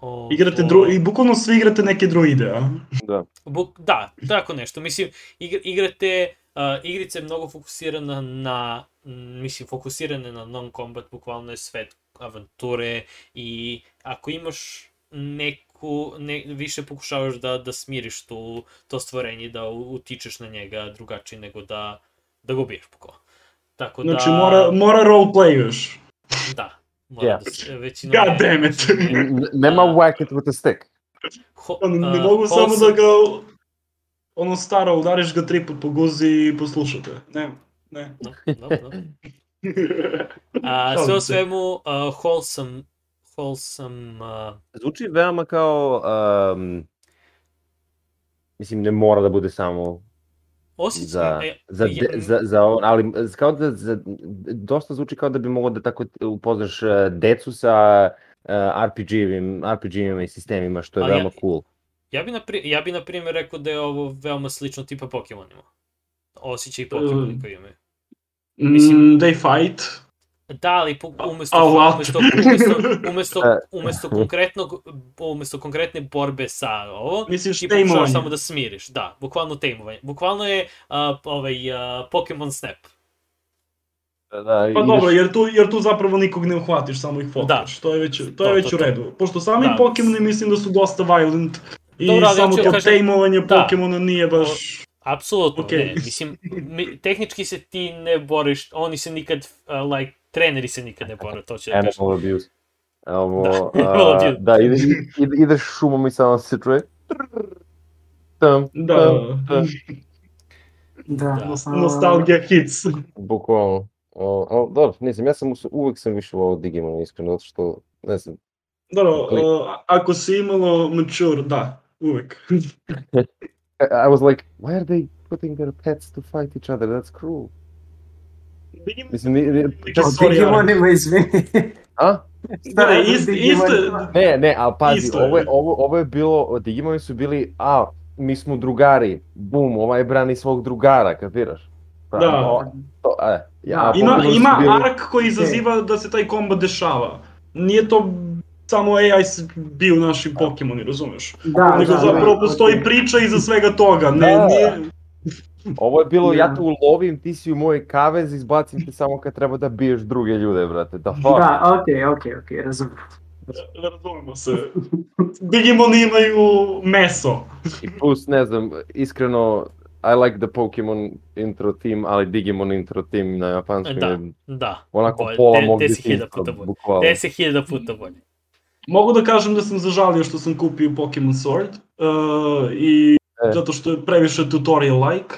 O, Igrate o- dru... I bukvalno svi igrate neke druide, a? Da. Buk, da, tako nešto. Mislim, igra, igrate, uh, igrica je mnogo fokusirana na, mislim, fokusirana na non-combat, bukvalno je svet avanture i ako imaš neku, ne, više pokušavaš da, da smiriš tu, to stvorenje, da utičeš na njega drugačije nego da, da ga ubiješ bukvalno. Tako da, Znači mora, mora roleplayuješ. da, Yeah. God damn it! Нема whack it with a stick. Ами, не мога само да го... Оно старо, удариш го три път по и послушате. Не, не. Все [laughs] освен му wholesome... wholesome Звучи веама као... Мислим, не mora да бъде само. Osjećaj, za, e, za, za, za on, ali kao da, za, dosta zvuči kao da bi mogao da tako upoznaš uh, decu sa uh, RPG-evim, RPG-evima i sistemima, što je Ali ja- veoma cool. ja bi, na, pri- ja bi na primjer rekao da je ovo veoma slično tipa Pokemonima. Osjećaj Pokemoni koji imaju. Mislim- Mm, they fight. Da, ali po, umesto, lot. umesto, umesto, [laughs] umesto, E. umesto, konkretnog, umesto konkretne borbe sa ovo, Misliš ti pokušavaš samo da smiriš. Da, bukvalno tejmovanje. Bukvalno je uh, ovaj, uh, Pokemon Snap. Da, Pa ideš- dobro, jer tu, jer tu zapravo nikog ne uhvatiš, samo ih fokaš. To je već, to To, je već to, u to. redu. Pošto sami Da. Pokemoni mislim da su dosta violent. I Dobro, samo hoću to da kažem- tejmovanje da. Pokemona nije baš... Apsolutno, Okej. ne. Mislim, mi, tehnički se ti ne boriš, oni se nikad, uh, like, treneri se nikad ne bore, to će da kažem. Animal abuse. Ovo, Da, [laughs] a, abuse. da, ide, ide, ideš šumom i samo se čuje. Tam, Da, tam, tam. Da. Nos- a, nostalgia hits. Bukvalno. O, o, dobro, ne znam, ja sam uvek sam više volao Digimon, iskreno, zato što, ne znam, Dobro, uh, ako si imalo mature, da, uvek. [laughs] I was like, why are they putting their pets to fight each other? That's cruel. Vidim, Mislim, ni, ni, Neki čak, Digimonima, izvini. a? Šta Ne, je ist- Digimonima? Ne, ne, ali pazi, Isto ovo je, ovo, ovo je bilo, Digimoni su bili, a, mi smo drugari, bum, ovaj brani svog drugara, kapiraš? Pa, Da. o, to, e, ja, ima, Pokemoni su ima bili- ark koji izaziva da se taj kombat dešava. Nije to samo AI bio naši Pokemoni, razumeš? Da, Nego da, zapravo da, postoji okej. priča iza svega toga. Ne, Da. nije... Ovo je bilo, ja Da. te ulovim, ti si u moj kavez, izbacim te samo kad treba da biješ druge ljude, brate, the fuck? Da, okej, okej, okej, razumem. Razumemo se. Digimoni imaju meso. I plus, ne znam, iskreno, I like the Pokemon intro theme, ali Digimon intro theme na japanskom Da. je Da. onako Bolje, pola mog bukvalno. 10.000 puta bolje. Mogu da kažem da sam zažalio što sam kupio Pokemon Sword uh, i E. zato što je previše tutorial-like,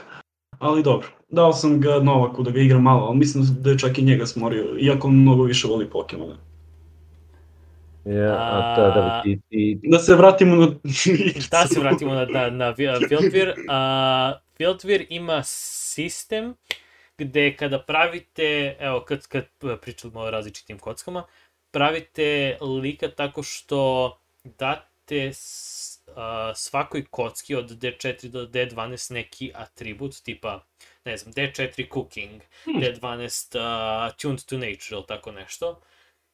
ali dobro. Dao sam ga Novaku da ga igra malo, ali mislim da je čak i njega smorio, iako on mnogo više voli Pokemona. Ja, a to da ti, ti, Da se vratimo na [laughs] Da se vratimo na, na, na Vi- Fieldvir. A, Fieldvir ima sistem gde kada pravite, evo kad, kad pričamo o različitim kockama, pravite lika tako što date s, svakoj kocki od D4 do D12 neki atribut, tipa, ne znam, D4 cooking, Hmm. D12 uh, tuned to nature ili tako nešto.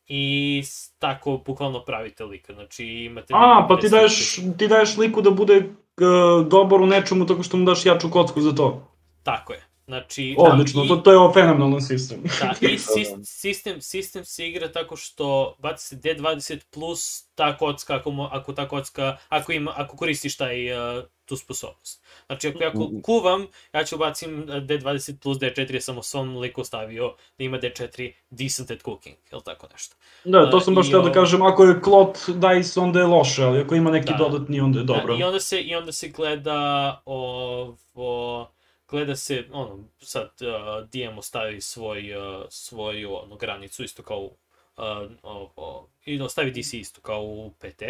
I tako bukvalno pravite lika, znači imate... A, pa ti daješ, ti daješ liku da bude uh, dobar u nečemu tako što mu daš jaču kocku za to. Tako je. Znači, Odlično, i, to, to je ovo fenomenalan sistem. da, i [laughs] sis- sistem, sistem se igra tako što baci se D20 plus ta kocka, ako, mo- ako ta kocka, ako, ima, ako koristiš taj, uh, tu sposobnost. Znači, ako ja ku- kuvam, ja ću bacim uh, D20 plus D4, sam u svom liku stavio da ima D4 decent at cooking, ili tako nešto. Da, to sam baš htio da kažem, ako je klot dice, onda je loše, ali ako ima neki Da. dodatni, onda je dobro. Da, i onda se i onda se gleda ovo gleda se ono sad uh, DM ostavi svoj uh, svoju ono granicu isto kao uh, ovo, i ostavi DC isto kao u PT.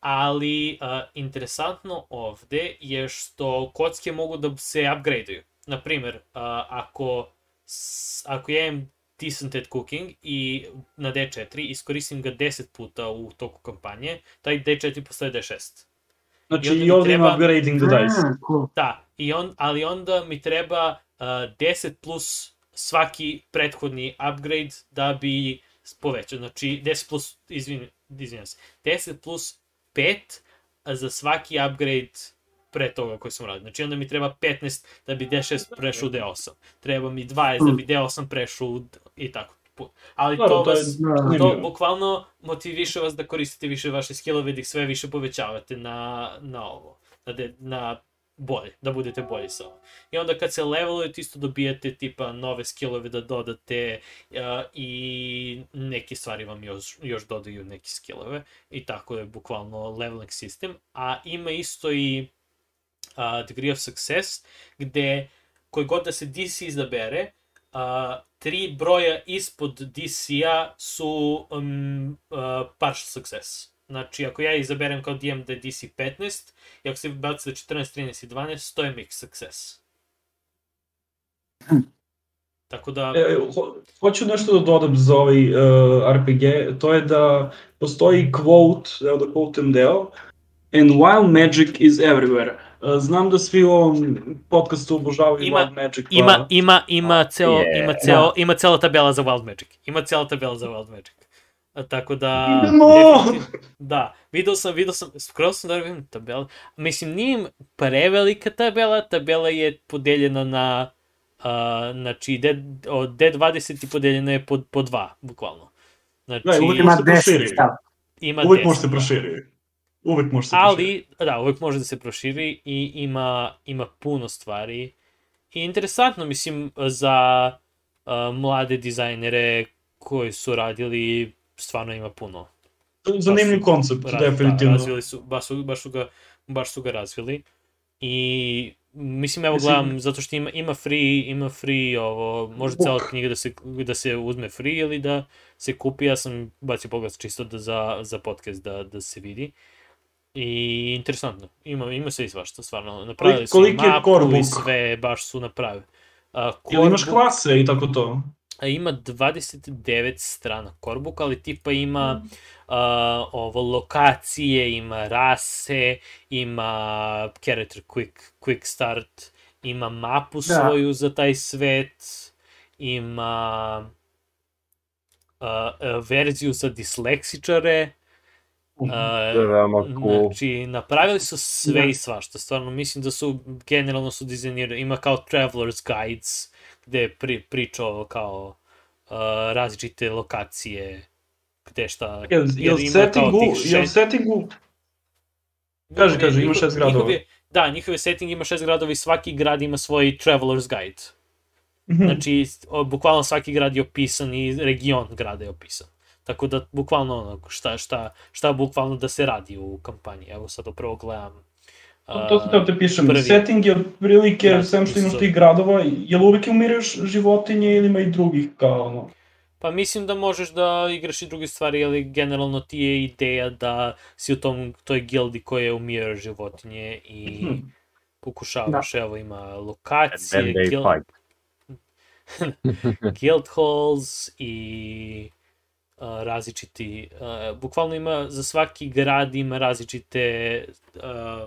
Ali uh, interesantno ovde je što kocke mogu da se upgradeuju. Na primer, uh, ako s- ako ja imam decent at cooking i na D4 iskoristim ga 10 puta u toku kampanje, taj D4 postaje D6. Znači i i mi ovdje ima treba- upgrading the dice. Cool. Da, i on, ali onda mi treba uh, 10 plus svaki prethodni upgrade da bi povećao. Znači 10 plus, izvin, izvinjam se, 10 plus 5 za svaki upgrade pre toga koji sam radio. Znači onda mi treba 15 da bi D6 prešao u D8. Treba mi 20 da bi D8 prešao u i tako. Ali to to je vas, to bukvalno motiviše vas da koristite više vaše skillove, da ih sve više povećavate na, na ovo, na, de, na bolje, da budete bolji sa ovo. I onda kad se levelujete isto dobijate tipa nove skillove da dodate uh, i neke stvari vam još, još dodaju neke skillove i tako je bukvalno leveling sistem, a ima isto i uh, degree of success gde koji god da se DC izabere, uh, tri broja ispod DC-a su um, uh, partial success. Znači, ako ja izaberem kao DM da je DC 15, i ako se baci da 14, 13 i 12, to je mix success. Tako da, E, ho, hoću nešto da dodam za ovaj uh, RPG, to je da postoji quote, evo da quotem deo, and while magic is everywhere. Znam da svi u ovom podcastu obožavaju Ima- Wild Magic, pa... ima, ima, ima, ceo, Yeah. ima, ceo, ima cela tabela za Wild Magic. Ima cela tabela za Wild Magic. A, tako da... Idemo! Da, video sam, video sam, skroz sam da vidim tabela. Mislim, nije im prevelika tabela, tabela je podeljena na, uh, znači, D, od D20 i podeljena je po, po dva, bukvalno. Znači, Da, uvijek Ima može se 10 proširi. stav. ima Uvijek 10, može se Uvijek može se proširi. Ali, da, uvek može da se proširi i ima, ima puno stvari. I interesantno, mislim, za uh, mlade dizajnere koji su radili, stvarno ima puno. Zanimljiv baš- koncept, Raz- definitivno. Da, razvili su, baš su, baš su ga, baš su ga razvili. I mislim evo Mislim- gledam zato što ima ima free ima free ovo može cela knjiga da se da se uzme free ili da se kupi ja sam bacio pogled čisto da za za podcast da da se vidi. I interesantno. Ima ima sve i svašta stvarno. Napravili su koliki mapu core i sve baš su napravili. A, Jel imaš klase i tako to? a ima 29 strana Korbook, ali tipa ima Mm. uh, ovo lokacije, ima rase, ima character quick, quick start, ima mapu Da. svoju za taj svet, ima uh, uh, verziju za disleksičare, uh, je veoma cool. Znači, napravili su sve Da. i svašta, stvarno mislim da su, generalno su dizajnirali, ima kao Traveler's Guides, gde je pri, pričao kao uh, različite lokacije, gde šta, Jel, jer ima kao tih jel šest- settingu, Kaži, kaži, ima šest gradova. njihov je- da, njihove setting ima šest gradova i svaki grad ima svoj traveler's guide. Mhm. Znači, o, bukvalno svaki grad je opisan i region grada je opisan. Tako da, bukvalno ono, šta, šta, šta bukvalno da se radi u kampanji. Evo sad upravo gledam. To, to sam teo te pišem. prvi- Setting je otprilike, Da, sem što imaš tih gradova, je li uvek umireš životinje ili ima i drugih kao ono? Pa mislim da možeš da igraš i druge stvari, ali generalno ti je ideja da si u tom, toj gildi koja umira životinje i Mhm. pokušavaš, evo ima lokacije, guild, fight. [laughs] [laughs] guild halls i a, različiti, a, bukvalno ima, za svaki grad ima različite, a,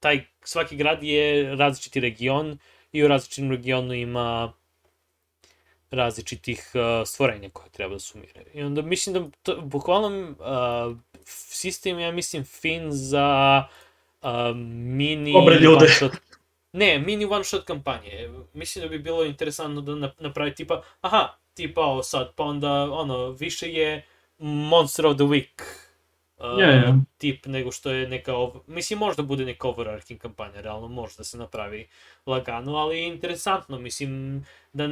taj, svaki grad je različiti region i u različitom regionu ima različitih uh, stvorenja koje treba da se umiraju. I onda mislim da, to, bukvalno, uh, sistem ja mislim, fin za uh, mini Dobre ljude. one shot, ne, mini one shot kampanje. Mislim da bi bilo interesantno da nap- napravi tipa, aha, tipa ovo sad, pa onda, ono, više je Monster of the Week uh, Je, je. tip nego što je neka, ov... mislim možda bude neka overarching kampanja, realno može da se napravi lagano, ali interesantno, mislim da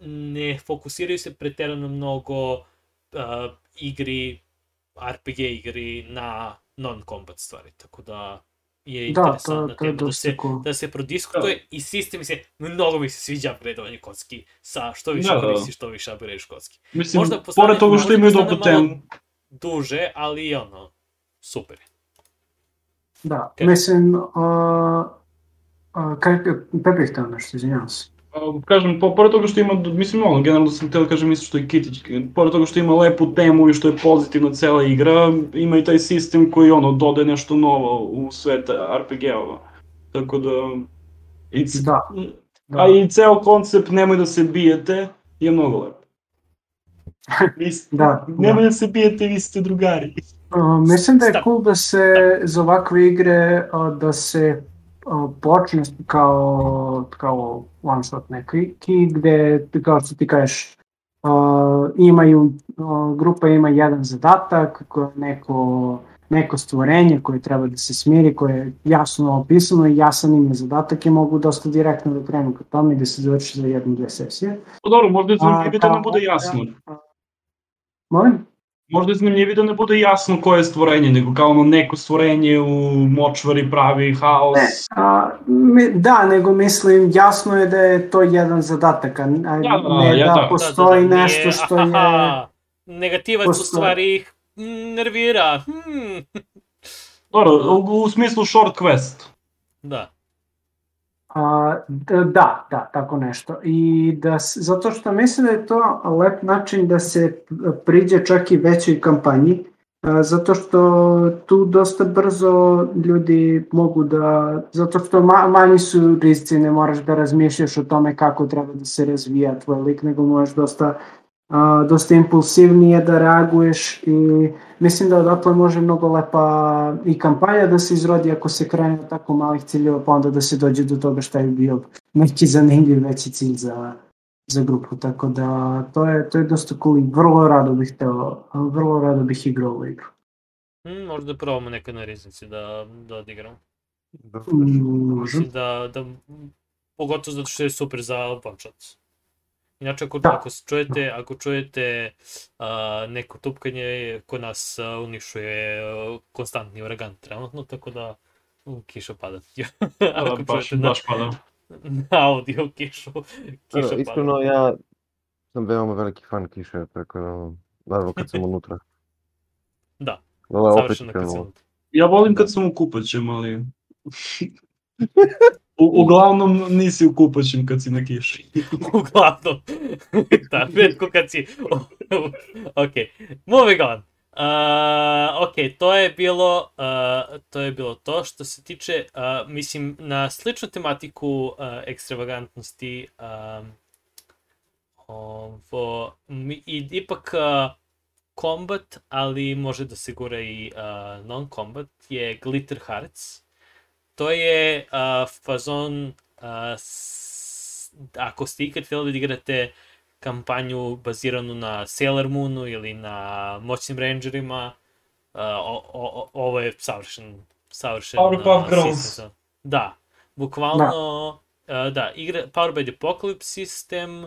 ne fokusiraju se preterano mnogo uh, igri, RPG igri na non-combat stvari, tako da je Da, interesantna to, to je tema da se, cool. da se prodiskutuje i sistem mi se, mnogo mi se sviđa upgradeovanje kocki sa što više Da, da. koristiš, što više upgradeuješ kocki. Mislim, Možda postane- pored toga što imaju dobru malo- temu, Duže, ali ono, super. je. Da, Okej. mislim, uh, uh, kaj, Pepe htio nešto, izvinjavam se. A, kažem, po, pored toga što ima, mislim, ono, generalno sam htio da kažem isto što je Kitić, pored toga što ima lepu temu i što je pozitivna cela igra, ima i taj sistem koji, ono, dodaje nešto novo u svet RPG-ova. Tako da, it's, Da, da. A i ceo koncept nemoj da se bijete je mnogo lep. [laughs] Vi ste, Da, nemoj da se bijete, vi ste drugari. Uh, mislim da je cool da se za ovakve igre uh, da se počne kao, kao one shot neki, ki, gde, kao što ti kažeš, uh, imaju, uh, grupa ima jedan zadatak, koje neko, neko stvorenje koje treba da se smiri, koje je jasno opisano i jasan im je zadatak i mogu dosta direktno da krenu ka tome i da se završi za jednu, dve sesije. Pa dobro, možda je A, zanimljivo da kao- bude jasno. Molim? Možda je zanimljivo da ne bude jasno koje je stvorenje, nego kao ono neko stvorenje u močvari pravi haos. Ne, a, mi, da, nego mislim, jasno je da je to jedan zadatak, a, a Da, da, ne ja, da da. postoji nije, nešto što je... Negativac u postoji- stvari ih mm, nervira. Hmm. Dobro, u, u smislu short quest. Da. A, da, da, tako nešto. I da, zato što mislim da je to lep način da se priđe čak i većoj kampanji, a, zato što tu dosta brzo ljudi mogu da, zato što ma, manji su rizici, ne moraš da razmišljaš o tome kako treba da se razvija tvoj lik, nego možeš dosta a, dosta impulsivnije da reaguješ i mislim da odatle može mnogo lepa i kampanja da se izrodi ako se krene od tako malih ciljeva pa onda da se dođe do toga šta je bio neki zanimljiv veći cilj za, za grupu, tako da to je, to je dosta cool i vrlo rado bih teo, vrlo rado bih igrao ovu igru. Hmm, možda probamo nekad na riznici da, da odigram. Mm, Može. Mislim da, da, pogotovo zato što je super za one shot. Inače, ako, Da. ako čujete, ako čujete a, neko tupkanje, kod nas a, unišuje a, konstantni uragan trenutno, tako da u, kiša pada. [laughs] ako Da, baš, čujete baš pada. na audio kišu, kiša pada. iskreno, ja sam veoma veliki fan kiše, tako da, naravno kad sam unutra. [laughs] Da, opet Savršeno kad sam Ja volim kad sam u kupaćem, ali... [laughs] U, uglavnom nisi u kupaćem kad si na kiši. [laughs] Uglavnom. [laughs] da, redko kad si... [laughs] ok, moving on. Uh, ok, to je bilo uh, to je bilo to što se tiče uh, mislim na sličnu tematiku uh, ekstravagantnosti um, ovo, mi, i, ipak uh, combat, ali može da se gura i uh, non-combat, je Glitter Hearts. To je uh, fazon uh, s, ako ste ikad htjeli da igrate kampanju baziranu na Sailor Moonu ili na Moćnim Rangerima, uh, o, o, o, ovo je savršen, savršen Powerpuff uh, Girls. sistem Da, bukvalno, da, da igra, Power by the Apocalypse sistem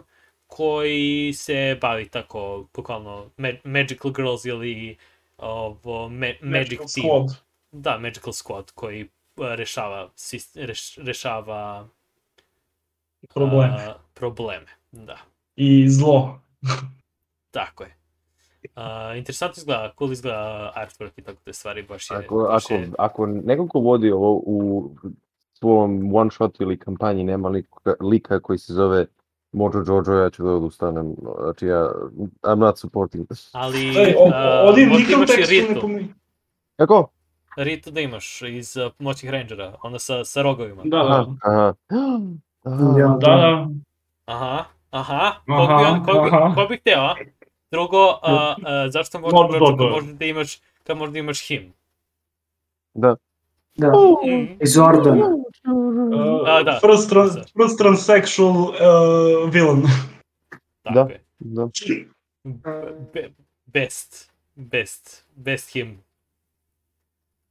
koji se bavi tako, bukvalno, ma Magical Girls ili ovo, ma Magic Magical Team. Squad. Da, Magical Squad koji uh, rešava, reš, rešava Probleme. a, probleme, da. I zlo. Tako je. Uh, interesantno izgleda, cool izgleda artwork i tako te stvari, baš je... Ako, baš ako, je ako neko ko vodi ovo u svom one shot ili kampanji nema lika, lika koji se zove Mojo Jojo, ja ću da odustanem. Znači ja, I'm not supporting this. ali Ej, o- uh, ovdje i tekstu ne pominje. Kako? Ritu da imaš iz uh, Moćnih Rangera, ona sa, sa rogovima. Da, da. aha. Ja, Da, da. Aha, aha, kog bi, on, kog, bi, aha. kog bi hteo, a? Drugo, uh, uh, zašto možda Možda pročito, dobro. možda da imaš, kad možda imaš him. Da. Da, Mm. iz Ordona. Uh, A, da. First, trans, first transsexual uh, villain. Tako Da. je. Da. Be, best, best, best him.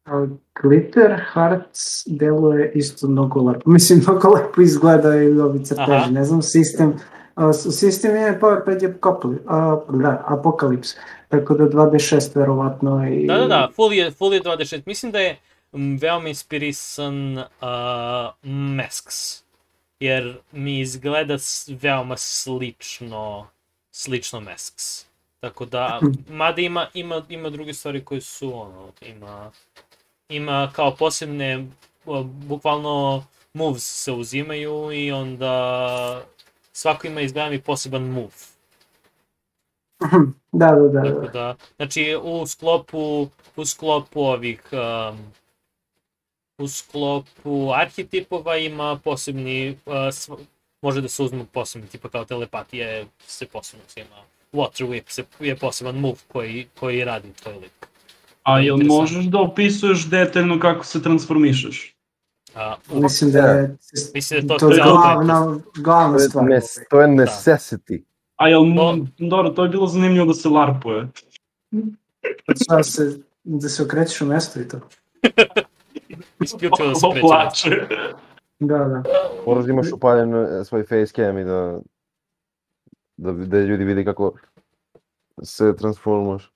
A Glitter Hearts deluje isto mnogo lepo. [laughs] Mislim, mnogo lepo izgleda i ovi Aha. crteži. Ne znam, sistem, a, s- sistem je PowerPad je Apokali- a, da, Apokalips. Tako da 2D6 verovatno i... Da, da, da, full je, full je 26. Mislim da je veoma inspirisan uh, Masks. Jer mi izgleda veoma slično, slično Masks. Tako da, [laughs] mada ima, ima, ima druge stvari koje su, ono, ima, ima kao posebne, bukvalno moves se uzimaju i onda svako ima izgleda mi poseban move. [laughs] da, da, da. Tako da. da, znači u sklopu, u sklopu ovih, um, u sklopu arhetipova ima posebni, uh, sv- može da se uzmu posebni, tipa kao telepatije se posebno uzima. Water Whip se, je poseban move koji, koji radi tvoj lik. A jel možeš da opisuješ detaljno kako se transformišeš? A, Mislim da je mislim da je to, to je glavna, glavna stvar. to je necessity. A jel, No. dobro, to je bilo zanimljivo da se larpuje. Sada se, da se okrećeš u mesto i to. [laughs] isključivo da se O, pređe. plače. Da, da. Moraš da imaš upaljen e, svoj facecam i da, da, da ljudi vidi kako se transformaš.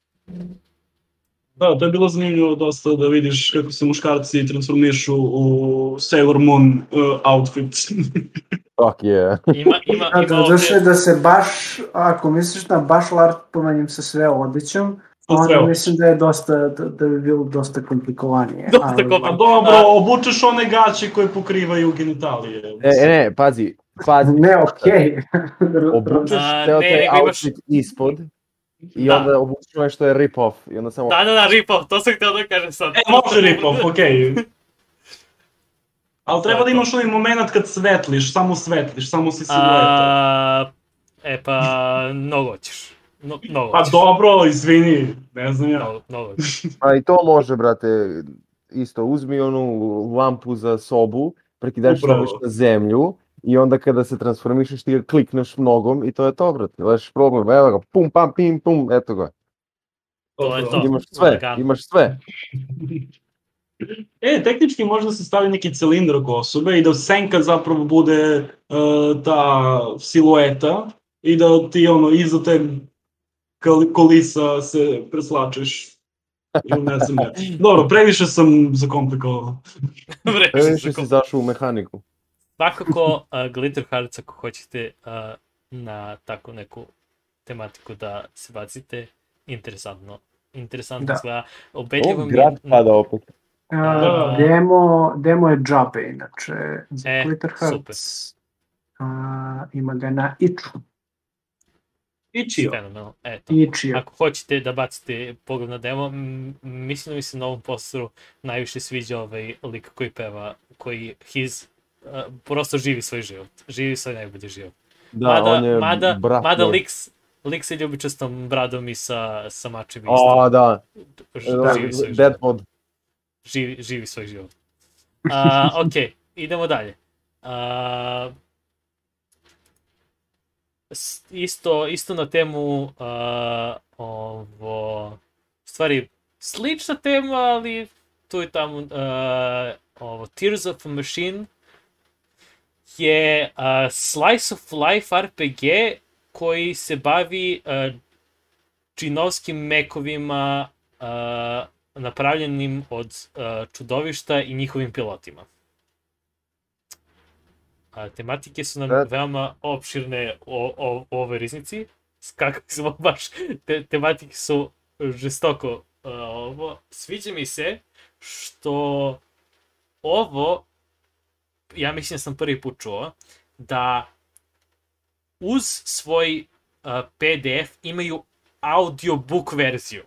Da, to je bilo zanimljivo dosta da vidiš kako se muškarci transformišu u Sailor Moon uh, outfit. [laughs] Fuck yeah. Ima, ima, Da, ima da, je ovde, da se baš, ako misliš na baš larpomanjem sa sve odećom, onda mislim da je dosta, da, da bi bilo dosta komplikovanije. Dosta ali- dobro, Da. obučeš one gaće koje pokrivaju genitalije. E, e, ne, pazi, pazi. Ne, okej. Obučeš A, ceo taj outfit ispod i Da. onda obučeš ono što je rip-off i onda samo... Da, da, da, rip-off, to sam htio da kažem sad. E, može rip-off, okej. Ali treba da imaš onaj moment kad svetliš, samo svetliš, samo si silueta. E pa, mnogo hoćeš. No, mnogo Pa hoćeš. dobro, izvini, ne znam ja. Mnogo, mnogo. [laughs] Pa i to može, brate, isto uzmi onu lampu za sobu, prekidaš staviš na zemlju i onda kada se transformišeš ti ga klikneš nogom i to je to, brate. Leš problem, evo ga, pum, pam, pim, pum, eto ga. To je to. Imaš sve, imaš sve. [laughs] E, tehnički može da se stavi neki cilindar oko osobe i da senka zapravo bude uh, ta silueta i da ti ono iza te kolisa se preslačiš. Ili ne znam ja. [laughs] Dobro, previše sam zakomplikovao. Previše se si zašao u mehaniku. Svakako, uh, Glitter Hearts, ako hoćete uh, na takvu neku tematiku da se bacite, interesantno. Interesantno Da. izgleda. Ovo Ubedljivo mi grad pada opet. A, demo, demo je džabe, inače, za E, Glitter Hearts. A, ima ga na Itchu. Ičio. fenomenalno. Eto. Ichio. Ako hoćete da bacite pogled na demo, mislim da mi se na ovom posteru najviše sviđa ovaj lik koji peva, koji his, uh, prosto živi svoj život. Živi svoj najbolji život. Da, mada, on je mada, brat mada lik, lik sa ljubičastom bradom i sa, sa mačem isto. O, da, Ž- živi svoj. Deadpod. Živi, živi svoj život. [laughs] A, ok, idemo dalje. A, s- isto, isto na temu a, ovo, stvari, slična tema, ali tu i tamo, uh, ovo, Tears of a Machine je uh, slice of life RPG koji se bavi uh, džinovskim mekovima uh, napravljenim od uh, čudovišta i njihovim pilotima. A, tematike su nam Da. veoma opširne o, o, o ovoj riznici. Kako smo [laughs] baš, te, tematike su žestoko uh, ovo. Sviđa mi se što ovo, ja mislim da sam prvi put čuo, da uz svoj uh, PDF imaju audiobook verziju.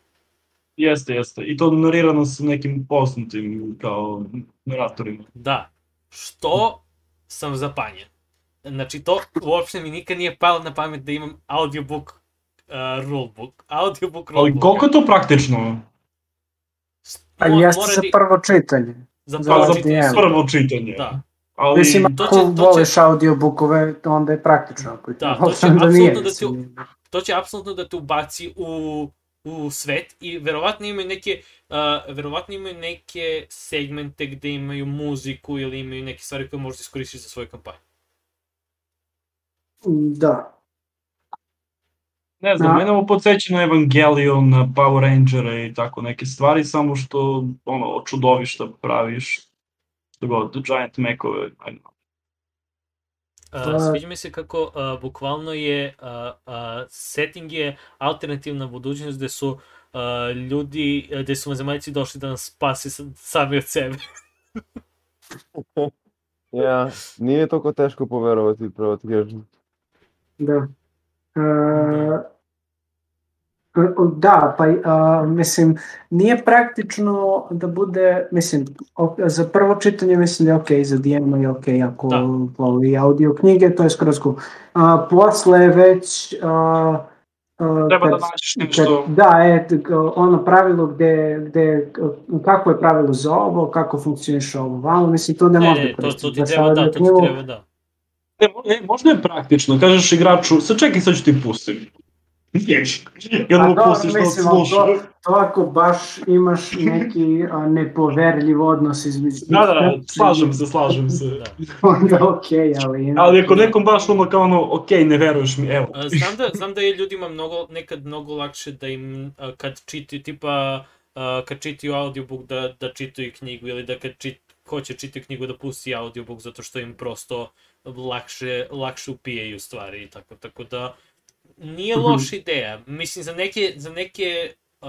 Jeste, jeste. I to narirano sa nekim posnutim kao naratorima. Da. Što sam zapanjen. Znači, to uopšte mi nikad nije palo na pamet da imam audiobook uh, rulebook. Audiobook Ali rulebook. koliko je to praktično? Pa jeste za prvo čitanje. za za prvo čitanje su- Prvo čitanje. Da. Ali, Mislim, to ako će- to će- voliš audiobookove, onda je praktično. Ako Da, to će onda nije, apsolutno da mislim. To će apsolutno da te ubaci u, u svet i verovatno imaju neke uh, verovatno imaju neke segmente gde imaju muziku ili imaju neke stvari koje možeš iskoristiti za svoju kampanju. Da. ne znam, Da. mene ovo podsjeća na Evangelion, na Power Rangere i tako neke stvari, samo što ono, čudovišta praviš god, Giant Mekove, ajde. Uh, Pa- sviđa mi se kako uh, bukvalno je uh, uh, setting je alternativna budućnost gde su uh, ljudi, gde su vanzemaljci došli da nas spasi sa- sami od sebe. [laughs] Ja, nije toliko teško poverovati, pravo ti kažem. Da. E, da, pa a, mislim, nije praktično da bude, mislim, o- za prvo čitanje mislim da je okej, za DM je okej, ako Da. voli audio knjige, to je skroz cool. A, posle već a, a, Treba da kad- nađeš kad- nešto, Da, je, t- ono pravilo gde, gde, kako je pravilo za ovo, kako funkcioniše ovo vamo, mislim, to ne, Ne, može ne, to, to ti treba da, to ti treba da. Ne, mo- e, možda je praktično, kažeš igraču, sad čekaj, sad ću ti pustim. Pa onda mu dobro, pustiš da odsluša. to, to ako baš imaš neki a, nepoverljiv odnos između Da, da, da, slažem se, slažem se. Da. [laughs] Onda okej, ali... Ali ako nekom baš ono kao ono, okej, ne veruješ mi, evo. Znam da, znam da je ljudima mnogo, nekad mnogo lakše da im kad čitaju, tipa, kad čitaju audiobook da, da čitaju knjigu ili da kad čit, hoće čitaju knjigu da pusti audiobook zato što im prosto lakše, lakše upijaju stvari i tako, tako da nije Mhm. loša ideja. Mislim, za neke, za neke uh,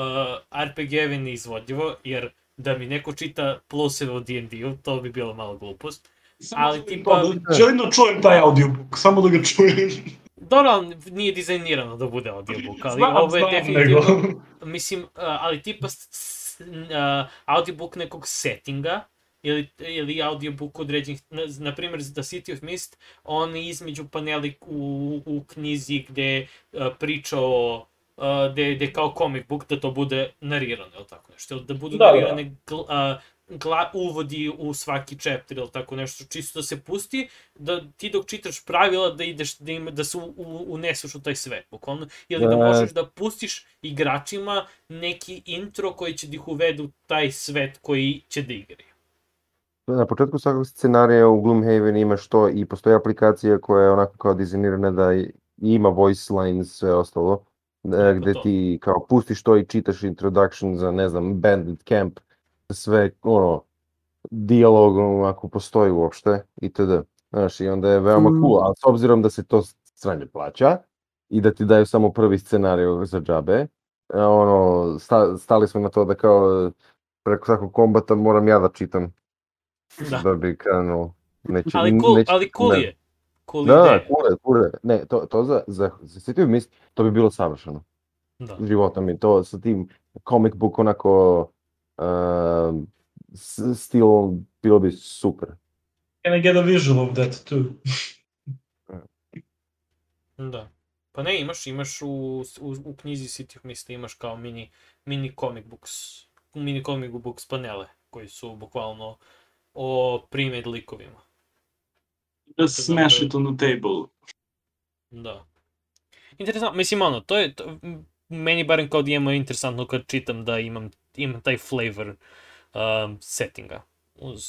RPG-eve neizvodljivo, jer da mi neko čita pluseve u D&D-u, to bi bilo malo glupost. Samo ali tipa- da- Želim da čujem taj audiobook, samo da ga čujem. Dobro, nije dizajnirano da bude audiobook, ali Znam, ovo je znam, definitivno... nego- Mislim, uh, ali tipa s, s, uh, audiobook nekog settinga, ili, ili audiobook određenih, na, na primjer The City of Mist, on između paneli u, u knjizi gde uh, priča o uh, gde, gde kao comic book da to bude narirano, ili tako nešto, da budu Da, da. narirane gl, uh, gla, uvodi u svaki chapter ili tako nešto, čisto da se pusti, da ti dok čitaš pravila da ideš, da, ima, da se u, u, uneseš u taj svet, bukvalno, ili da Da. možeš da pustiš igračima neki intro koji će da ih uvedu u taj svet koji će da igraju. Na početku svakog scenarija u Gloomhaven imaš to i postoji aplikacija koja je onako kao dizajnirana da ima voice lines, sve ostalo, e, gde ti kao pustiš to i čitaš introduction za, ne znam, Bandit Camp, sve, ono, dijalogom ako postoji uopšte, itd. Znaš, i onda je veoma Mm. cool, ali s obzirom da se to sranje plaća i da ti daju samo prvi scenarij za džabe, e, ono, sta, stali smo na to da kao preko svakog kombata moram ja da čitam Da. da bi krenuo. Neće, Ali cool, neće- ali cool ne. je. Cool Da, da, ideja. cool je, cool je. Ne, to, to za, za, za City of Mist, to bi bilo savršeno. Da. Života mi, to sa tim comic book onako uh, stilom bilo bi super. Can I get a visual of that too? [laughs] Da. Pa ne, imaš, imaš u, u, u knjizi City of Mist imaš kao mini, mini comic books, mini comic books panele, koji su bukvalno o primed likovima. Just smash it on the table. Da. Interesantno, mislim ono, to je, to, meni barem kao DM je interesantno kad čitam da imam, imam taj flavor um, settinga. Uz,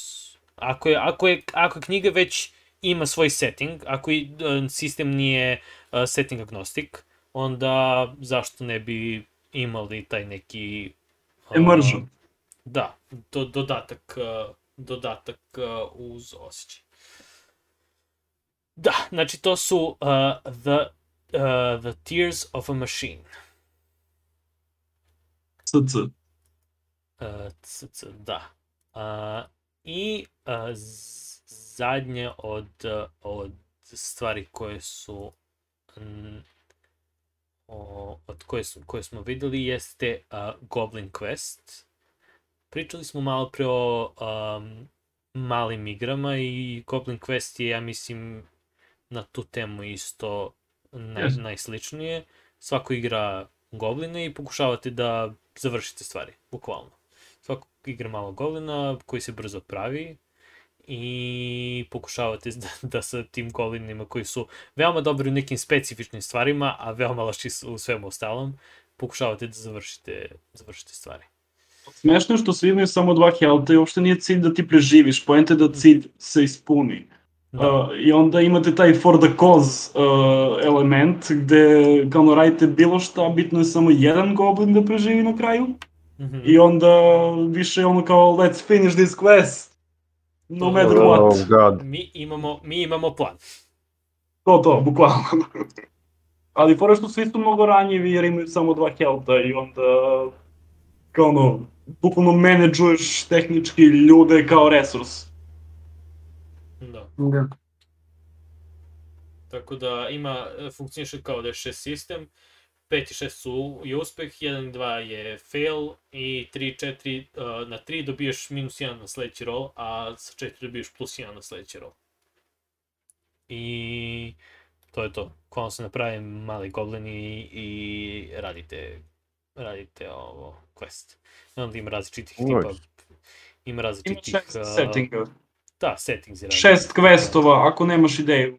ako, je, ako, je, ako knjiga već ima svoj setting, ako i uh, sistem nije uh, setting agnostik, onda zašto ne bi imali taj neki... Uh, Immersion. Da, do, dodatak, uh, dodatak uh, uz osjećaj. Da, znači to su uh, the, uh, the Tears of a Machine. CC. Uh, c, c, da. Uh, I uh, zadnje od, uh, od stvari koje su o, od koje, su, koje smo videli jeste uh, Goblin Quest. Pričali smo malo pre o um, malim igrama i Goblin Quest je, ja mislim, na tu temu isto naj, Jeste. najsličnije. Svako igra gobline i pokušavate da završite stvari, bukvalno. Svako igra malo goblina koji se brzo pravi i pokušavate da, [laughs] da sa tim goblinima koji su veoma dobri u nekim specifičnim stvarima, a veoma loši u svemu ostalom, pokušavate da završite, završite stvari. Smešno je što svi imaju samo dva helta i uopšte nije cilj da ti preživiš, poenta je da cilj se ispuni. Da. Uh, I onda imate taj for the cause uh, element gde kao radite bilo šta, bitno je samo jedan goblin da preživi na kraju Mhm. i onda više je ono kao let's finish this quest no matter Oh what. god. Mi imamo, mi imamo plan. To to, bukvalno. Ali fora što svi su mnogo ranjivi jer imaju samo dva helta i onda kao ono, bukvalno menadžuješ tehnički ljude kao resurs. Da. Da. Tako da ima, funkcioniše kao da je šest sistem, 5 i 6 su je uspeh, 1 i 2 je fail i 3 i 4, uh, na 3 dobiješ minus 1 na sledeći roll, a sa 4 dobiješ plus 1 na sledeći roll. I to je to. Kvalno se napravi mali goblini i radite, radite ovo quest. I onda ima različitih Oj. tipa, ima Ima različitih... šest uh, settinga. Da, settings je Šest questova, ako nemaš ideju.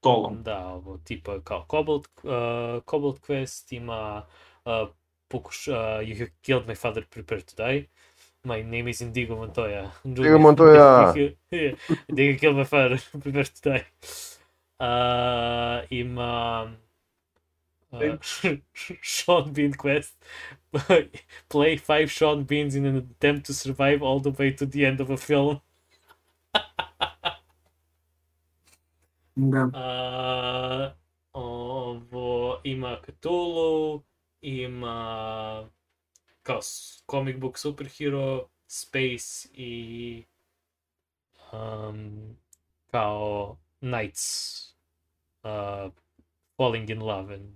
Tolom. Da, ovo, tipa kao Cobalt, uh, Cobalt Quest ima uh, pokuš, uh, You have killed my father, prepare to die. My name is Indigo Montoya. [laughs] Indigo Montoya. [laughs] Indigo killed my father, [laughs] prepare to die. Uh, ima uh, [laughs] Sean Bean Quest. [laughs] Play five Sean Beans in an attempt to survive all the way to the end of a film. Da. A, ovo, ima Cthulhu, ima kao comic book superhero, space i um, kao knights uh, falling in love and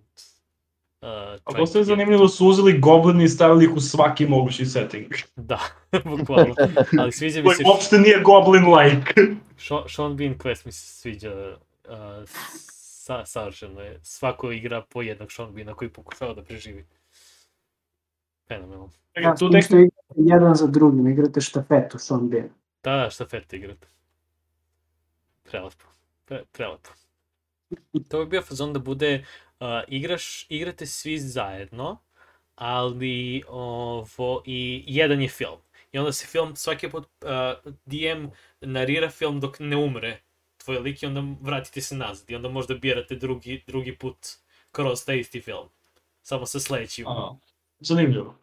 uh, A to get- zanimljivo su uzeli goblini i stavili ih u svaki mogući setting. [laughs] Da, [laughs] bukvalno. Ali sviđa mi se uopšte nije goblin-like. [laughs] Sean, Bean Quest mi se sviđa uh, sa, savršeno je. Svako igra po jednog Sean Beana koji pokušava da preživi. Fenomenalno. Da, tu tek... igrate jedan za drugim, igrate štafetu Sean Bean. Da, da, štafete igrate. Prelepo. Pre, prelepo. To bi bio fazon da bude, uh, igraš, igrate svi zajedno, ali ovo, i jedan je film. I onda se film, svaki put uh, DM narira film dok ne umre tvoj lik i onda vratite se nazad. I onda možda birate drugi, drugi put kroz taj isti film. Samo sa sledećim. A, zanimljivo.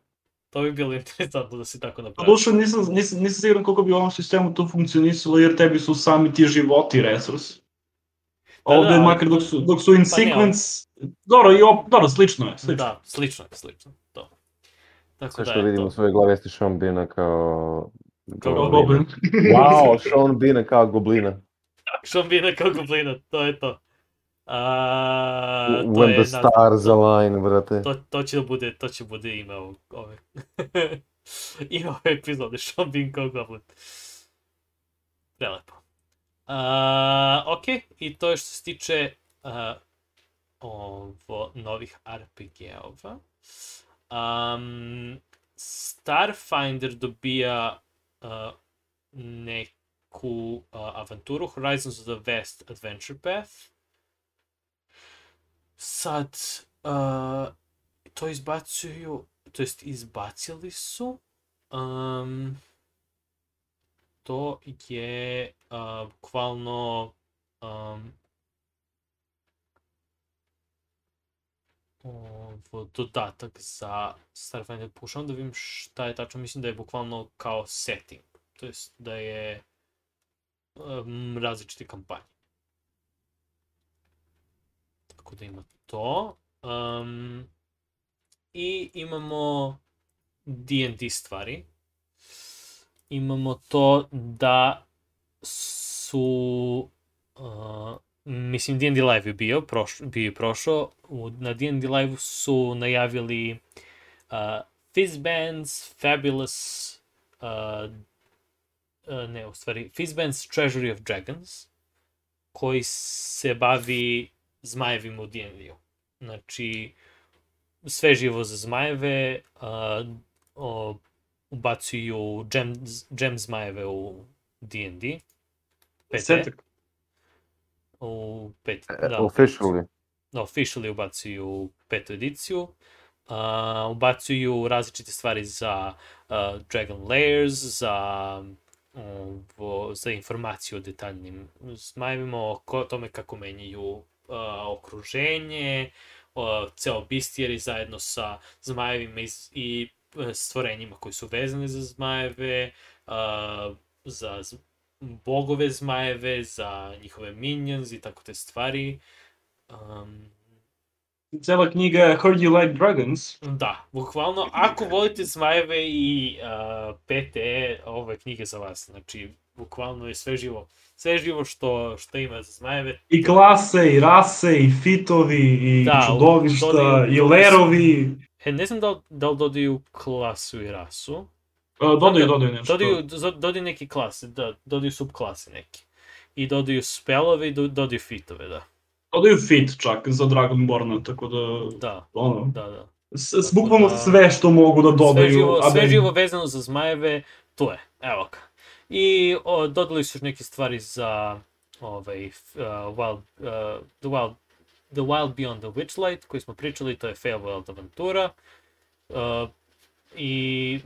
To bi bilo interesantno da se tako napravi. Doduše nisam, nisam, nisam siguran koliko bi u ovom sistemu to funkcionisalo, jer tebi su sami ti životi resurs. Da, Ovde, da, ali- makar dok su, dok su in Pa ne, sequence, dobro, i op, dobro, slično je, slično. Da, slično je, slično. To. Tako Sve da što je vidim u svojoj glavi jeste Sean Beana kao... Kao Kao goblin. [laughs] Wow, Sean Beana kao goblina. Sean Beana kao goblina, to je to. A, to When je the na- stars align, brate. to, to će da bude, to će bude ime ovog, ove. [laughs] ime ove epizode, Sean Bean kao goblin. Prelepo. A, ok, i to je što se tiče a, ovo, novih RPG-ova. Um, Starfinder dobija uh, neku uh, avanturu, Horizons of the West Adventure Path. Sad, uh, to izbacuju, to jest izbacili su um, to je uh, bukvalno um, ovo, dodatak za Starfinder. Pokušavam da vidim šta je tačno, mislim da je bukvalno kao setting, to jest da je um, različite kampanje. Tako da ima to. Um, I imamo D&D stvari. Imamo to da su uh, mislim D&D Live je bio, proš, bio je prošao, u, na D&D Live su najavili uh, Fizzbands, Fabulous, uh, uh, ne, u stvari, Fizzbands Treasury of Dragons, koji se bavi zmajevima u D&D-u. Znači, sve živo za zmajeve, uh, o, ubacuju gem, gem zmajeve u D&D. Setak. U pet, E, da. Officially. Da, officially ubacuju petu ediciju. Uh, ubacuju različite stvari za uh, Dragon Layers, za ovo, za informaciju o detaljnim zmajevima, o ko, tome kako menjaju uh, okruženje, uh, ceo bistijeri zajedno sa zmajevima iz, i uh, stvorenjima koji su vezani za zmajeve, uh, za bogove zmajeve, za njihove minions i tako te stvari. Um, Cela knjiga je Heard You Like Dragons. da, bukvalno, ako volite zmajeve i uh, PTE, ovo je knjiga za vas. Znači, bukvalno je sve živo. Sve živo što, što ima za zmajeve. I klase, i rase, i fitovi, i Da, čudovišta, dodaju- i lerovi. E, ne znam da li, da li dodaju klasu i rasu. Uh, dodaju, dodaju nešto. Dodaju, do- dodaju neke klase, da, dodaju subklase neke. I dodaju spelove i do- dodaju fitove, da. Dodaju fit čak za Dragonborna, tako da, Da, ono, da, da. s, s, bukvalno da- sve što mogu da dodaju. sve živo, sve živo vezano za zmajeve, to je, evo ga. I o, dodali su još neke stvari za ovaj, uh, wild, uh, the, wild, the Wild Beyond the Witchlight, koji smo pričali, to je Feywild avantura. Uh, I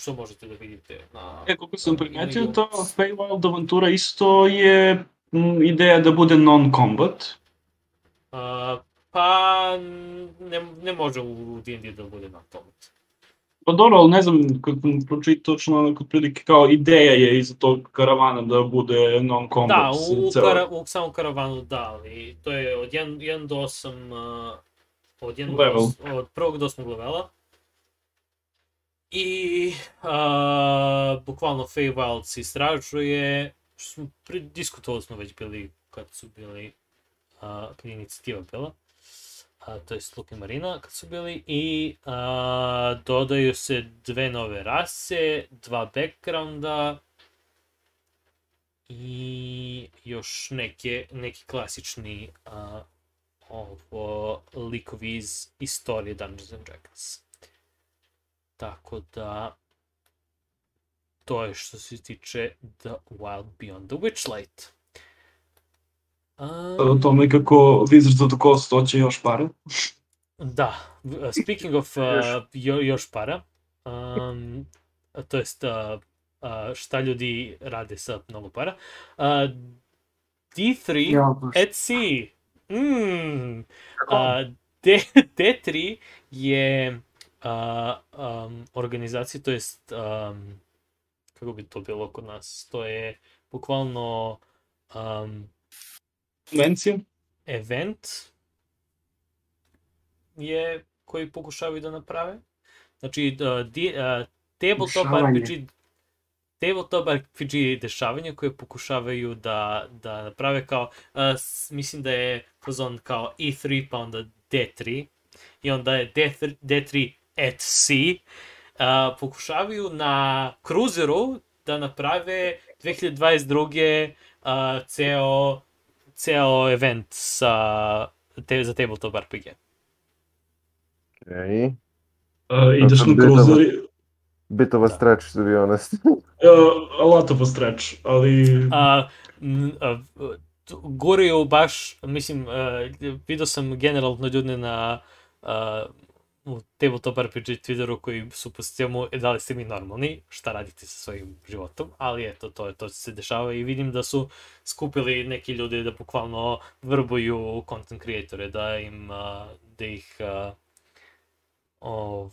što možete da vidite na... E, koliko sam primetio, to Feywild avantura isto je m, ideja da bude non-combat. Uh, pa ne, ne može u D&D da bude tomu. Pa dobro, ali ne znam, kad sam pročitao točno, onako, otprilike kao ideja je iza tog karavana da bude non-combat. Da, u, ceo- kara, u samom karavanu da, ali to je od 1, 1 do 8, uh, od, 1 Level. do, os- od prvog do 8 levela. I uh, bukvalno Feywild istražuje, što smo smo već bili kad su bili, uh, kad je inicijativa bila, a, to je Luke Marina kad su bili i a, dodaju se dve nove rase, dva backgrounda, i još neke, neki klasični uh, ovo, likovi iz istorije Dungeons and Dragons. Tako da, to je što se tiče The Wild Beyond the Witchlight. O Um, tome kako Wizards of the Coast hoće još pare. Da, speaking of [laughs] uh, jo, još para, um, to jest uh, uh, šta ljudi rade sa mnogo para, uh, D3 Ja, sea, mm, uh, D, D3 je uh, um, organizacija, to jest, um, kako bi to bilo kod nas, to je bukvalno um, Konvencija? event je koji pokušavaju da naprave. Znači, uh, di, uh, tabletop Dešavanje. RPG tabletop RPG dešavanja koje pokušavaju da, da naprave kao, uh, mislim da je fazon kao E3 pa onda D3 i onda je D3, D3 at sea. Uh, pokušavaju na cruiseru da naprave 2022. Uh, ceo ceo event sa, te, za tabletop RPG. Okay. Uh, ideš na cruiser, i- Bit of a stretch, to be honest. uh, [laughs] a lot of a stretch, ali... A, t- guraju baš, mislim, uh, vidio sam generalno ljude na uh, u tabletop RPG Twitteru koji su po sistemu, e, da li ste mi normalni, šta radite sa svojim životom, ali eto, to je to se dešava i vidim da su skupili neki ljudi da bukvalno vrbuju content creatore, da im, da ih ovo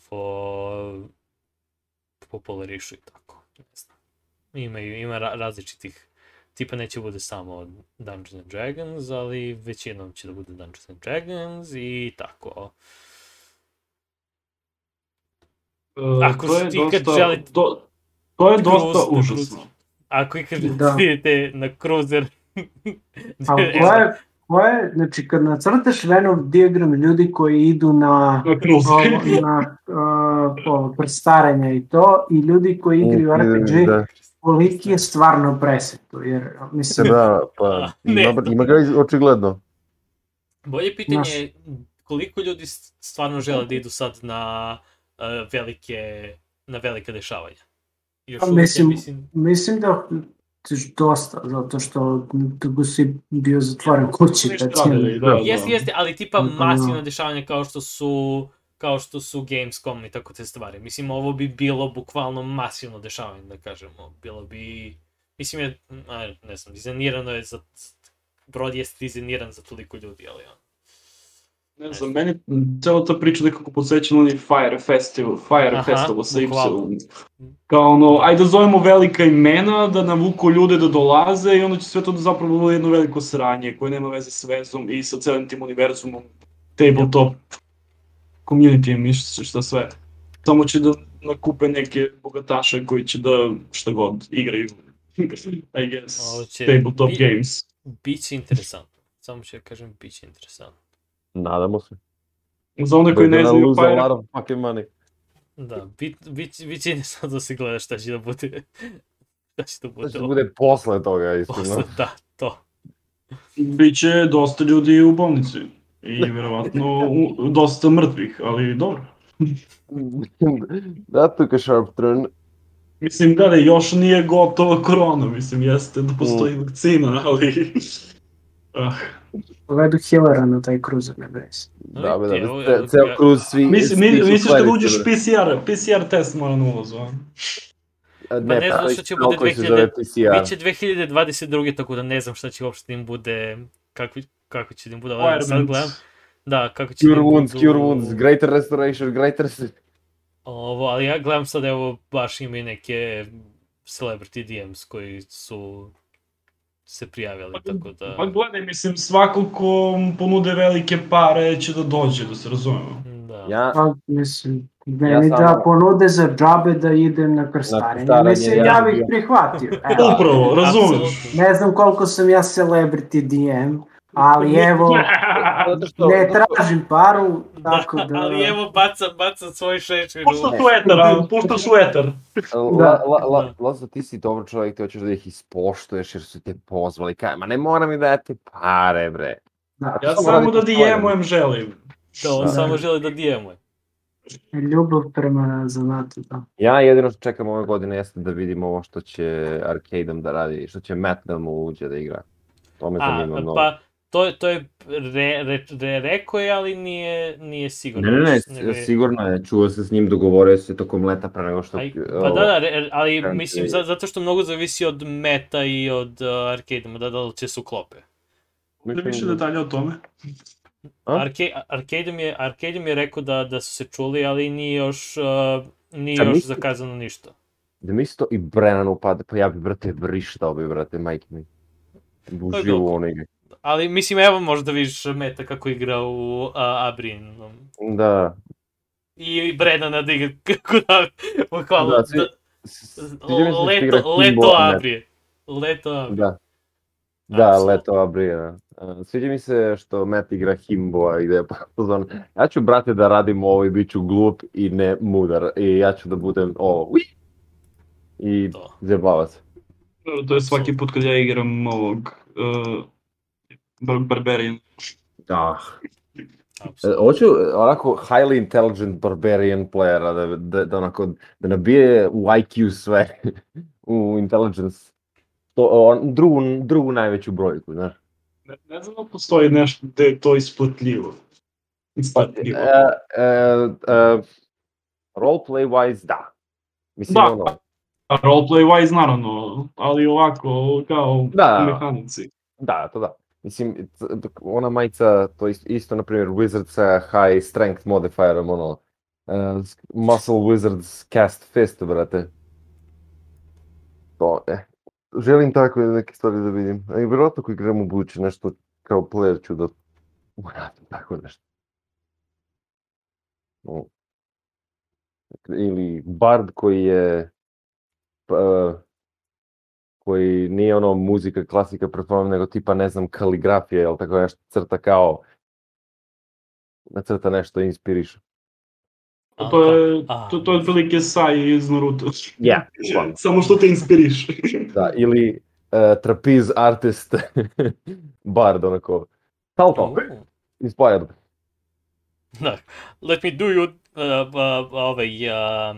popularišu i tako, ne znam. Imaju, ima ra različitih tipa neće bude samo Dungeons and Dragons, ali većinom će da bude Dungeons and Dragons i tako. Ako to je ti kad dosta, želite- do, to je dosta da, užasno. Ako ikad Da. idete na cruiser, Ali e, ko je, [laughs] ko je, znači kad nacrtaš Venn diagram ljudi koji idu na Na ovo, na uh, ovo, prstarenja i to i ljudi koji igraju RPG, Da, koliki je stvarno preseto, jer mislim, da, pa A, ima, ima ga očigledno. Bolje pitanje je koliko ljudi stvarno žele da idu sad na velike, na velike dešavanja. Još Pa uvijek, ja mislim- mislim, mislim da dosta, zato što dugo si bio zatvoren kući. Recimo. radili, da, da. Jeste, jeste, ali tipa Da. masivna dešavanja kao što su kao što su Gamescom i tako te stvari. Mislim, ovo bi bilo bukvalno masivno dešavanje, da kažemo. Bilo bi, mislim, je, a, ne znam, dizajnirano je za, brod je dizajniran za toliko ljudi, ali ono. Ne znam, meni cela ta priča nekako podsjeća na onaj Fire Festival, Fire Aha, Festival sa. Y. Kao ono, ajde da zovemo velika imena, da navuku ljude da dolaze i onda će sve to da zapravo bude jedno veliko sranje koje nema veze s vezom i sa celim tim univerzumom, tabletop, community i šta, sve. Samo će da nakupe neke bogataše koji će da šta god igraju. I guess, će tabletop bi- games. Biće interesantno. Samo ću ja kažem, biće interesantno. Nadamo se. Za one koji ne znaju, Fire fucking money. Da, bit, bit, biće interesantno da se gleda šta će da bude. [laughs] šta će da To bude. će da bude posle toga, iskreno. Posle, da, to. Biće dosta ljudi u bolnici i verovatno u, dosta mrtvih, ali dobro. [laughs] That took a sharp turn. Mislim, da, da, još nije gotova korona, mislim, jeste da postoji vakcina, ali... [laughs] Ah, Povedu healera na taj cruiser, ne brez. Da, be, da, evo, ce- ceo kruz svi... mislim, svi mi, misliš klerici, uđeš. PCR, PCR test mora na ulazu, a? A, Pa ne znam postoji što će bude koji se 2000 zove PCR. Biće 2022. tako da ne znam šta će uopšte da im bude, kakvi, kako će da im bude, ali sad gledam. Da, kako će da Cure wounds, budu- cure wounds, greater restoration, greater... Ovo, ali ja gledam sad, evo, baš ima i neke celebrity DMs koji su se prijavili, tako da... Pa gledaj, mislim, svako ko ponude velike pare će da dođe, da se razumemo. Da. Ja, Pa, mislim, meni Ja da samo- ponude za džabe da idem na krstarenje, krstarenje, mislim, ja ja bi bih prihvatio. Evo. Upravo, razumeš? Ne znam koliko sam ja celebrity DM, ali [laughs] evo, zato što... ne tražim paru, tako [laughs] da... ali evo, baca, baca svoj šešir Pušta u... šuetar, a? Pušta šuetar. La, la, la, Lazo, ti si dobar čovjek, ti hoćeš da ih ispoštuješ jer su te pozvali. Kaj, ma ne mora mi dati pare, bre. Da, Ja Samo da. DM-ujem želim. Da, on Da. samo želi da DM-uje. ljubav prema zanatu, da. Ja jedino što čekam ove godine jeste da vidim ovo što će Arcadeom da radi, što će Matt da mu uđe da igra. To me zanima mnogo. pa, to, je- to je, re, re, re, rekao je, ali nije, nije sigurno. Ne, ne, ne, je- sigurno je, čuo se s njim, dogovorio se tokom leta pre nego što... Aj, ovo- pa da, da, re- ali Krenute mislim, za, zato što mnogo zavisi od meta i od uh, arcade-ima, da, da li će se uklope. Da mislim više detalja o tome. Arcade, arcade je, arcade je rekao da, da su se čuli, ali nije još, uh, nije još mislim- zakazano ništa. Da mi isto i Brennan upade, pa ja bi, brate, vrištao bi, brate, majke mi. Uživo dobro. u onoj igri. Ali mislim, evo možda vidiš meta kako igra u uh, Abrin. Da, I Brenana da igra kako da, bukvalno, Da, svi- da, leto, leto a ne- Abrije. Leto Abrije. Da. Da, Apsolutno. Leto Abrija. Uh, Sviđa mi se što Matt igra Himboa i da je pozvan. Ja ću, brate, da radim ovo i bit ću glup i ne mudar. I ja ću da budem ovo. ui, I zjebava se. To je svaki put kad ja igram ovog... Uh, Barbarian. Da. Apsolutno. E, Hoću onako highly intelligent barbarian playera da, da, da onako da nabije u IQ sve [laughs] u intelligence to, on, drugu, drugu najveću brojku, znaš. Ne, ne znam da postoji nešto gde je to isplatljivo. E, niko. e, e, roleplay wise, da. Mislim, Da. ono, roleplay wise naravno, ali ovako kao Da. mehanici. da, to da. Mislim, ona majica, to isto, isto na primjer, Wizard sa high strength modifierom, ono, s- Muscle Wizards cast fist, brate. To, e. Želim takve neke stvari da vidim. A i vjerojatno ako igram u buduće nešto kao player ću da uradim tako nešto. No. Ili bard koji je pa, koji nije ono muzika, klasika, pretpostavljam, nego tipa, ne znam, kaligrafija, jel tako nešto crta kao nacrta nešto inspiriše. A, To je, a. to, to je otprilike Sai iz Naruto. Ja, bukvalno. [laughs] Samo što te inspiriš. Da, ili uh, trapeze artist [laughs] bard, onako. Salto, inspired. Da. Let me do you uh, uh, ovaj uh,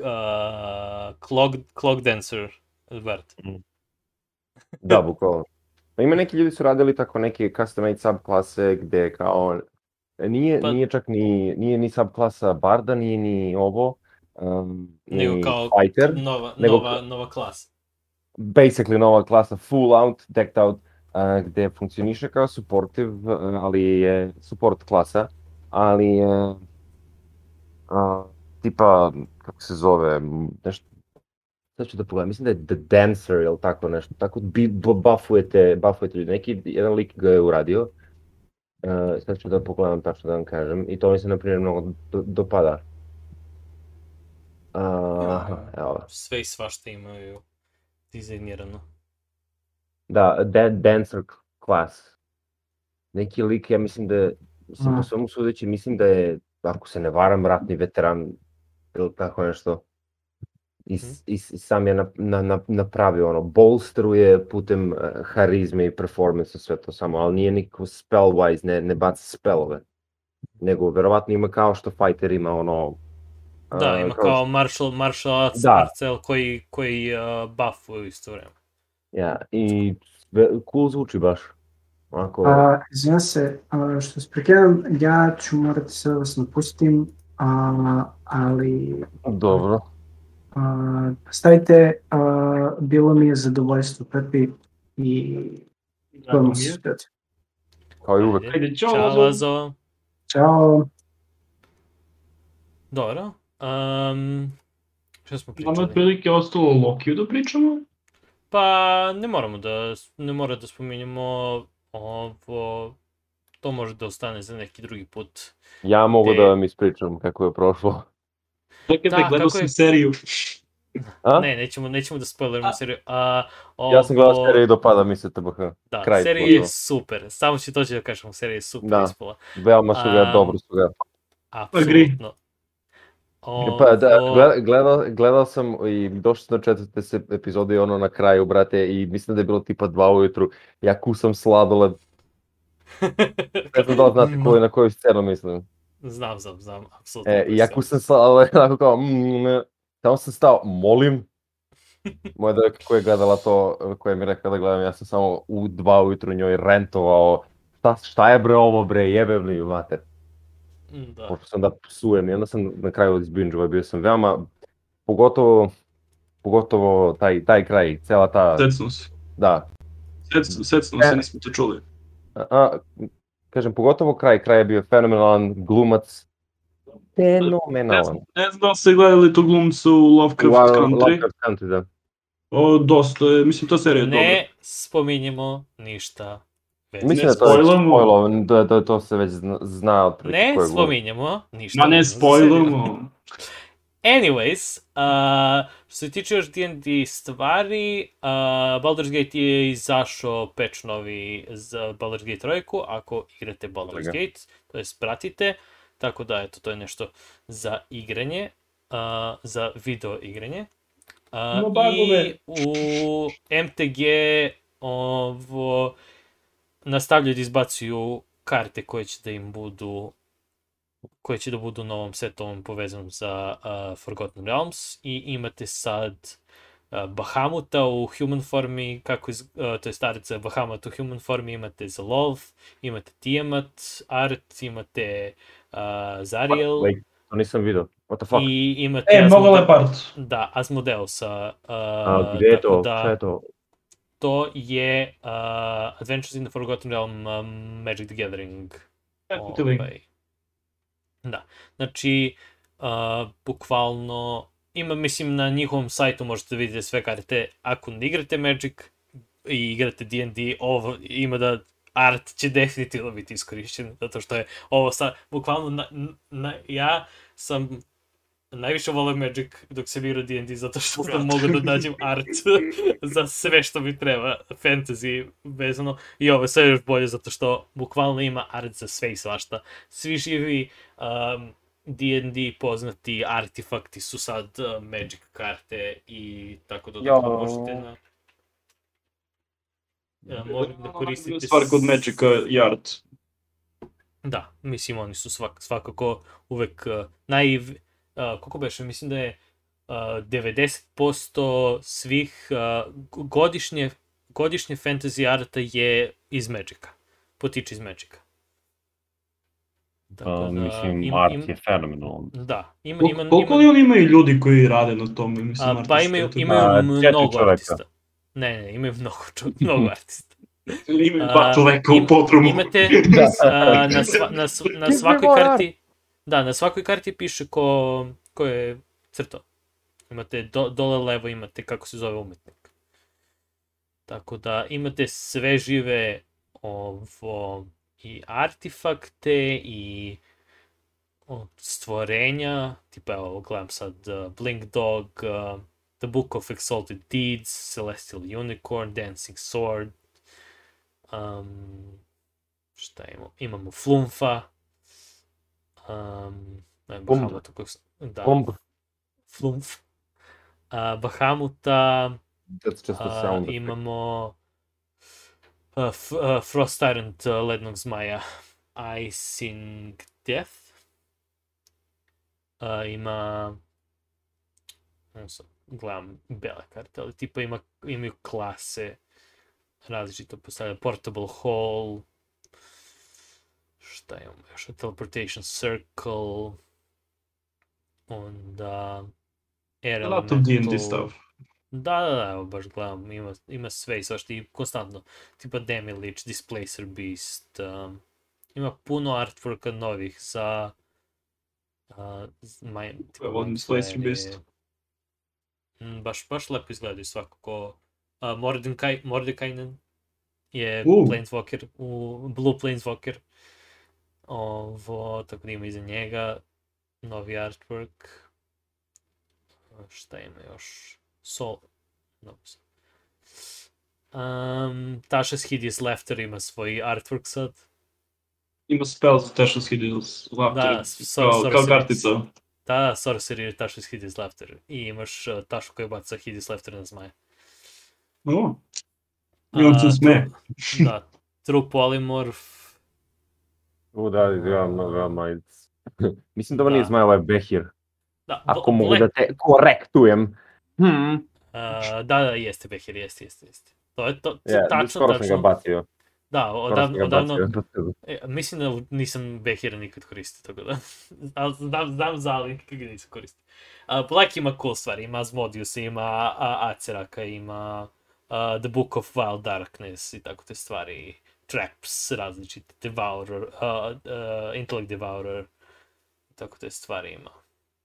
uh, clog, clog dancer Bart. Da, bukvalno. Pa ima neki ljudi su radili tako neke custom made subklase gde kao nije, Pa- nije čak ni, nije ni subklasa Barda, nije ni ovo, um, Nego ni kao Fighter, Nova, nego nova, nova klasa. basically nova klasa full out, decked out, uh, gde funkcioniše kao supportive, uh, ali je support klasa, ali je uh, tipa, kako se zove, nešto, sad ću da pogledam, mislim da je The Dancer ili tako nešto, tako bi, bu- buffujete, buffujete ljudi, neki, jedan lik ga je uradio, uh, sad ću da pogledam tačno da vam kažem, i to mi se na primjer mnogo do, dopada. Uh, evo, Sve i svašta imaju dizajnirano. Da, Dan Dancer class. Neki lik, ja mislim da mislim, po svemu sudeći, mislim da je, ako se ne varam, ratni veteran ili tako nešto. I, s- i, sam je na, na, na, napravio ono, bolsteruje putem uh, harizme i performance sve to samo, ali nije nikako spell-wise, ne, ne baca spellove. Nego, verovatno ima kao što fighter ima ono... Da, a, ima kao martial, martial arts, Da. Marcel koji, koji uh, buffuju isto vreme. Ja, i cool zvuči baš. Onako, A, izvinjam se, a, što se prekidam, ja ću morati se vas napustim, a, ali dobro. A, stavite, a, bilo mi je zadovoljstvo, Pepi, i čujemo se sutra. Kao i uvek. Ajde. Čao, Ćao, Lazo. Ćao! Dobro. Um, što smo Nama je pričali? otprilike ostalo Lokiju da pričamo. Pa ne moramo da, ne mora da spominjemo ovo, to može da ostane za neki drugi put. Ja mogu Te- da vam ispričam kako je prošlo. Čekaj, Da, da, gledao sam je? seriju. A? Ne, nećemo, nećemo da spoilerimo seriju. A, Ja sam gledao ovo- seriju i dopada mi se TBH. Da, kraj serija je super. Samo ću to ću da kažem, serija je super Da. ispala. Veoma su ga, A, dobro su ga. Apsolutno. Pa da, gledao, gledao sam i došao sam do četvrte se epizode i ono na kraju, brate, i mislim da je bilo tipa dva ujutru. Ja kusam sladoled, [laughs] ne znam da li znate koju, na koju scenu mislim. Znam, znam, znam, apsolutno. E, i ja kusam sladoled, onako kao, mm. Tamo sam stao, molim. [laughs] Moja devojka koja je gledala to, koja mi rekla da gledam, ja sam samo u dva ujutru njoj rentovao. Šta, šta je bre ovo bre, jebem li ju mater. Da. Počeo sam da psujem i onda sam na kraju izbinđova, bio sam veoma, pogotovo, pogotovo taj, taj kraj, cela ta, Secnuo se. da, Secnuo secnuo E. se, nismo te čuli. a, a, kažem, pogotovo kraj, kraj je bio fenomenalan, glumac, Ne fenomenalan. znam, ne znam da li ste gledali tu glumcu u Lovecraft Country. Lovecraft Country, da. O, dosta je, mislim, ta serija je dobra. Ne spominjemo ništa. već. Mislim Ne da to je spojlo, da, da to se već zna, zna otprilike Ne spominjemo ništa. Ma ne spoilujemo. [laughs] Anyways, uh, što se tiče još D&D stvari, uh, Baldur's Gate je izašao patch novi za Baldur's Gate 3, ako igrate Baldur's Dobro. Gate, to jest pratite, tako da eto, to je nešto za igranje, uh, za video igranje. Uh, bugove. I u MTG ovo, nastavljaju da izbacuju karte koje će da im budu koje će da budu u novom setovom povezanom sa uh, Forgotten Realms i imate sad uh, Bahamuta u human formi, kako iz, uh, to je starica Bahamut u human formi, imate Zalov, imate Tiamat, Art, imate uh, Zariel Wait, to nisam vidio. What the fuck? i imate E, mnogo lep art. Da, Asmodeusa. Uh, A, gdje je to? Da, Šta je to? to je uh, Adventures in the Forgotten Realm um, Magic the Gathering. Ovaj, Da, znači, uh, bukvalno, ima, mislim, na njihovom sajtu možete vidjeti sve karte, ako ne igrate Magic i igrate D&D, ovo ima da art će definitivno biti iskorišćen, zato što je ovo sad, bukvalno, na, na, ja sam najviše voleo Magic dok sam igrao D&D, zato što sam mogao da nađem art [laughs] za sve što mi treba, fantasy vezano, i ovo je sve još bolje zato što bukvalno ima art za sve i svašta. Svi živi um, D&D poznati artefakti su sad uh, Magic karte i tako da Jo. možete na... Ja, mogu da koristite... Stvar kod Magica i art. Da, mislim oni su svak, svakako uvek uh, naj... Uh, koliko beše, mislim da je uh, 90% svih uh, godišnje, godišnje fantasy arta je iz Magica. Potiče iz Magica. Tako Pa, da, mislim, im- art im- je fenomenalan. Da, ima, Koliko, ima, koliko ima, li oni imaju ljudi koji rade na tome? Mislim, a, pa imaju, imaju A, mnogo čoveka. artista. Ne, ne, imaju mnogo, čo- [laughs] mnogo artista. Imaju dva čoveka u podrumu. Imate [laughs] a, na, sva, na, na svakoj karti, da, na svakoj karti piše ko, ko je crtao. Imate do, dole levo imate kako se zove umetnik. Tako da imate sve žive ovo i artefakte i stvorenja, tipa evo gledam sad uh, Blink Dog, uh, The Book of Exalted Deeds, Celestial Unicorn, Dancing Sword, um, šta imamo? Imamo Flumfa, Ам, не, Бахама, тук. Да. Бомб. Флумф. А, Бахамота. А, имамо. Uh, f- uh, Frost Tyrant uh, Icing Death uh, има не съм, гледам бяла карта, але типа има, има класе различните поставя Portable Hall šta imamo još, Teleportation Circle, onda Air A lot of D&D stuff. Da, da, da, evo baš gledam, ima, ima sve i svašta i konstantno, tipa Demi Lich, Displacer Beast, um, ima puno artworka novih za uh, maj, tipa Evo, Displacer. Beast. Mm, baš, baš lepo izgledaju svakako. Uh, Mordecai, Mordekainen je U. Planeswalker, u Blue Planeswalker. Ovo, tako da ima iza njega novi artwork. Šta ima još? Sol... No. Um, Tasha's Hideous Laughter ima svoj artwork sad. Ima spell za Tasha's Hideous Laughter. Da, kao, so- kao sorcery. kartica. Da, Sorcerer je Tasha's Hideous Laughter. I imaš uh, Tashu koja baca Hideous Laughter na zmaja. O, I on se A, sme. Da, True Polymorph. U, da, izgledam mnogo mind. Mislim da ovo nije Da. zmaj, ovo je Behir. Da, Ako mogu da te korektujem. Hmm. A, da, da, jeste Behir, jeste, jeste, jeste. To je to, Ja, tačno, skoro sam ga tačno. bacio. Da, odavno, odavno, [laughs] e, mislim da nisam Behira nikad koristio, tako da, [laughs] ali znam, znam za, ali nikad ga nisam koristio. A, Black ima cool stvari, ima Asmodeus, ima Aceraka, ima a, The Book of Wild Darkness i tako te stvari, Traps različite, Devourer, a, a, Intellect Devourer, tako te stvari ima.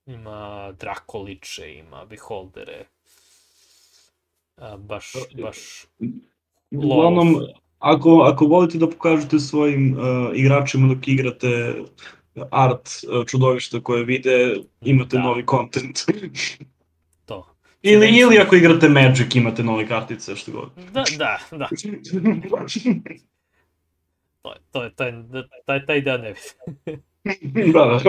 Ima Drakoliče, ima Beholdere, a, baš, baš Uglavnom, ako, ako volite da pokažete svojim uh, igračima dok igrate art uh, čudovišta koje vide, imate Da. novi content. [laughs] to. ili, Čudovište. ili ako igrate Magic imate nove kartice, što god. Da, da, da. [laughs] To, je- to, je- to je, da- taj, taj deo ne vidim. [laughs] da,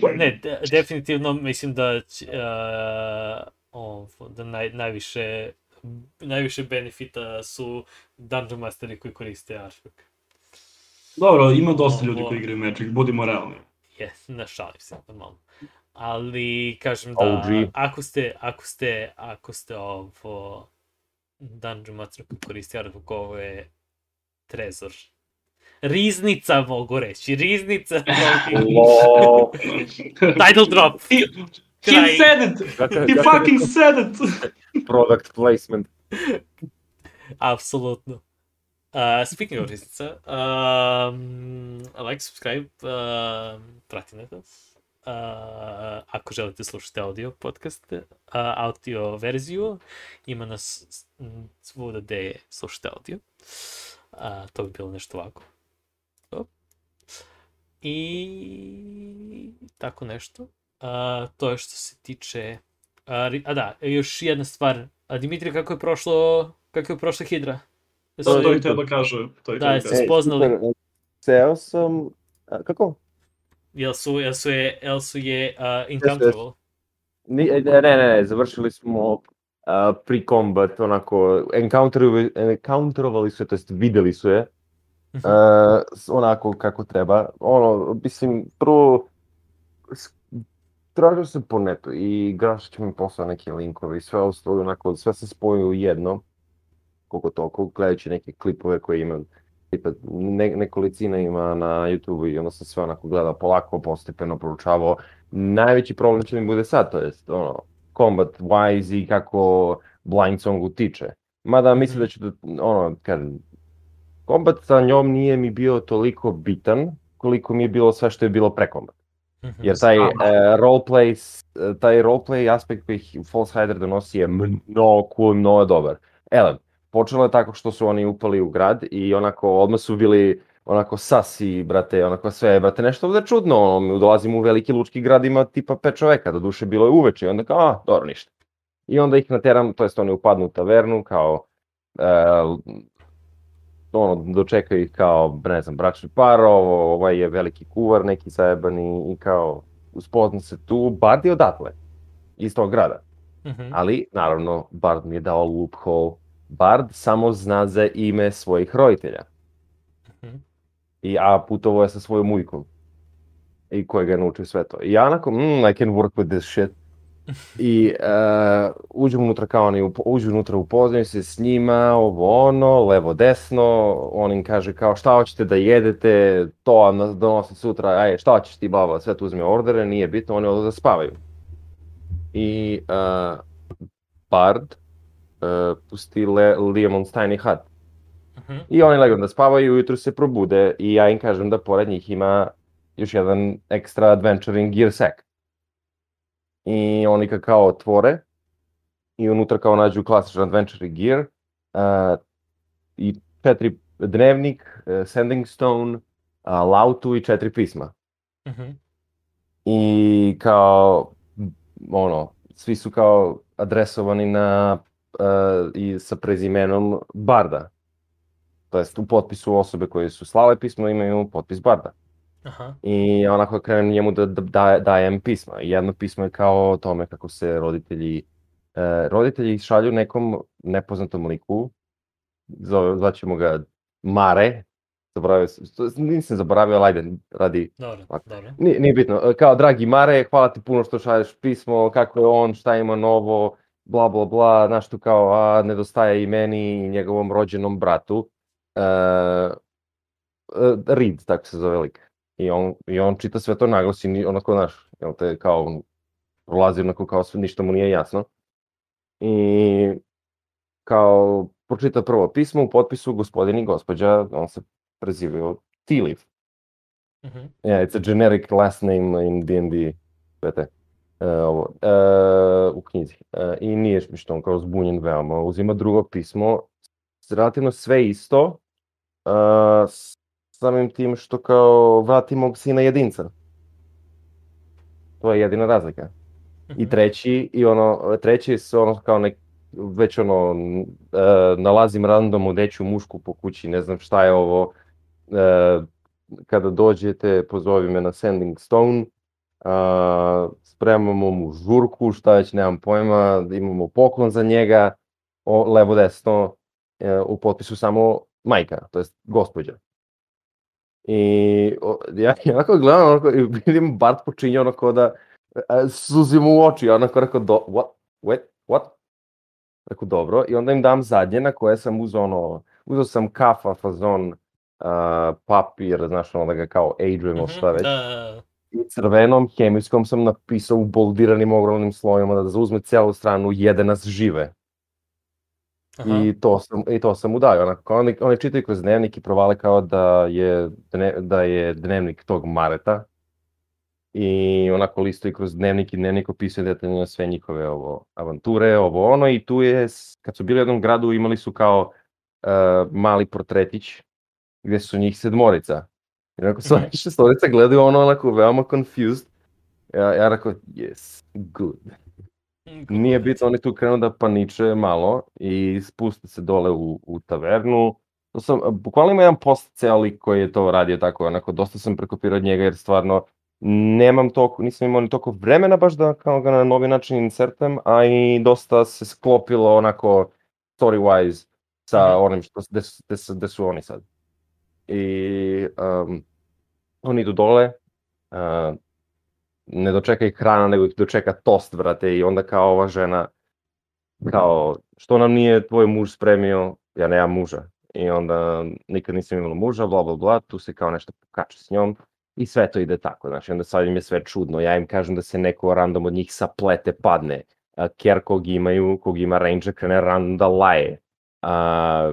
da. Ne, de, definitivno mislim da će, uh, ovo, da naj, najviše, najviše benefita su Dungeon Masteri koji koriste Artwork. Dobro, ima dosta ljudi koji igraju Magic, budimo realni. Je, ne šalim se, normalno. ali kažem da OG. ako ste, ako ste, ako ste ovo Dungeon Master koristi Artbook, ovo je trezor. Riznica mogu reći, riznica. Lo, Title drop. He, he said it! kakav, He kakav fucking said it! product placement. Apsolutno. Uh, speaking of riznica, um, like, subscribe, um, pratite nas. Uh, ako želite slušati audio podcaste, uh, audio verziju, ima nas svuda gde slušate audio. Uh, to bi bilo nešto ovako. To. I tako nešto. Uh, to je što se tiče... A, ri- a da, još jedna stvar. A Dimitri, kako je prošlo, kako je prošla Hidra? Jesu To, to li- i treba kaže. To i Da, treba jeste spoznali? super, Seo sam... a, Kako? Jel su, jel su je, jel su je uh, encounterable? Ne, ne, ne, ne, završili smo uh, pre-combat, onako, encounterovali, encounterovali su je, to jest videli su je. Uh, onako kako treba. Ono, mislim, prvo, tražio sam po netu i Grašić mi poslao neke linkove i sve ostalo, onako, sve se spojilo u jedno, koliko toliko, gledajući neke klipove koje imam, tipa ne, nekolicina ima na YouTube i onda sam sve onako gledao polako, postepeno proučavao. Najveći problem će mi bude sad, to jest ono, combat wise i kako blind song utiče. Mada mislim da ću da, ono, kažem, kombat sa njom nije mi bio toliko bitan koliko mi je bilo sve što je bilo pre kombat. Mhm. Jer taj e, roleplay, taj roleplay aspekt koji False Hider donosi je mnogo cool, mnogo dobar. Elem, počelo je tako što su oni upali u grad i onako odmah su bili onako sasi, brate, onako sve, brate, nešto ovde čudno, ono, dolazimo u veliki lučki grad, ima tipa pet čoveka, do duše bilo je uveče, i onda kao, a, dobro, ništa. I onda ih nateram, to jest oni upadnu u tavernu, kao, e, ono, dočekaju ih kao, ne znam, bračni par, ovo, ovaj je veliki kuvar, neki zajebani i kao, uspozna se tu, Bard je odatle, iz tog grada. Mhm. Ali, naravno, Bard mi je dao loophole. Bard samo zna za ime svojih roditelja. Mhm. I, a putovo je sa svojom ujkom. I koje ga je naučio sve to. I ja onako, mm, I can work with this shit. I uh, uđem unutra kao oni, uđu unutra, upoznaju se s njima, ovo ono, levo desno, on im kaže kao šta hoćete da jedete, to donosi sutra, aj šta hoćeš ti baba, sve tu uzme ordere, nije bitno, oni odu da spavaju. I uh, Bard uh, pusti Le, Leomon's Tiny Hut. Mhm. I oni legnu da spavaju ujutru se probude i ja im kažem da pored njih ima još jedan extra adventuring gear sack. I oni ga kao otvore i unutra kao nađu klasičan adventuring gear uh, i četiri dnevnik, uh, sending stone, uh, lautu i četiri pisma. Mhm. I kao, ono, svi su kao adresovani na, uh, i sa prezimenom Barda. To jest u potpisu osobe koje su slale pismo imaju potpis Barda. Aha. I onako krenem njemu da, da, da dajem pisma. Jedno pismo je kao o tome kako se roditelji, e, roditelji šalju nekom nepoznatom liku, zove, zvaćemo ga Mare, zaboravio nisam zaboravio, ali ajde, radi, Dobro, Ovako. dobro. nije, nije bitno, E, kao dragi Mare, hvala ti puno što šalješ pismo, kako je on, šta ima novo, bla bla bla, znaš tu kao, a nedostaje i meni i njegovom rođenom bratu, e, e, Reed, tako se zove lik. I on, I on čita sve to naglas i onako, znaš, jel te kao, prolazi onako kao sve, ništa mu nije jasno. I kao, pročita prvo pismo, u potpisu gospodin i gospođa, on se prezivaju Tiliv. Mhm. Yeah, it's a generic last name in D&D, vete, uh, ovo, uh, u knjizi. Uh, I nije što on kao zbunjen veoma. Uzima drugo pismo, relativno sve isto, uh, samim tim što kao vrati mog sina jedinca. To je jedina razlika. I Mhm. treći, i ono, treći se ono kao nek, već ono, e, nalazim random odeću mušku po kući, ne znam šta je ovo, e, kada dođete, pozovi me na Sending Stone, a, spremamo mu žurku, šta već nemam pojma, imamo poklon za njega, o, levo desno, e, u potpisu samo majka, to jest gospođa. I o, ja, ja onako gledam, onako, i vidim Bart počinje onako da, a, suzim u oči, i onako rekao, do, what, wait, what? Rekao, dobro, i onda im dam zadnje na koje sam uzao ono, uzao sam kafa, fazon, uh, papir, znaš, ono da ga kao ageujemo, Mhm, šta već. Da, da. I crvenom, hemijskom sam napisao u boldiranim ogromnim slovima da zauzme celu stranu, jede nas žive. Aha. I to sam, i to sam mu dao. Onako, oni, oni čitaju kroz dnevnik i provale kao da je, dne, da je dnevnik tog Mareta. I onako listaju kroz dnevnik i dnevnik opisuje detaljno sve njihove ovo, avanture, ovo ono. I tu je, kad su bili u jednom gradu, imali su kao uh, mali portretić gde su njih sedmorica. I onako sva Mhm. šestorica gledaju ono onako veoma confused. Ja, ja rekao, yes, good. Nije bitno, oni tu krenu da paniče malo i spuste se dole u, u tavernu. To sam, bukvalno ima jedan post ceo lik koji je to radio tako, onako, dosta sam prekopirao od njega jer stvarno nemam toliko, nisam imao ni toliko vremena baš da kao ga na novi način insertam, a i dosta se sklopilo onako story-wise sa Mhm. onim što, gde, su- gde, su- gde su oni sad. I um, oni idu dole, uh, ne dočeka ih hrana, nego ih dočeka tost, brate, i onda kao ova žena, kao, što nam nije tvoj muž spremio, ja nemam muža. I onda nikad nisam imala muža, bla, bla, bla, tu se kao nešto pokače s njom i sve to ide tako, znači, onda sad im je sve čudno. Ja im kažem da se neko random od njih saplete, padne. A, Ker kog imaju, kog ima ranger, krene random da laje. A,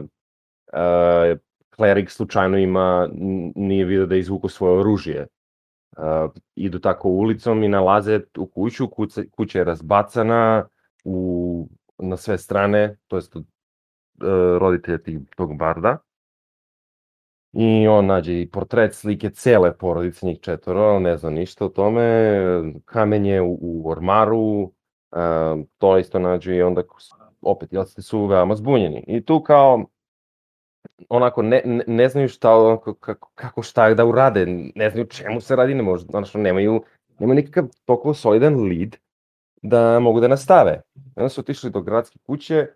a, klerik slučajno ima, nije vidio da je izvuku svoje oružje. Uh, idu tako ulicom i nalaze u kuću, kuća, kuća je razbacana u, na sve strane, to jest od uh, roditelja tih, tog barda. I on nađe i portret slike cele porodice, njih četvoro, ne zna ništa o tome, kamenje u, u ormaru, uh, to isto nađe i onda opet, jel ste su veoma zbunjeni. I tu kao, onako ne, ne, ne znaju šta onako, kako, kako šta da urade, ne znaju čemu se radi, ne može, znači nemaju, nemaju nikakav toliko solidan lead da mogu da nastave. Onda su otišli do gradske kuće,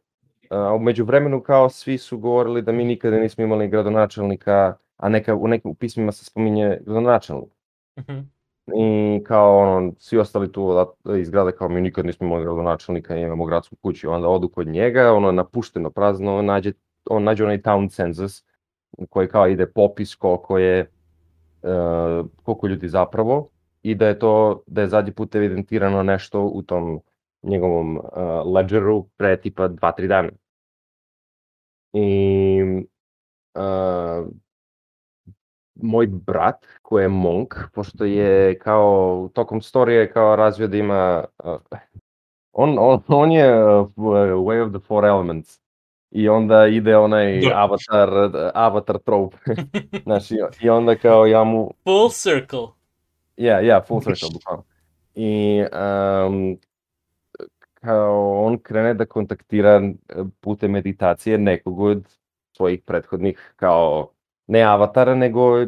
a umeđu vremenu kao svi su govorili da mi nikada nismo imali gradonačelnika, a neka, u nekim pismima se spominje gradonačelnik. Mhm. I kao ono, svi ostali tu iz grada kao mi nikad nismo imali gradonačelnika i imamo gradsku kuću. Onda odu kod njega, ono napušteno, prazno, nađe, on nađe onaj town census koji kao ide popis koliko je uh, koliko ljudi zapravo i da je to da je zadnji put evidentirano nešto u tom njegovom uh, ledgeru pre tipa 2-3 dana. I uh, moj brat koji je monk, pošto je kao tokom storije kao razvio da ima uh, on, on, on je uh, Way of the Four Elements i onda ide onaj Da. avatar, avatar trope. [laughs] Znaš, i, onda kao ja mu, Full circle. ja, ja, full circle, bukvalno. I um, kao on krene da kontaktira eh, putem meditacije nekog od svojih prethodnih kao ne avatara, nego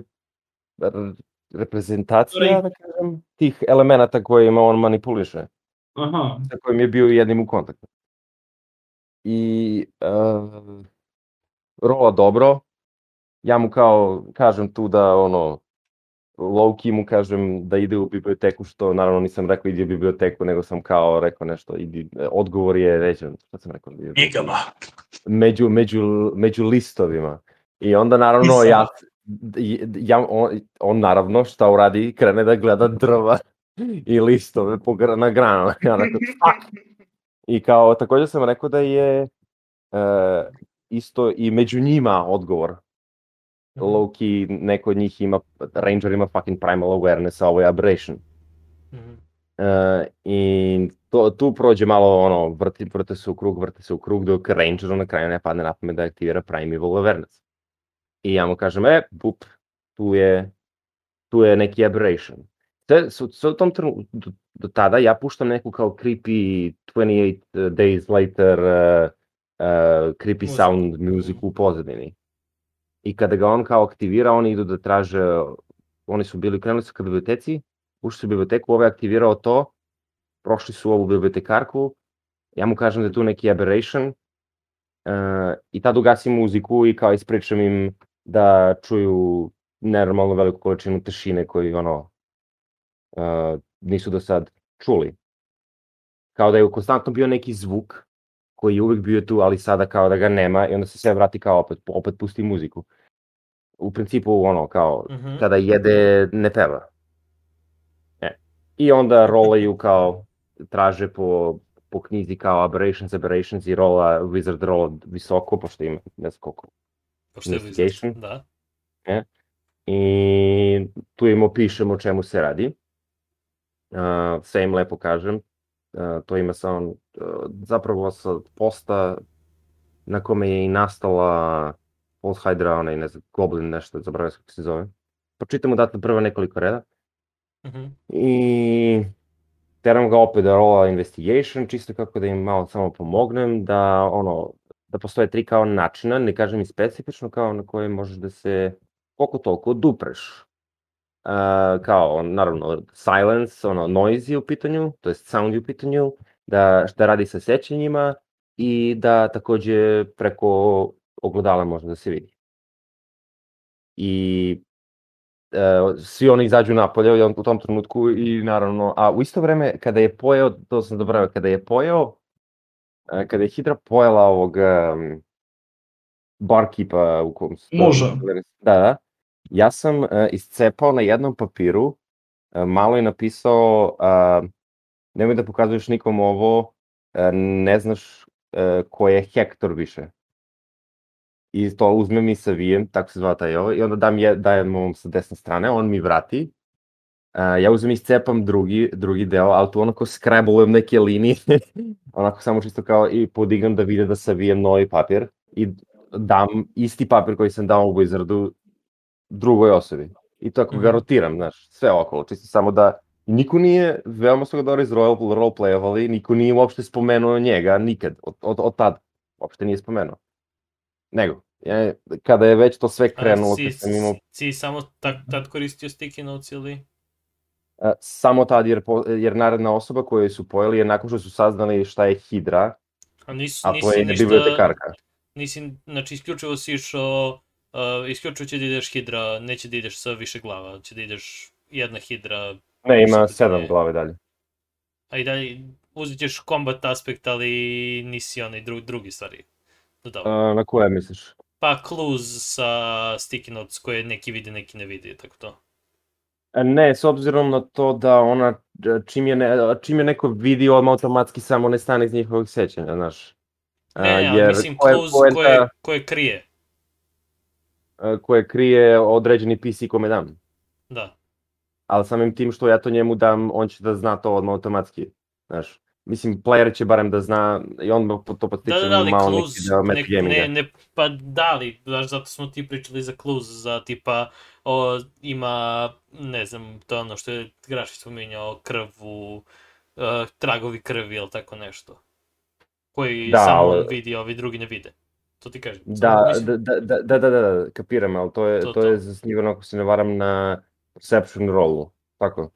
reprezentacija, da kažem, tih elemenata kojima on manipuliše, Aha, sa kojim je bio jednim u kontaktu. I uh, rola dobro, ja mu kao kažem tu da ono, low mu kažem da ide u biblioteku, što naravno nisam rekao idi u biblioteku, nego sam kao rekao nešto, idi, odgovor je, rećem, šta sam rekao? igama. među, među, među listovima. I onda naravno ja, ja on, on naravno šta uradi, krene da gleda drva i listove po, na granama. [laughs] Ja rekao, fuck! I kao, takođe sam rekao da je e, isto i među njima odgovor. Low key, neko od njih ima, Ranger ima fucking primal awareness, a ovo je aberration. Mhm. Uh, I to, tu prođe malo ono, vrti, vrte se u krug, vrte se u krug, dok Rangeru na kraju ne padne na pamet da aktivira Primeval Awareness. I ja mu kažem, e, bup, tu je, tu je neki aberration. Te, s, s, u tom trenutku, do, tada ja puštam neku kao creepy 28 days later uh, uh, creepy Muziku. sound muziku u pozadini. I kada ga on kao aktivira, oni idu da traže, oni su bili, krenuli su ka biblioteci, ušli su u biblioteku, ovaj aktivirao to, prošli su ovu bibliotekarku, ja mu kažem da je tu neki aberration, uh, i tad ugasim muziku i kao ispričam im da čuju nenormalno veliku količinu tišine koji ono uh, nisu do sad čuli. Kao da je konstantno bio neki zvuk koji je uvek bio tu, ali sada kao da ga nema i onda se sve vrati kao opet, opet pusti muziku. U principu ono kao Mhm. kada jede ne peva. E. I onda rolaju kao traže po, po knjizi kao Aberrations, Aberrations i rola, Wizard rola visoko, pošto ima ne znam koliko. Pošto je Investigation? Da. I tu im opišem o čemu se radi. Uh, sve im lepo kažem. Uh, to ima samo uh, zapravo sa posta na kome je i nastala Pulse Hydra, onaj, ne znam, Goblin nešto, zaboravio kako se zove. Pročitam odatle prva nekoliko reda. Mhm. I teram ga opet da rola investigation, čisto kako da im malo samo pomognem, da ono, da postoje tri kao načina, ne kažem i specifično, kao na koje možeš da se koliko toliko dupreš. Uh, kao, naravno, silence, ono, noise je u pitanju, to jest sound je u pitanju, da, da radi sa sećanjima i da takođe preko ogledala može da se vidi. I e, svi oni izađu napolje i on u tom trenutku i naravno, a u isto vreme kada je pojeo, to sam zaboravio, kada je pojeo, e, kada je Hidra pojela ovog um, barkeepa u kom... Može. Da, da. Ja sam e, iscepao na jednom papiru, e, malo je napisao, a, nemoj da pokazuješ nikom ovo, e, ne znaš e, ko je Hektor više. I to uzmem i savijem, tako se zva taj ovo, i onda dam je, dajem ovom sa desne strane, on mi vrati. A, ja uzmem i iscepam drugi, drugi deo, ali tu onako skrabolujem neke linije, [laughs] onako samo čisto kao i podignem da vide da savijem novi papir i dam isti papir koji sam dao u Wizardu drugoj osobi. I tako ga Mhm. rotiram, znaš, sve okolo, čisto samo da niko nije, veoma su ga dobro iz role, roleplayovali, niko nije uopšte spomenuo njega, nikad, od, od, od tad, uopšte nije spomenuo. Nego, ja, kada je već to sve krenulo, A, si, kad sam imao si samo tak, tad koristio sticky notes ili? a, samo tad, jer, po, jer naredna osoba koju su pojeli je nakon što su saznali šta je Hidra, A nisi, a to je ništa, bibliotekarka. nisi, znači isključivo si išao, uh, isključivo će da ideš hidra, neće da ideš sa više glava, će da ideš jedna hidra, Ne, ima Mislim, sedam glave dalje. a i dalje uzet ćeš combat aspekt, ali nisi onaj dru, drugi stvari dodao. A, na koje misliš? Pa clues sa sticky notes koje neki vide, neki ne vidi, tako to. A Ne, s obzirom na to da ona, čim je, ne, čim je neko vidi, odmah automatski samo ne stane iz njihovog sećanja, znaš. Ne, ali mislim ko je clues poenta, koje, koje krije, koje krije određeni PC kome dam. da. Ali samim tim što ja to njemu dam, on će da zna to odmah automatski. Znaš, mislim, player će barem da zna i on to Da, potiče da, da, ali malo neki deo ne, metagaminga. ne, ne, pa da li, baš zato smo ti pričali za clues, za tipa, o, ima, ne znam, to ono što je Grašić spominjao, krv u, uh, tragovi krvi ili tako nešto. Koji Da, samo ali- vidi, a ovi drugi ne vide. To ti kažem. Da, mislim- da, da, da, da, da, da, kapiram, ali to je, To, to, to. je zasnivano, ako se ne varam, na perception rolu. Tako?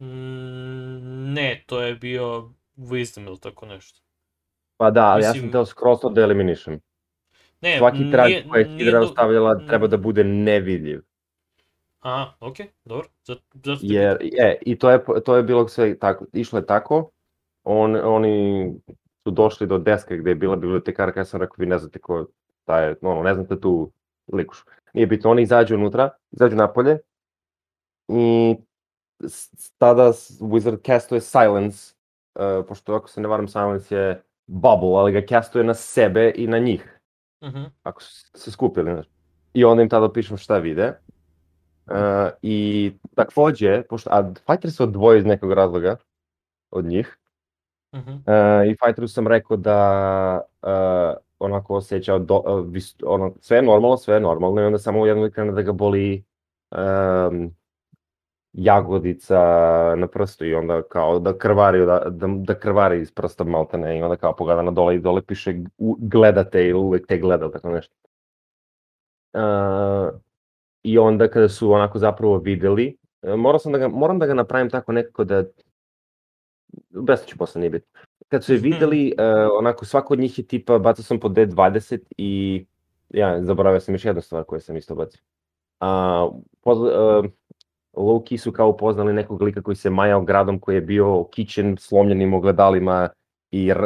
Mm, ne, to je bio wisdom ili tako nešto. Pa da, ali ja sam Mislim- teo skroz to da eliminišem. Ne, Svaki trag nije- koji je Hidra do- ostavljala treba da bude nevidljiv. Aha, okej, dobro. Zato, zato ti Jer, e, i to je, to je bilo sve tako, išlo je tako, on, oni su došli do deske gde je bila bibliotekarka, ja sam rekao, vi ne znate ko ta je, ono, ne znate tu likuš. Nije bitno, oni izađu unutra, izađu napolje i tada Wizard castuje Silence, uh, pošto ako se ne varam Silence je bubble, ali ga castuje na sebe i na njih Mhm. ako su se skupili, znaš. I onda im tada pišem šta vide. Uh, I takođe, pošto, a Fighter se odvojio iz nekog razloga od njih, Uh, i Fighteru sam rekao da uh, onako osjećao, do, uh, vis, ono, sve je normalno, sve je normalno, i onda samo u jednom krene da ga boli um, jagodica na prstu i onda kao da krvari, da, da, da krvari iz prsta maltene i onda kao pogleda na dole i dole piše gledate ili uvek te gleda tako nešto. Uh, I onda kada su onako zapravo videli, morao sam da ga, moram da ga napravim tako nekako da, bez ću posle nije bitno. Kad su je videli, uh, onako svako od njih je tipa, bacao sam po D20 i ja zaboravio sam još jednu stvar koju sam isto bacio. A, pod, uh, low-key su kao upoznali nekog lika koji se majao gradom koji je bio kićen slomljenim ogledalima i uh,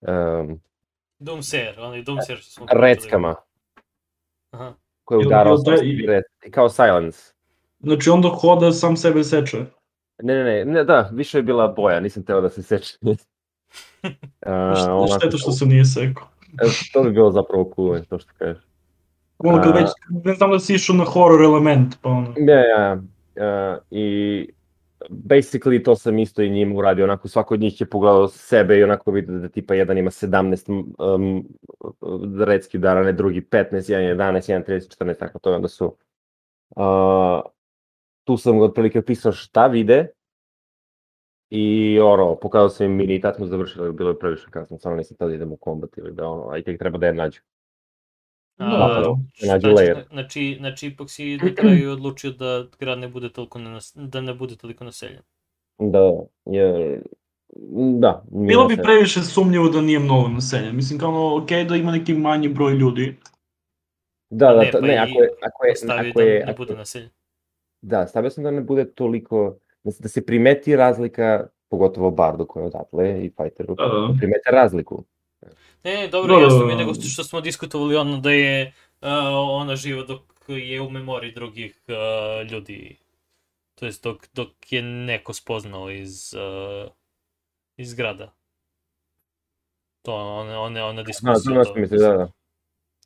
um, Doomsayer, onaj Doomsayer što smo reckama Aha. koji je udarao da- sopstveni rec, kao Silence. Znači onda hoda sam sebe seče. Ne, ne, ne, ne, da, više je bila boja, nisam teo da se seče. Uh, [laughs] Šta- Šteta što se nije sekao. to bi bilo zapravo cool, to što kažeš. Ono kad već, ne znam da si išao na horror element, pa ono. Ne, ja, uh, i basically to sam isto i njima uradio, onako svako od njih je pogledao sebe i onako vidio da tipa jedan ima 17 um, redski udarane, drugi 15, jedan 11, jedan 30, 14, tako to je onda su. Uh, tu sam otprilike pisao šta vide i ono, pokazao sam im mini i tad smo završili, bilo je previše kasno, samo nisam tada idem u kombat ili da ono, a i tek treba da je nađu. A, Dobro. šta Nađu ćeš- layer. Znači, znači ipak si na kraju odlučio da grad ne bude toliko nenas, da ne bude toliko naseljen. Da, jer, da. Bilo bi previše sumnjivo da nije mnogo naseljen. Mislim, kao ono, okej da ima neki manji broj ljudi. Da, da, Ne, pa ne, i ako je, ako je, ako da je, ne ako- bude naseljen. Da, stavio sam da ne bude toliko, da se, da se primeti razlika, pogotovo Bardu koji je odatle i Fighteru, Da, da. primete razliku. Ne, ne, dobro, Da, da, jasno mi je, da. nego što, smo diskutovali ono da je uh, ona živa dok je u memoriji drugih uh, ljudi. To jest dok, dok je neko spoznao iz, uh, iz grada. To ona, ona, ona Da, diskusija. to nešto misli, da, da.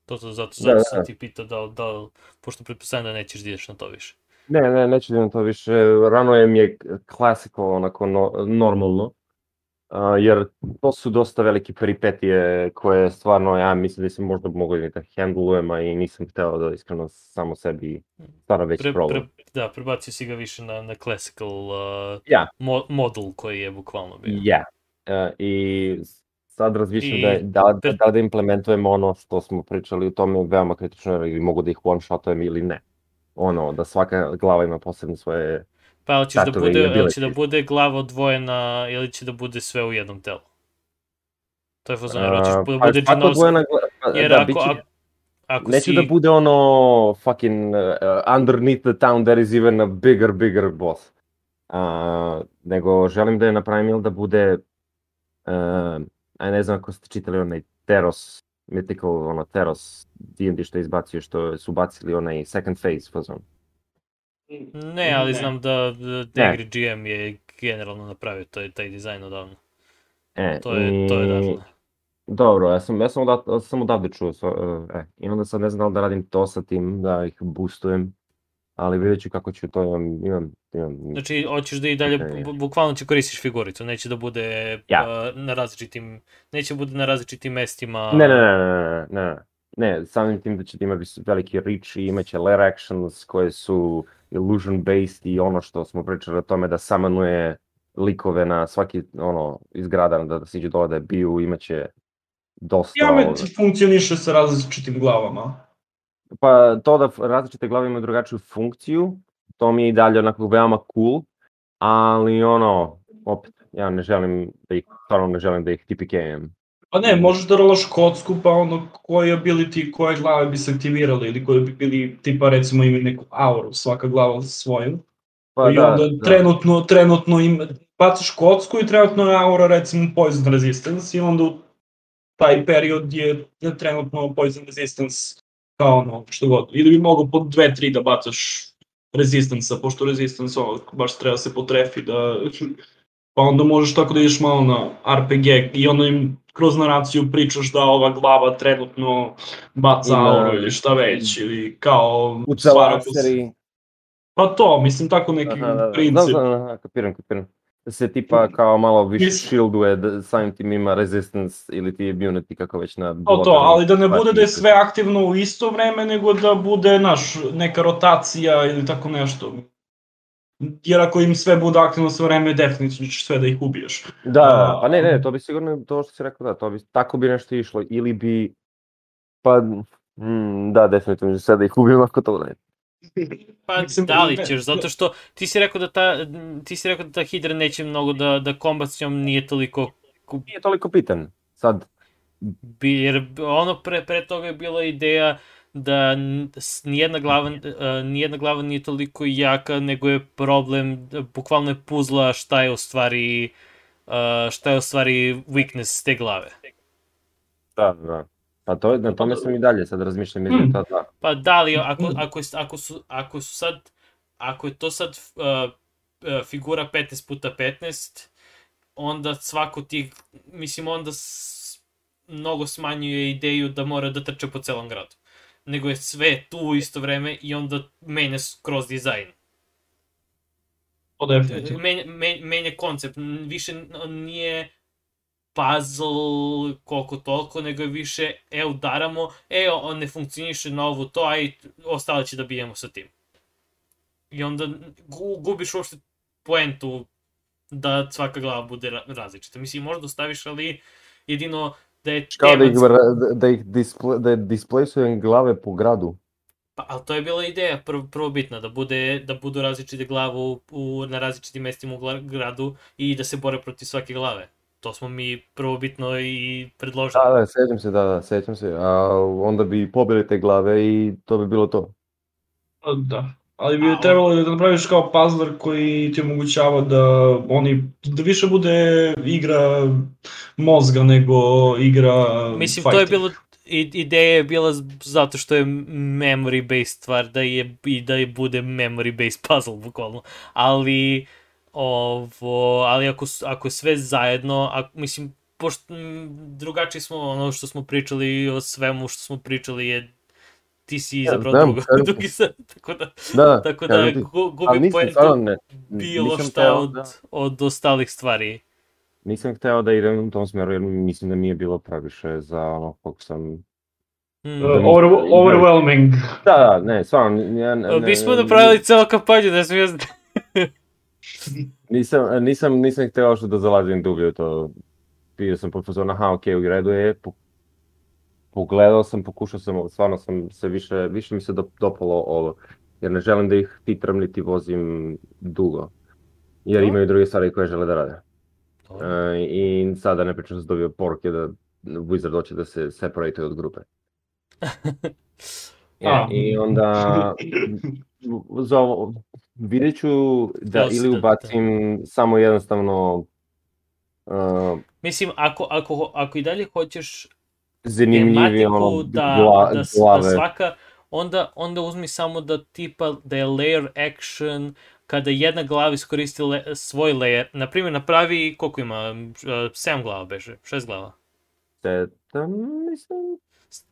To, to, zato, Da, zato da, sam da. ti pitao da, da, pošto pretpostavljam da nećeš da ideš na to više. Ne, ne, neću da imam to više, rano je mi je klasiko, onako no, normalno, a, jer to su dosta velike peripetije koje stvarno ja mislim da sam možda mogao da handlujem, a i nisam hteo da iskreno samo sebi stvarno veći Pre, problem. pre, da, prebacio si ga više na, na classical uh, Ja. mo, model koji je bukvalno bio. Ja. E, I sad razmišljam I da, da, da, da, da implementujem ono što smo pričali u tome veoma kritično, jer mogu da ih one-shotujem ili ne. Ono, da svaka glava ima posebne svoje... Pa hoćeš da Tatove i bude, hoće da abilities. bude glava odvojena ili će da bude sve u jednom telu? To je fazon, jer hoćeš da pa bude odvojena pa, Jer da, ako, biće- ako, ako Neće si... da bude ono fucking uh, underneath the town there is even a bigger, bigger boss. Uh, nego želim da je napravim ili da bude uh, a ne znam ako ste čitali onaj Teros Mythical, ono Teros D&D što je izbacio, što su bacili onaj second phase fazon. Ne, ali Ne. znam da, da Negri GM je generalno napravio taj, taj dizajn odavno. E, To je, to je i- odatle. Dobro, ja sam, ja sam, odavde, sam odavde čuo, so, e, i onda sad ne znam da li da radim to sa tim, da ih boostujem, ali vidjet ću kako ću to, imam, imam, imam Znači, hoćeš da i dalje, bukvalno će koristiš figuricu, neće da bude Ja. uh, na različitim, neće da bude na različitim mestima. Ne, ne, ne, ne, ne, ne, ne, ne, samim tim da će da ima veliki reach i imaće lair actions koje su illusion based i ono što smo pričali o tome da samanuje likove na svaki, ono, iz grada da, da siđu dole da je biju, imaće dosta... Jamet ovoga. funkcioniše sa različitim glavama. Pa to da različite glave imaju drugačiju funkciju, to mi je i dalje onako veoma cool, ali ono, opet, ja ne želim da ih, stvarno ne želim da ih TPK-em. Pa ne, možeš da rolaš kocku, pa ono koji ability, koje glave bi se aktivirale ili koje bi bili, tipa recimo imaju neku auru, svaka glava svoju. Pa I onda trenutno, trenutno im, bacaš kocku i trenutno je aura recimo poison resistance i onda u taj period je trenutno poison resistance kao ono što god. Ili bi mogao po dve, tri da bacaš resistance pošto resistance ono, baš treba se potrefi da... Pa onda možeš tako da ideš malo na RPG i onda im kroz naraciju pričaš da ova glava trenutno baca auru ili šta već, ili kao... U Celaseri, Pa to, mislim, tako neki aha, da, da, princip. znam, znam, aha, kapiram, kapiram. Da se tipa kao malo više Mislim- shielduje, da samim tim ima resistance ili ti immunity kako već na... To, to, ali da ne bude da je sve aktivno u isto vreme, nego da bude, naš, neka rotacija ili tako nešto. Jer ako im sve bude aktivno sve vreme, definitivno ćeš sve da ih ubiješ. Da, pa ne, ne, to bi sigurno, to što si rekao, da, to bi, tako bi nešto išlo, ili bi, pa, mm, da, definitivno, sve da ih ubijem ako to uradim. Pa Mislim, da li ćeš, zato što ti si rekao da ta, ti si rekao da ta Hydra neće mnogo da, da kombat s njom nije toliko Nije toliko pitan, sad, Bi, jer ono pre, pre toga je bila ideja da nijedna glava, uh, nijedna glava nije toliko jaka, nego je problem, bukvalno je puzla šta je u stvari, uh, šta je u stvari weakness te glave. Da, da. Pa to, na tome sam i dalje sad razmišljam između Hmm. ta dva. Pa da li, ako, ako, je, ako, su, ako su sad, ako je to sad uh, figura 15 puta 15, onda svako ti, mislim, onda s, mnogo smanjuje ideju da mora da trče po celom gradu. Nego je sve tu u isto vreme i onda menja skroz dizajn. To definitivno. Menja, menja, koncept. Više nije puzzle koliko toliko, nego je više, e, udaramo, e, on ne funkcioniše na ovo to, aj, ostalo će da bijemo sa tim. I onda gu, gubiš uopšte poentu da svaka glava bude ra- različita. Mislim, možda ostaviš, ali jedino da je Kao da ih, da ih disple, da displejsujem glave po gradu. Pa, ali to je bila ideja prv, prvobitna, da, bude, da budu različite glave u, u, na različitim mestima u gradu i da se bore protiv svake glave. To smo mi prvobitno i predložili. Da, da, sećam se, da, da, sećam se. A onda bi pobili te glave i to bi bilo to. Da. Ali bi trebalo da napraviš kao puzzler koji ti omogućava da oni, da više bude igra mozga nego igra Mislim, to je fighting. bilo, ideja je bila zato što je memory based stvar, da je, i da je bude memory based puzzle, bukvalno. Ali, ovo, ali ako, ako je sve zajedno, a, mislim, pošto m, drugačiji smo, ono što smo pričali o svemu što smo pričali je ti si izabrao znam, drugo, ti. drugi sad, tako da, Da, tako da gubi nisam, poentu ne, bilo šta od, da- od ostalih stvari. Nisam hteo da idem u tom smeru jer mislim da nije bilo previše za ono koliko sam... Hmm. Uh, over, overwhelming. Da, da, ne, stvarno, ja, ne, Mi smo napravili celu kampanju, ne znam ja znam. Nisam, nisam, nisam hteo uopšte da zalazim dublje u to. Bio sam pod fazon, aha, okej, u redu je. Po, pogledao sam, pokušao sam, stvarno sam se više, više mi se do, dopalo ovo. Jer ne želim da ih titram niti vozim dugo. Jer Dobro. imaju druge stvari koje žele da rade. Dobro. E, I sada ne pričam sam dobio poruke da Wizard hoće da se separate od grupe. [laughs] E, A. I onda [laughs] za ovo, vidjet ću da ili da- ubacim samo jednostavno uh, Mislim, ako, ako, ako i dalje hoćeš zanimljivije ono, da, gla, da, s- glave. da svaka, onda, onda uzmi samo da tipa, da je layer action, kada jedna glava iskoristi le, svoj layer, na primjer napravi, koliko ima, 7 glava beže, 6 glava. Sedam, mislim,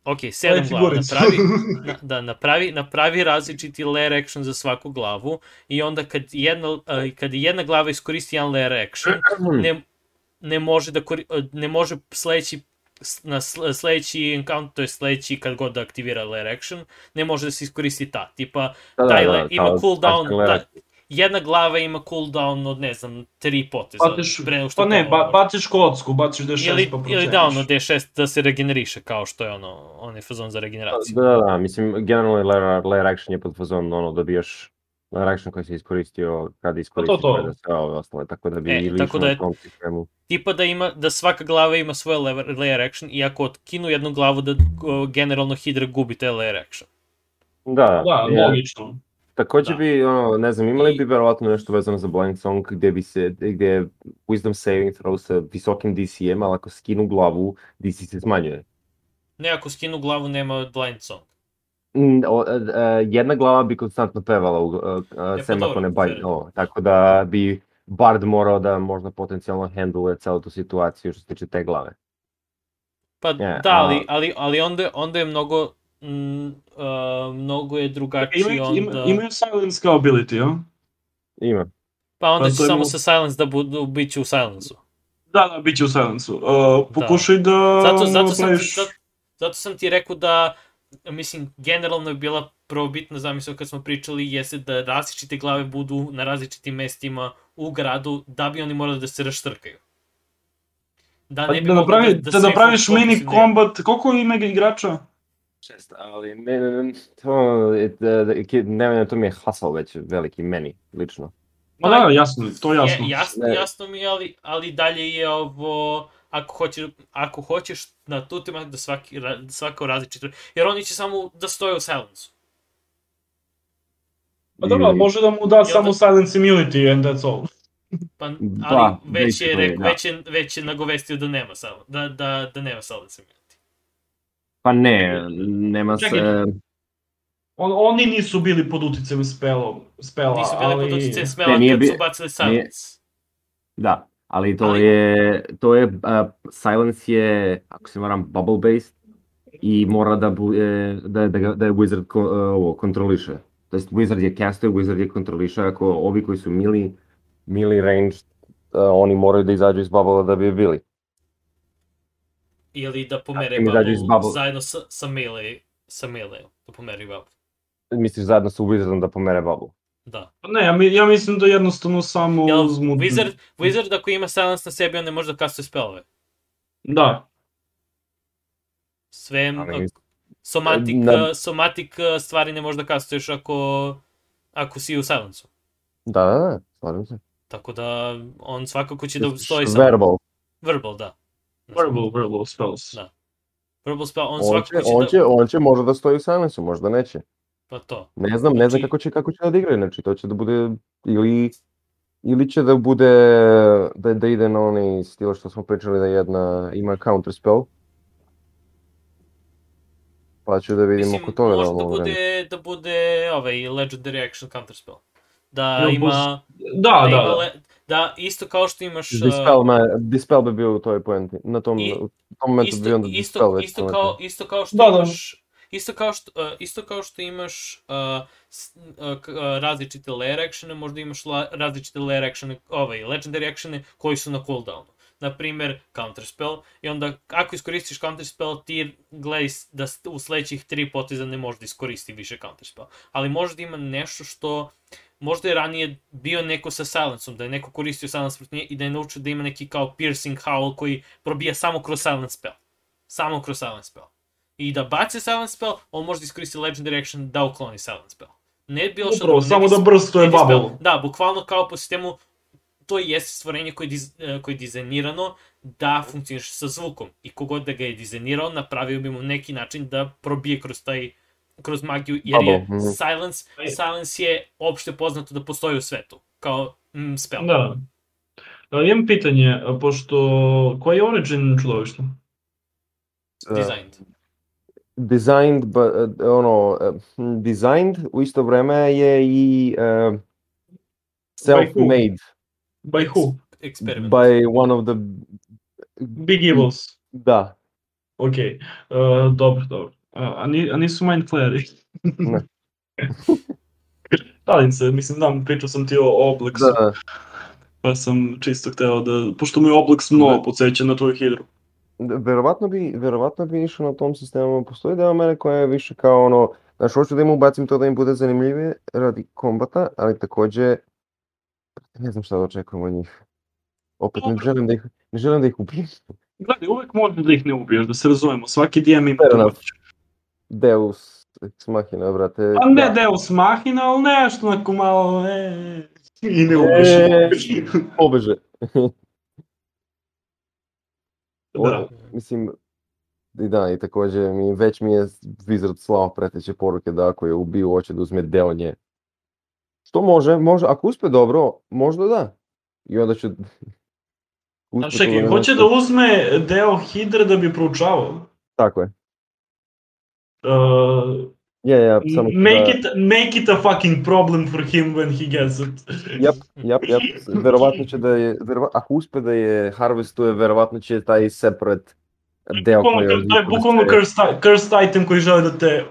Ok, 7 Ajde, glava, napravi, [laughs] na, da, napravi, napravi različiti layer action za svaku glavu i onda kad jedna, a, kad jedna glava iskoristi jedan layer action, ne, ne može da kori, ne može sledeći na sl- sledeći encounter, to je sledeći kad god da aktivira layer action, ne može da se iskoristi ta. Tipa, da, taj da, da, ima cooldown, accelerator. Da, jedna glava ima cooldown od, ne znam, tri poteza. Batiš, pre nego što pa ne, to- ba, baciš kocku, baciš D6 ili, pa ili da, ono, proceniš. D6 da se regeneriše, kao što je ono, onaj fazon za regeneraciju. Da, da, da, mislim, generalno je layer, layer action je pod fazon, ono, dobijaš layer action koji se iskoristio kad iskoristiš to. sve da sve ove ostale, tako da bi E, ili tako išao da je- tom sistemu. tipa da ima da svaka glava ima svoj layer, layer action i ako otkinu jednu glavu da generalno Hydra gubi taj layer action. Da, Da, je- logično. Takođe Da. bi, ono, ne znam, imali I- bi verovatno nešto vezano za Blind Song gde bi se, gde je Wisdom Saving Throw sa visokim DC-em, ali ako skinu glavu, DC se smanjuje. Ne, ako skinu glavu nema blind song. Mm, o, e, e, jedna glava bi konstantno pevala, u, e, e, pa sem ako ne baj, o, tako da bi Bard morao da možda potencijalno handluje celu tu situaciju što se tiče te glave. Pa Je, da, a- ali, ali, ali onda, onda je mnogo mm, uh, mnogo je drugačiji Imaju, onda... ima, imaju silence kao ability, ja? Ima. Pa onda Pa će samo mo- sa silence da budu, bit će u silencu. Da, da, bit će u silencu. Uh, pokušaj da, Zato, zato, sam, ti, napraviš... zato, zato sam ti rekao da, mislim, generalno je bila prvobitna zamisao kad smo pričali, jeste da različite glave budu na različitim mestima u gradu, da bi oni morali da se raštrkaju. Da, Pa ne bi da, napravi, da, sve napraviš fokusi mini kombat, koliko ima igrača? Šest, ali ne, ne, ne, to, e, da, da, ne, ne, to mi je hasao već veliki meni, lično. Ma da, jasno, to je Je, jasno. jasno, Ne. jasno mi je, ali, ali dalje je ovo, ako hoćeš, ako hoćeš na tutima da svaki, ra- da svako različito, jer oni će samo da stoje u silence. Pa dobro, ali može da mu da samo silence immunity and that's all. Pa, ali Da, već, je, rek, da. već, je, već je nagovestio da nema silence, da, da, da nema silence immunity. Pa ne, nema se... Čekaj. On, oni nisu bili pod uticajem spela, spela Nisu bili ali... pod Ne, nije kad bi- su bacili silence. Da, ali to Ali- je, to je, uh, Silence je, ako se varam, bubble based i mora da, bude, da, da, ga- da je Wizard ko, uh, ovo, kontroliše. To jest Wizard je caster, Wizard je kontroliše, ako ovi koji su mili, mili range, uh, oni moraju da izađu iz bubble da bi bili. Ili da pomere bubble. zajedno sa, sa melee, sa melee, da pomeri bubble. Misliš zajedno sa Wizardom da pomere bubble? Da. Ne, ja, mi, ja mislim da jednostavno samo Jel, uzmu... Wizard, Wizard ako ima silence na sebi, on ne može da kastuje spelove. Da. Sve, Ali- somatic, Na- somatic uh, stvari ne možeš da kastuješ ako, ako si u silencu. Da, da, da, slažem se. Tako da on svakako će da stoji sa... Verbal. Verbal, da. Verbal, verbal spells. Da. Verbal spell, on, On svakako će, će, on da... će, on će možda da stoji u Silence, možda neće. Pa to. Ne znam, ne znam Znači- kako će, kako će da odigra, znači to će da bude ili ili će da bude da, da ide na onaj stil što smo pričali da jedna ima counter spell. Pa ću da vidimo Mislim, oko toga da da bude, da bude ovaj legendary action counter spell. Da Jel ima... Da, da, da, da. le- da, isto kao što imaš... Dispel, ma, dispel bi bio u toj poenti. Na tom, I- u tom momentu bi isto, onda isto, dispel već isto, kao, isto kao što Da, da. imaš Isto kao što, uh, isto kao što imaš uh, s- uh, različite layer actione, možda imaš la, različite layer actione, ovaj, legendary actione koji su na cooldownu. Na primer, counter spell, i onda ako iskoristiš counter spell, ti gledaj da u sledećih tri poteza ne možeš da iskoristi više counter spell. Ali možda ima nešto što možda je ranije bio neko sa silenceom, da je neko koristio silence protiv nje i da je naučio da ima neki kao piercing howl koji probija samo kroz silence spell. Samo kroz silence spell. I da baci silence spell, on može da iskoristi legendary action da ukloni silence spell. Ne bilo što Upravo, drugo, samo da brstuje bubble. Da, bukvalno kao po sistemu to jeste stvorenje koje je, diz, e, koje je dizajnirano da funkcioniše sa zvukom. I kogod da ga je dizajnirao, napravio bi mu neki način da probije kroz taj kroz magiju, jer je mhm. silence, silence je opšte poznato da postoji u svetu, kao mm, spell. Da. Da, imam pitanje, pošto... Koji je origin čudovišta? Uh, Designed. designed, but, uh, ono, uh, designed u isto vreme je i uh, self-made By who? Experiment. by one of the... Big Evils. Da, Ok, uh, dobro, dobro. A, a, ni, a nisu Mind Flayeri? Ne. [laughs] Šalim se, mislim, znam, pričao sam ti o Oblexu, da, da. pa sam čisto hteo da, pošto mi Oblex mnogo Da. podsjeća na tvoju hidru. Da, Verovatno bi, verovatno bi išao na tom sistemu. Postoji deo mene koja je više kao ono, znaš, hoću da im ubacim to da im bude zanimljivije radi kombata, ali takođe ne znam šta da očekujem od njih. Opet ne Dobro. želim da ih, ne želim da ih ubijem. Gledaj, uvek možeš da ih ne ubiješ, da se razumemo, svaki DM ima to moć. Deus ex machina, brate. A Pa ne da. Deus Machina, ali nešto onako malo, e, i ne ubiješ. E. Pobeže. da. Mislim, i da, i takođe mi, već mi je Wizard slao preteće poruke da ako je ubiju, hoće da uzme deo nje. Što može, može, ako uspe dobro, možda da. I onda će... A uspe čekaj, hoće da uzme deo Hidre da bi proučavao? Tako je. Uh, Je, ja, samo ću make, da... it, make it a fucking problem for him when he gets it. Jap, jap, jap, verovatno će da je, verova, ako uspe da je harvestuje, verovatno će taj separate deo Bukvalno, koji to je bukvalno cursed, cursed item koji želi da te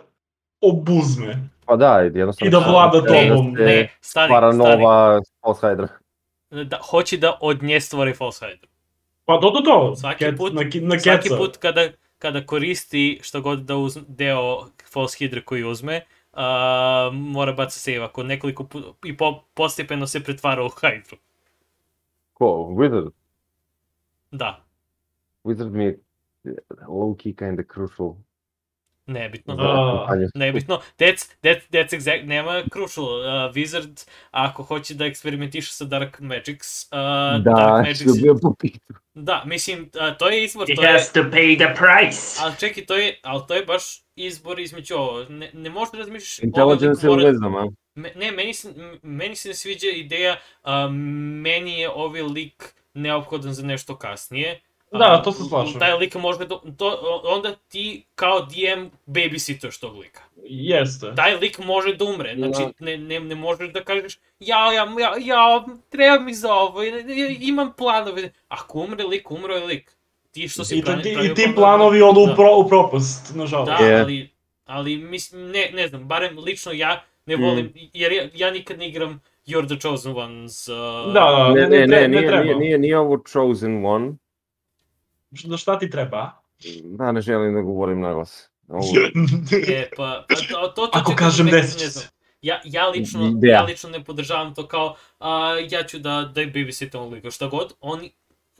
obuzme. Pa da, jednostavno... I da vlada da tobom. se Ne, stani, Stvara stani. nova False Hydra. Da, hoće da od nje stvori false hydra. Pa do, do, do. Svaki Ket- put- na, na Svaki keca. put kada, kada koristi što god da uzme, deo false hydra koji uzme, uh, mora baca save ako nekoliko i po, postepeno se pretvara u hydru. Ko? Wizard? Da. Wizard mi je low key kinda crucial. Nebitno. Da. Ajde. Nebitno, that's, that, that's exact, nema crucial. Uh, Wizard, ako hoće da eksperimentiše sa Dark Magics, uh, Da, Dark što Magics, bio po pitu. da, mislim, uh, to je izbor, He to je, has to pay the price. ali čekaj, to je, ali to je baš izbor između ovo, ne, ne možeš da razmišljaš, ovaj Intelligence ili mora-? Me, ne, meni se, meni se ne sviđa ideja, a, meni je ovaj lik neophodan za nešto kasnije. Da, to se slažem. Taj lik može, do, to, onda ti kao DM babysituješ tog lika. Jeste. Taj lik može da umre, znači ne, ne, ne možeš da kažeš ja, ja, ja, ja, treba mi za ovo, ja- ja- imam planove. Ako umre lik, umro je lik. Ti što si I, pravi- ti, pravio i ti planovi odu Da. u, pro, u propast, nažalost. Da, Je. ali, ali mislim, ne, ne znam, barem lično ja ne Mm. volim, jer ja, ja nikad ne igram You're the Chosen Ones. Uh, Da, da, Ne, ne, ne, tre- nije, treba. nije, nije, nije ovo chosen one. Da šta ti treba? Da, ne želim da govorim naglas. [laughs] Ovo, E, pa, pa to, to, to Ako kažem nek- desit će ne se. znam. Ja, ja, lično, ja lično ne podržavam to kao, a, ja ću da, da babysitam lika, šta god, oni,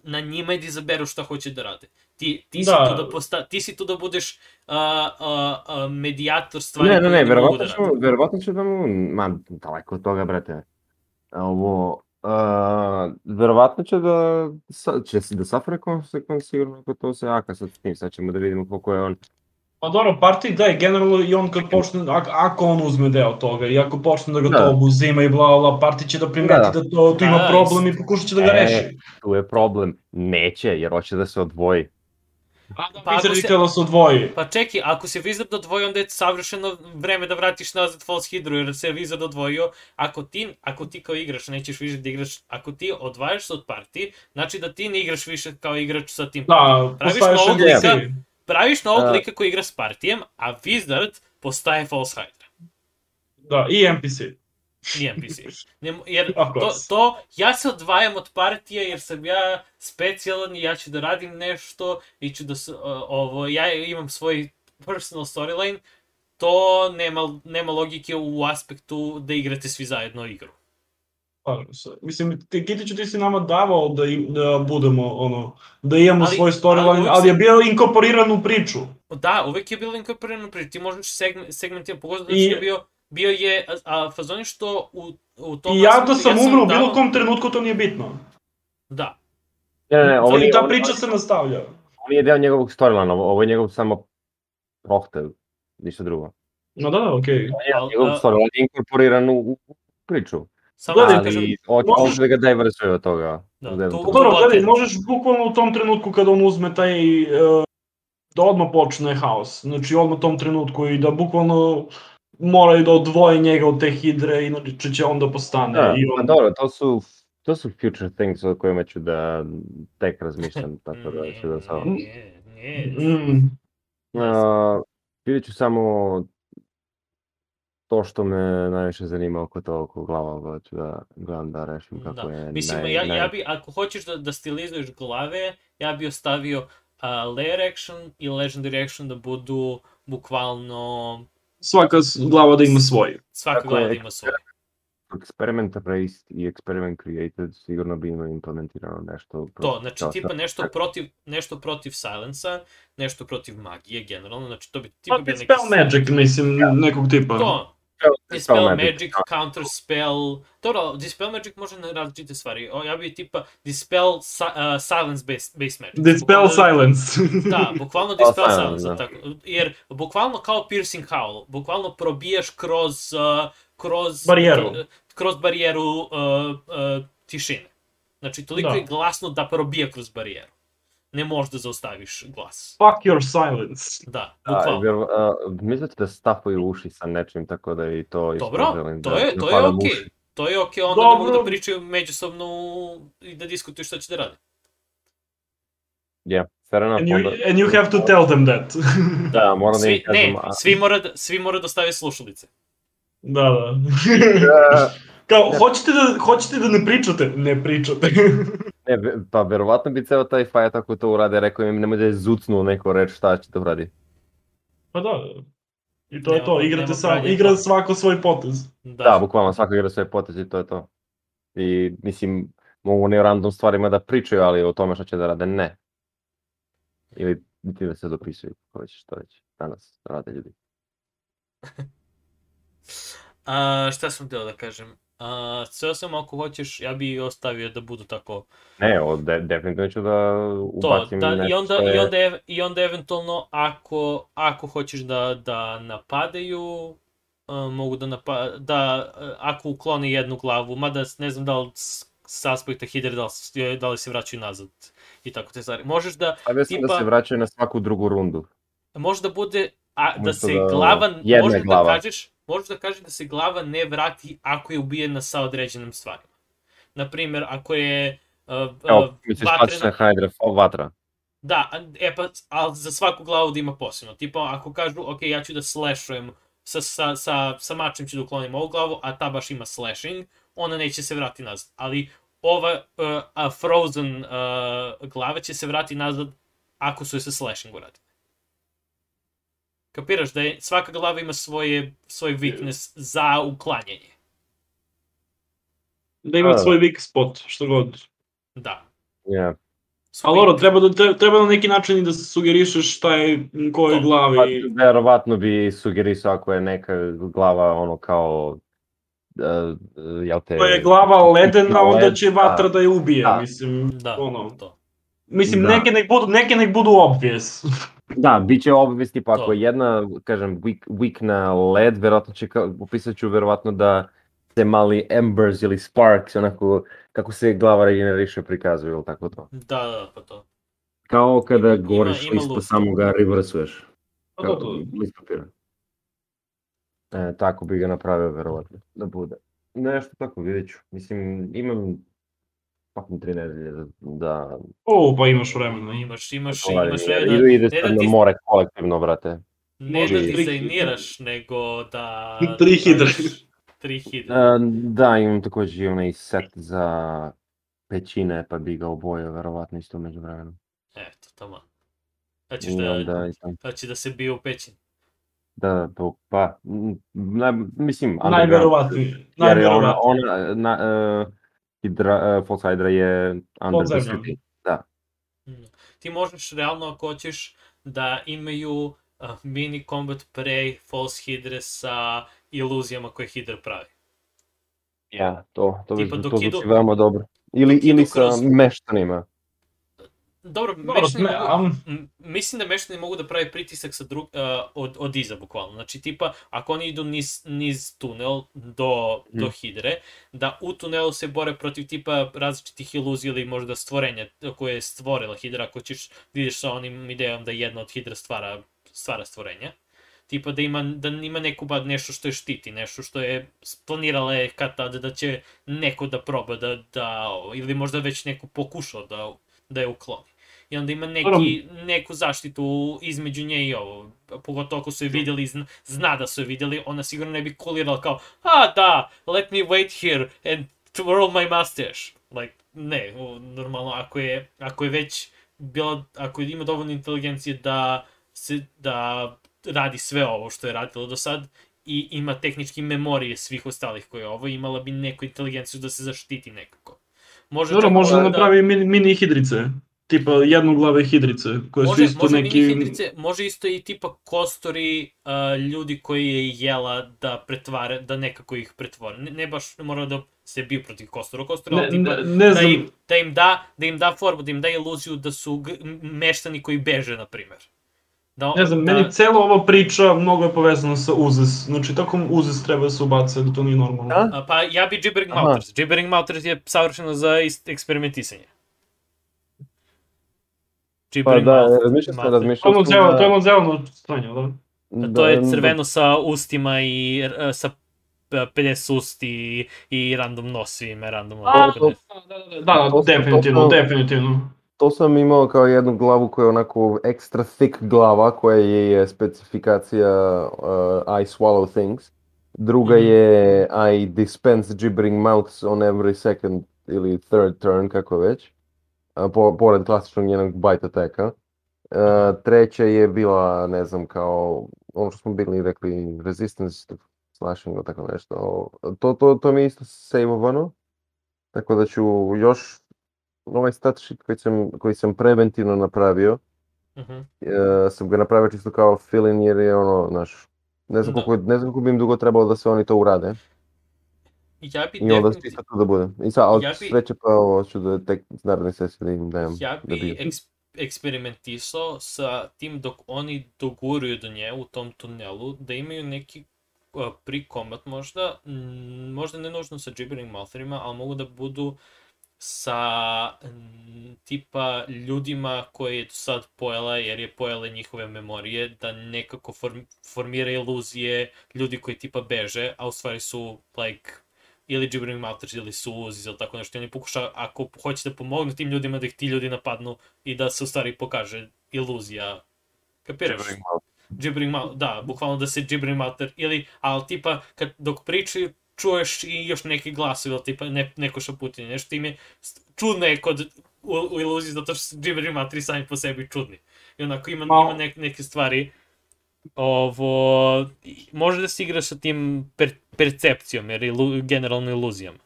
na njima je da izaberu šta hoće da rade. Ti, ti, Da. si tu da posta, ti si tu da budeš a, a, a, medijator stvari ne, ne, ne, mogu da verovatno verovatno će da mu, ma, daleko od toga, brate. Ovo, uh, verovatno će da, sa, će se da sufre konsekvent sigurno ako to se jaka sad s tim, sad ćemo da vidimo koliko je on. Pa dobro, partij da je generalno i on kad počne, ako, on uzme deo toga i ako počne da ga Da. to obuzima i bla bla partij će da primeti Da, da, da. to, tu ima Da, problem i pokušat će da ga E. reši. Tu je problem, neće, jer hoće da se odvoji. A da Pa ako Wizard se- htio da se odvoji. Pa čekaj, ako se Wizard odvojio, onda je savršeno vreme da vratiš nazad False Hydru, jer se Wizard odvojio. Ako ti, ako ti kao igrač nećeš više da igraš, ako ti odvajaš se od partije, znači da ti ne igraš više kao igrač sa tim Da, Praviš novog lika? Praviš novog Da. lika koji igra s partijem, a Wizard postaje False Hydra. Da, i NPC. Nije NPC. Ne, jer to, to, ja se odvajam od partije jer sam ja specijalan i ja ću da radim nešto i ću da se, uh, ovo, ja imam svoj personal storyline, to nema, nema logike u aspektu da igrate svi zajedno igru. Slažem se. Mislim, ti, Kitiću, ti si nama davao da, im, da budemo, ono, da imamo Ali- svoj ali storyline, uvijek ali je bio inkorporiran u priču. Da, uvek je bilo inkorporirano pri ti možeš segment, segmentima, pogotovo da I- je bio, bio je, a, a fazon je što u, u tom I ja da sam umro u bilo kom trenutku, to nije bitno. Da, Ne, ne, ne, ovo I nije, ta ovo, priča se nastavlja. ovo nije deo njegovog storyline, ovo, ovo je njegov samo prohtel, ništa drugo. No da, da, okej. Al- Njegov a- storyline je inkorporiran u, u priču. samo Gledaj, da ali kažem, hoće možeš- da ga diversuje od toga. Da, to- toga. Dobro, to- gledaj, možeš bukvalno u tom trenutku kada on uzme taj, uh, da odmah počne haos. Znači, odmah u tom trenutku i da bukvalno moraju da odvoje njega od te hidre, inače će on da postane. Da, I pa on, dobro, to su, to su future things o kojima ću da tek razmišljam, [laughs] tako da ću da samo... Ne, ne. mm, Uh, vidjet ću samo to što me najviše zanima oko to, oko glava, pa ću da gledam da rešim kako Da. je Mislim, naj, ja, naj... ja bi, ako hoćeš da, da stilizuješ glave, ja bi ostavio uh, layer action i legendary action da budu bukvalno svaka glava da ima svoj. svaka Tako glava da ima svoj. Experiment Raised i Experiment Created sigurno bi imao implementirano nešto. To, znači tipa nešto protiv, nešto protiv silensa, nešto protiv magije generalno, znači to bi Pa tipa neki... spell magic, mislim, nekog tipa. To, Spell Dispel magic, magic, counter spell, dobro, Dispel magic može na različite stvari, o, ja bi tipa Dispel uh, silence based, based magic. Dispel Bukvalno- silence. Da, [laughs] bukvalno Dispel silence, silence, da. tako, jer bukvalno kao piercing howl, bukvalno probijaš kroz, uh, kroz... Barijeru. kroz barijeru uh, uh, tišine. Znači, toliko Da. je glasno da probija kroz barijeru. Ne možeš da zaustaviš glas. Fuck your silence. Da, Da, bukvalno. jer, uh, mislite da stafaju uši sa nečim, tako da i to Dobro, želim to da je, to je okej. uši. To je okej, onda ne mogu Dobro. da pričaju međusobno i da diskutuju šta će da rade. Yeah, fair enough. And you, onda- and you have to tell them that. Da, moram da im Svi, ne, kažem... a- svi mora da, svi mora da stave slušalice. da, da. [laughs] Da, Kao, hoćete da, hoćete da ne pričate? Ne pričate. [laughs] Ne, pa verovatno bi ceo taj fight ako to urade, rekao im nemoj da je zucnu neko reč šta će da uradi. pa da. I to je Nema- to, igrate pravljenja igra svako svoj potez. Da, Da, bukvalno svako igra svoje poteze i to je to. I mislim, mogu ne o random stvarima da pričaju, ali o tome šta će da rade, ne. Ili time se dopisuju, kako već, što već, danas rade ljudi. [laughs] A, šta sam htio da kažem? A, sve sam ako hoćeš, ja bi ostavio da budu tako Ne, o, de, definitivno ću da to, ubacim da, i, nešto onda, što i, je- onda, ev- i onda eventualno ako, ako hoćeš da, da napadaju, a, mogu da napa, da a, ako uklone jednu glavu, mada ne znam da li s, aspekta Hidre da li, da li se vraćaju nazad i tako te stvari. Možeš da, A mislim da tipa- se vraćaju na svaku drugu rundu. može da bude, a, da se da- glava, jedna možeš glava. da kažeš, možeš da kažeš da se glava ne vrati ako je ubijena sa određenim stvarima. Naprimer, ako je uh, Evo, uh, misliš vatrena- klasična Hydra, vatra. Da, e pa, ali za svaku glavu da ima posebno. Tipa, ako kažu, ok, ja ću da slashujem, sa, sa, sa, sa mačem ću da uklonim ovu glavu, a ta baš ima slashing, ona neće se vrati nazad. Ali ova uh, a Frozen uh, glava će se vrati nazad ako su je sa slashing uradili. Kapiraš da je, svaka glava ima svoje, svoj weakness za uklanjanje. Da ima A. svoj weak spot, što god. Da. Ja. Svoj Ali weak- treba, da, tre- treba na neki način i da sugerišeš šta je u kojoj To. glavi. Pa, verovatno bi sugerisao ako je neka glava ono kao uh, jel te... Ako je glava ledena, onda će vatra da je ubije, Da. mislim. Da, ono. to. Mislim, Da. neke nek budu, neke nek budu obvious. [laughs] Da, bit će obvis, tipa To. ako je jedna, kažem, weak, weak na led, verovatno će, kao, opisat ću verovatno da se mali embers ili sparks, onako, kako se glava regeneriše prikazuju, ili tako to. Da, da, pa to. Kao kada Ima- goriš ima list pa loop. samo ga reversuješ. Pa to, to. list papira. E, tako bi ga napravio verovatno, da bude. Nešto tako, vidjet ću. Mislim, imam fucking tri nedelje da, da O, pa imaš vremena. Imaš, imaš, ovaj, imaš vremena idu ide ne da sad na ti- more kolektivno, brate. Ne da i tri dizajniraš, nego da... [laughs] Tri hidre. Tri hidre. E, da, imam također i onaj set za pećine, pa bi ga obojio verovatno isto među vremenom. Eto, tamo. Da ćeš da, da će da se bije u pećin. da, to, pa, naj, mislim, underground, Najverovatnije. Jer je ona, Najverovatnije. ona na, uh, Hydra, uh, False Hydra je under the city. Mm. Ti možeš realno ako hoćeš da imaju uh, mini combat pre false hidre sa iluzijama koje hidra pravi. Ja, to, to, Tipa dok to zvuči idu- veoma dobro. Ili, ili sa kroz- meštanima. Dobro, Dobro, meštani ne, mogu- am- mislim da meštani mogu da pravi pritisak sa drug, uh, od, od iza, bukvalno. Znači, tipa, ako oni idu niz, niz tunel do, do Mhm. Hidre, da u tunelu se bore protiv tipa različitih iluzija ili možda stvorenja koje je stvorila Hidra, ako ćeš vidiš sa onim idejom da jedna od Hidra stvara, stvara stvorenja. Tipa da ima, da ima neku ba nešto što je štiti, nešto što je planirala je kad tada da će neko da proba da, da ili možda već neko pokušao da, da je ukloni. I onda ima neki, neku zaštitu između nje i ovo. Pogotovo ako su je vidjeli, zna, zna da su je vidjeli, ona sigurno ne bi kulirala kao a da, let me wait here and twirl my mustache. Like, ne, normalno, ako je, ako je već bila, ako ima dovoljno inteligencije da se, da radi sve ovo što je radilo do sad i ima tehnički memorije svih ostalih koje je ovo, imala bi neku inteligenciju da se zaštiti nekako. Može Dobro, može da da- napravi mini, mini hidrice. Tipa jednoglave hidrice, koje su Može, isto može neki... hidrice, može isto i tipa kostori uh, ljudi koji je jela da pretvare, da nekako ih pretvore. Ne, ne baš ne mora da se biju protiv kostora, kostora, Ne, ali tipa ne, ne da, znam, im, da im da, da im da formu, da im da iluziju da su meštani koji beže, na primer. Da, ne znam, da, meni cela ova priča mnogo je povezana sa Uzes. Znači, tokom Uzes treba da se ubace, da to nije normalno. Da? A, Pa ja bi Gibbering. Mouters. Gibbering Mouters je savršeno za ist- eksperimentisanje. Pa da, Mouters. razmišljam sam, To je sam zeleno, da- to je ono zeleno stranje, da? A to je da- crveno sa ustima i e, sa e, 50 usti i random nos random A, ovo. Da, da, da, To- to- definitivno, to- definitivno. To sam imao kao jednu glavu koja je onako extra thick glava koja je, je specifikacija uh, I swallow things. Druga Mhm. je I dispense gibbering mouths on every second ili third turn, kako već. Po, pored klasičnog njenog bite attacka. Uh, treća je bila, ne znam, kao ono što smo bili rekli, resistance to slashing ili tako nešto. To, to, to mi je isto saveovano. Tako da ću još ovaj stat sheet koji sam, koji sam preventivno napravio, Mhm. e, sam ga napravio čisto kao fill-in jer je ono, znaš, ne znam, Da. koliko, ne znam koliko bi im dugo trebalo da se oni to urade. Ja bi I onda definitivno... čisto to da bude. I sad, ali Ja bi- sreće pa ovo ću da tek s naredne sesije da im dajem. Ja da bi biju. eks- eksperimentisao sa tim dok oni doguruju do nje u tom tunelu, da imaju neki uh, pre-combat možda, možda ne nužno sa gibbering moutherima, ali mogu da budu sa mm, tipa ljudima koje je sad pojela jer je pojela njihove memorije, da nekako form, formira iluzije ljudi koji tipa beže, a u stvari su like ili gibbering mouthers ili su uzi ili tako nešto. I oni pokuša, ako hoće da pomognu tim ljudima, da ih ti ljudi napadnu i da se u stvari pokaže iluzija. Kapiraš? Gibbering mouth, da, bukvalno da se gibbering mouther, ili, ali tipa, kad, dok pričaju, čuješ i još neki glasovi, ili tipa ne, neko šaputinje, nešto tim je, čudno je kod, u, u iluziji, zato što gibbering moutheri sami po sebi čudni. I onako ima, Malo. ima nek, neke stvari, ovo, može da se igra sa tim per, percepcijom, jer ilu, generalno iluzijama.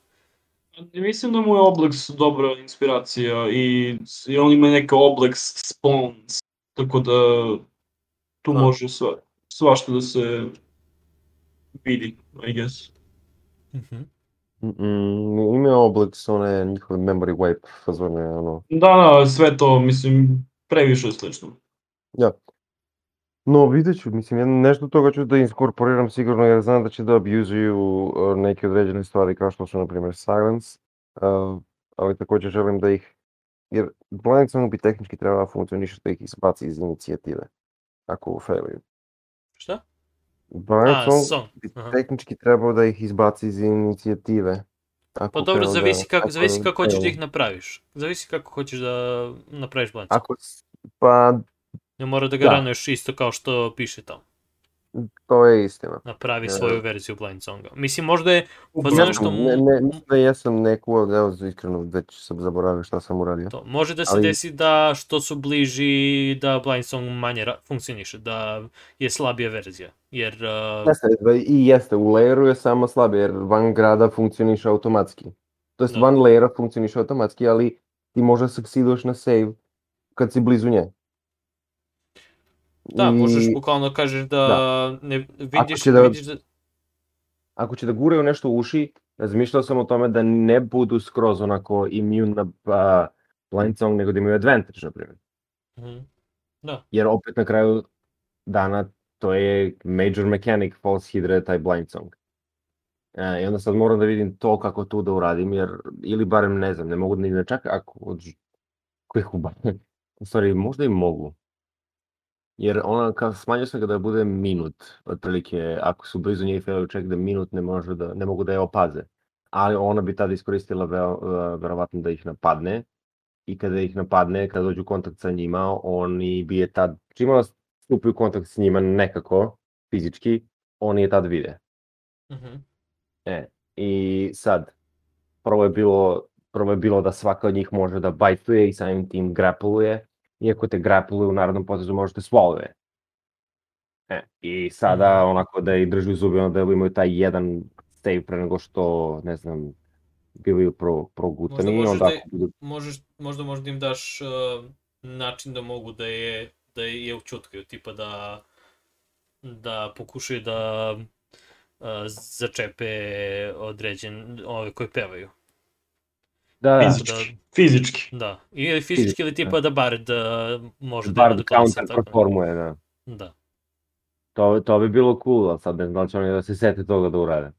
Mislim da mu je Oblex dobra inspiracija i, i on ima neke Oblex spawns, tako da tu Da. može sva, svašta da se vidi, I guess. Mhm. Mm, ima Oblex, one njihove memory wipe fazone, ono. Da, da, sve to, mislim, previše je slično. Ja. No, vidjet ću, mislim, ja nešto toga ću da inkorporiram sigurno, jer znam da će da abuzuju neke određene stvari kao što su, na primjer, silence, uh, ali također želim da ih, jer Blind Song bi tehnički trebala da funkcioniše da ih izbaci iz inicijative, ako failuju. Šta? Blind song. bi Aha. tehnički trebao da ih izbaci iz inicijative. Ako Pa dobro, da- zavisi kako, zavisi kako hoćeš da ih napraviš. Zavisi kako hoćeš da napraviš blind. Ako, pa, Ne mora da ga Da. ranuješ isto kao što piše tamo. to je istina. Napravi Da. svoju verziju blind songa. Mislim, možda je Pa znaš što mu- Ne, ne, mislim da jesam neku, evo, iskreno, već sam zaboravio šta sam uradio. to. Može da se Ali- desi da što su bliži da blind song manje funkcioniše, da je slabija verzija. Jer uh, Jeste, da i jeste, u layeru je samo slabije, jer van grada funkcioniše automatski. To jest Da. van layera funkcioniše automatski, ali ti možda succeeduješ na save kad si blizu nje. Da, I možeš bukvalno kažeš da, ne vidiš, će da- vidiš da... Ako će da guraju nešto u uši, razmišljao sam o tome da ne budu skroz onako immune na pa, blind song, nego da imaju advantage, na primjer. Mhm. Jer opet na kraju dana to je major mechanic false hidra je taj blind song. E, I onda sad moram da vidim to kako tu da uradim, jer, ili barem ne znam, ne mogu ni da čak ako od ž- kojih uba. [laughs] U stvari, možda i mogu. Jer ona, kao, smanjio sam ga da bude minut, otprilike, ako su blizu nje i failuju čak da minut ne, može da, ne mogu da je opaze. Ali ona bi tada iskoristila veo, verovatno da ih napadne i kada ih napadne, kada dođu u kontakt sa njima, oni bi je tad, čim ona stupi u kontakt s njima nekako, fizički, oni je tad vide. Mhm. E, i sad, prvo je bilo, prvo je bilo da svaka od njih može da bajtuje i samim tim grappluje, iako te grappluje u narodnom potezu možete swallowuje. E, i sada Mhm. onako da i drži u zubi, onda da imaju taj jedan save pre nego što, ne znam, bivaju pro, progutani, možeš onda da- Možeš, možda možda im daš uh, način da mogu da je, da je učutkaju, tipa da da pokušaju da uh, začepe određen, ove koji pevaju. Da, da, Fizički. Fizički. Da, ili fizički Fizički, ili tipa da Bard uh, može da da glasa. counter tako. performuje, da. Da. To, to bi bilo cool, ali sad ne znam da će oni da se sete toga da urade.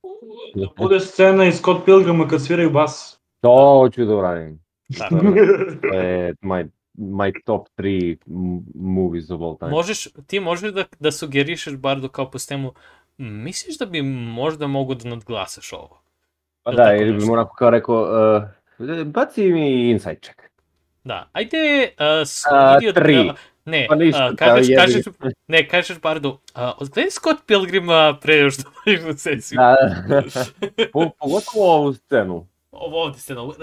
Da bude scena iz Scott Pilgrima kad sviraju bas. To hoću da uradim. Naravno. [laughs] To je my, my top 3 m- movies of all time. Možeš, ti možeš da, da sugerišeš Bardu kao po sistemu, misliš da bi možda mogu da nadglasaš ovo? Pa da, ili bi mu onako kao rekao, uh, baci mi inside check. Da, ajde, uh, s, A, od, tri. a, ne, Pa ništa, pa kažeš, kažeš, ne, kažeš Bardu, a, odgledaj Scott Pilgrima pre još da dođeš na sesiju. Da, [laughs] po, pogotovo ovu scenu. Ovo ovde se, no,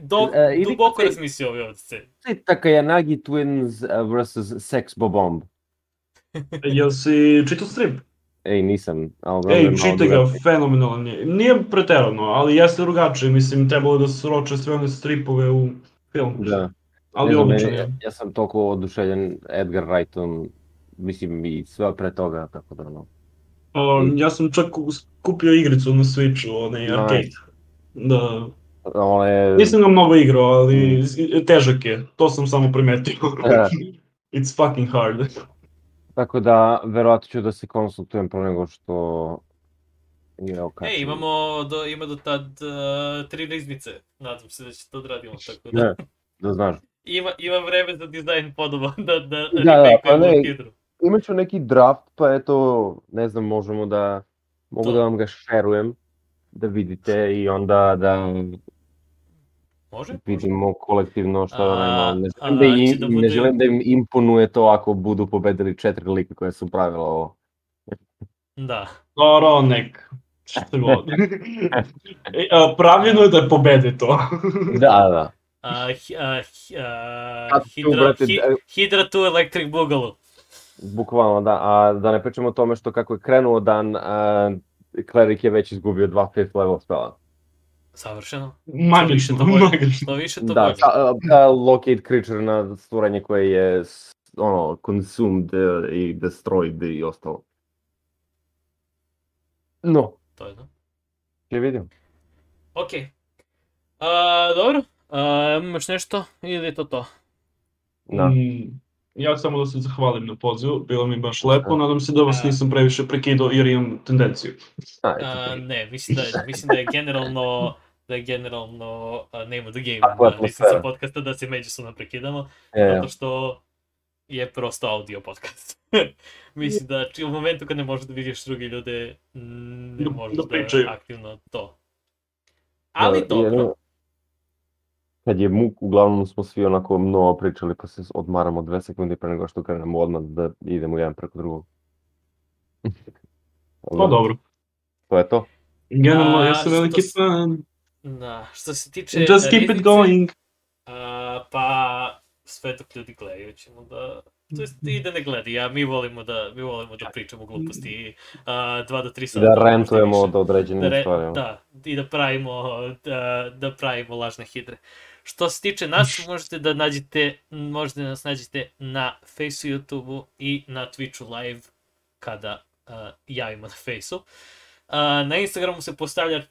do, ili duboko razmislio ovdje ovdje scene. Takayanagi Twins uh, versus Sex Bobomb. Jel si čitao strip? Ej, nisam. Je Ej, čitaj ga, fenomenalan je. Nije preterano, ali jeste drugačije, mislim, trebalo da sroče sve one stripove u film. Da. ali Ne znam, odličan je. Ja sam toliko oduševljen Edgar Wrightom, mislim i sve pre toga, tako da ono. O, ja sam čak kupio igricu na Switchu, onaj Nice. arcade. Da, Ono je... nisam ga mnogo igrao, ali težak je, to sam samo primetio. Da. [laughs] It's fucking hard. Tako da, verovatno ću da se konsultujem pro nego što... Je okačim. E, imamo do, ima do tad uh, tri riznice. Nadam se da će to odradimo, tako da. Ne, da znaš. [laughs] Ima, ima vreme za dizajn podoba, da, da, Da, da, pa ne. Hidru. Imat ću neki draft, pa eto, ne znam, možemo da... Mogu To. da vam ga šerujem, da vidite i onda da Može? vidimo kolektivno šta da A, radimo. Ne a, želim da, im, će da ne bude- želim da im imponuje to ako budu pobedili četiri lika koje su pravila ovo. Da. Dobro, nek. Šta god. [laughs] E, Pravljeno je da pobede to. [laughs] Da, da. A, hi- a, hi- a, A tu, Hydra, brate, hi, da- Hydra tu Electric Boogaloo. Bukvalno, da. A da ne pričamo o tome što kako je krenuo dan, a, Klerik je već izgubio dva fifth level spela. Savršeno. Manje više što, to bolje. Što više, to Da, bolje. a, a, locate creature na stvoranje koje je ono, consumed e, i destroyed i ostalo. No, To je to. će vidim. Ok. A, dobro. A, imaš nešto ili je to to? Da. Mm, ja samo da se zahvalim na pozivu, bilo mi baš lepo, Da. nadam se da vas A. nisam previše prekidao jer imam tendenciju. A, ne, mislim da, je- mislim da je generalno [laughs] da je generalno uh, name of the game Takva na listici atmosfera. podcasta da se međusobno prekidamo, E, zato što je prosto audio podcast. [laughs] mislim da či, u momentu kad ne možeš da vidiš druge ljude, ne Da- možeš da da, pričaju. aktivno to. Ali da, dobro. Kad je muk, uglavnom smo svi onako mnogo pričali, pa se odmaramo dve sekundi pre nego što krenemo odmah da idemo jedan preko drugog. Pa dobro. To je to. Generalno, ja sam veliki fan. Da, što se tiče Just keep it riznice, going. a, pa sve dok ljudi gledaju ćemo da to jest i da ne gledi, ja mi volimo da mi volimo da pričamo gluposti a, 2 do 3 I sata. da rentujemo od određenim da, re- stvarima. da, i da pravimo, da, da pravimo lažne hidre. Što se tiče nas, možete da nađete, možete da nas nađete na Faceu, YouTubeu i na Twitchu live kada uh, javimo na Faceu. Uh, na Instagramu se postavlja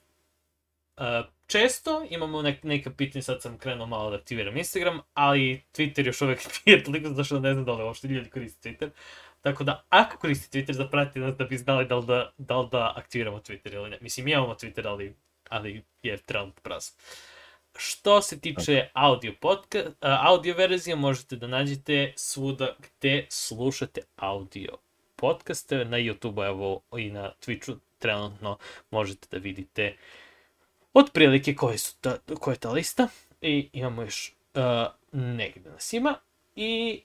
često, imamo nek, neka pitanja, sad sam krenuo malo da aktiviram Instagram, ali Twitter još uvek [laughs] nije toliko, zato što ne znam da li uopšte ljudi koriste Twitter. Tako da, ako koristite Twitter, zapratite nas da bi znali da li da, da, li da aktiviramo Twitter ili ne. Mislim, imamo Twitter, ali, ali je trenutno prazan. Što se tiče audio, podca audio verzije, možete da nađete svuda gde slušate audio podcaste, na YouTube, evo i na Twitchu trenutno možete da vidite otprilike koji su ta, koja je ta lista i imamo još uh, negde nas ima i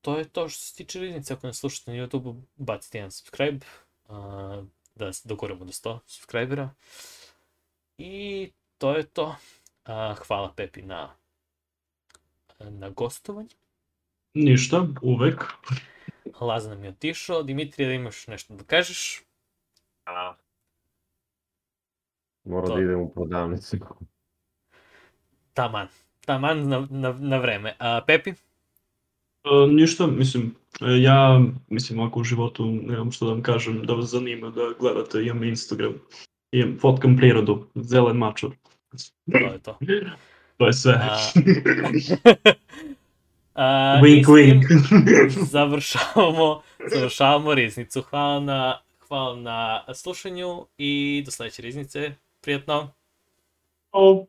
to je to što se tiče riznice, ako nas slušate na YouTube, bacite jedan subscribe, uh, da se dogoramo do 100 subscribera. I to je to. Uh, hvala Pepi na, na gostovanju. Ništa, uvek. Laza nam je otišao. Dimitrije, da imaš nešto da kažeš? Mora To. da idem u prodavnicu. [laughs] Taman. Taman na, na, na vreme. A Pepi? E, ništa, mislim, e, ja, mislim, ako u životu nemam što da vam kažem, da vas zanima da gledate, imam Instagram, imam, fotkam prirodu, zelen mačor. To je to. [laughs] To je sve. A, [laughs] A, wink, wink. završavamo, završavamo riznicu. Hvala na, hvala na slušanju i do sledeće riznice. Prijetno! O,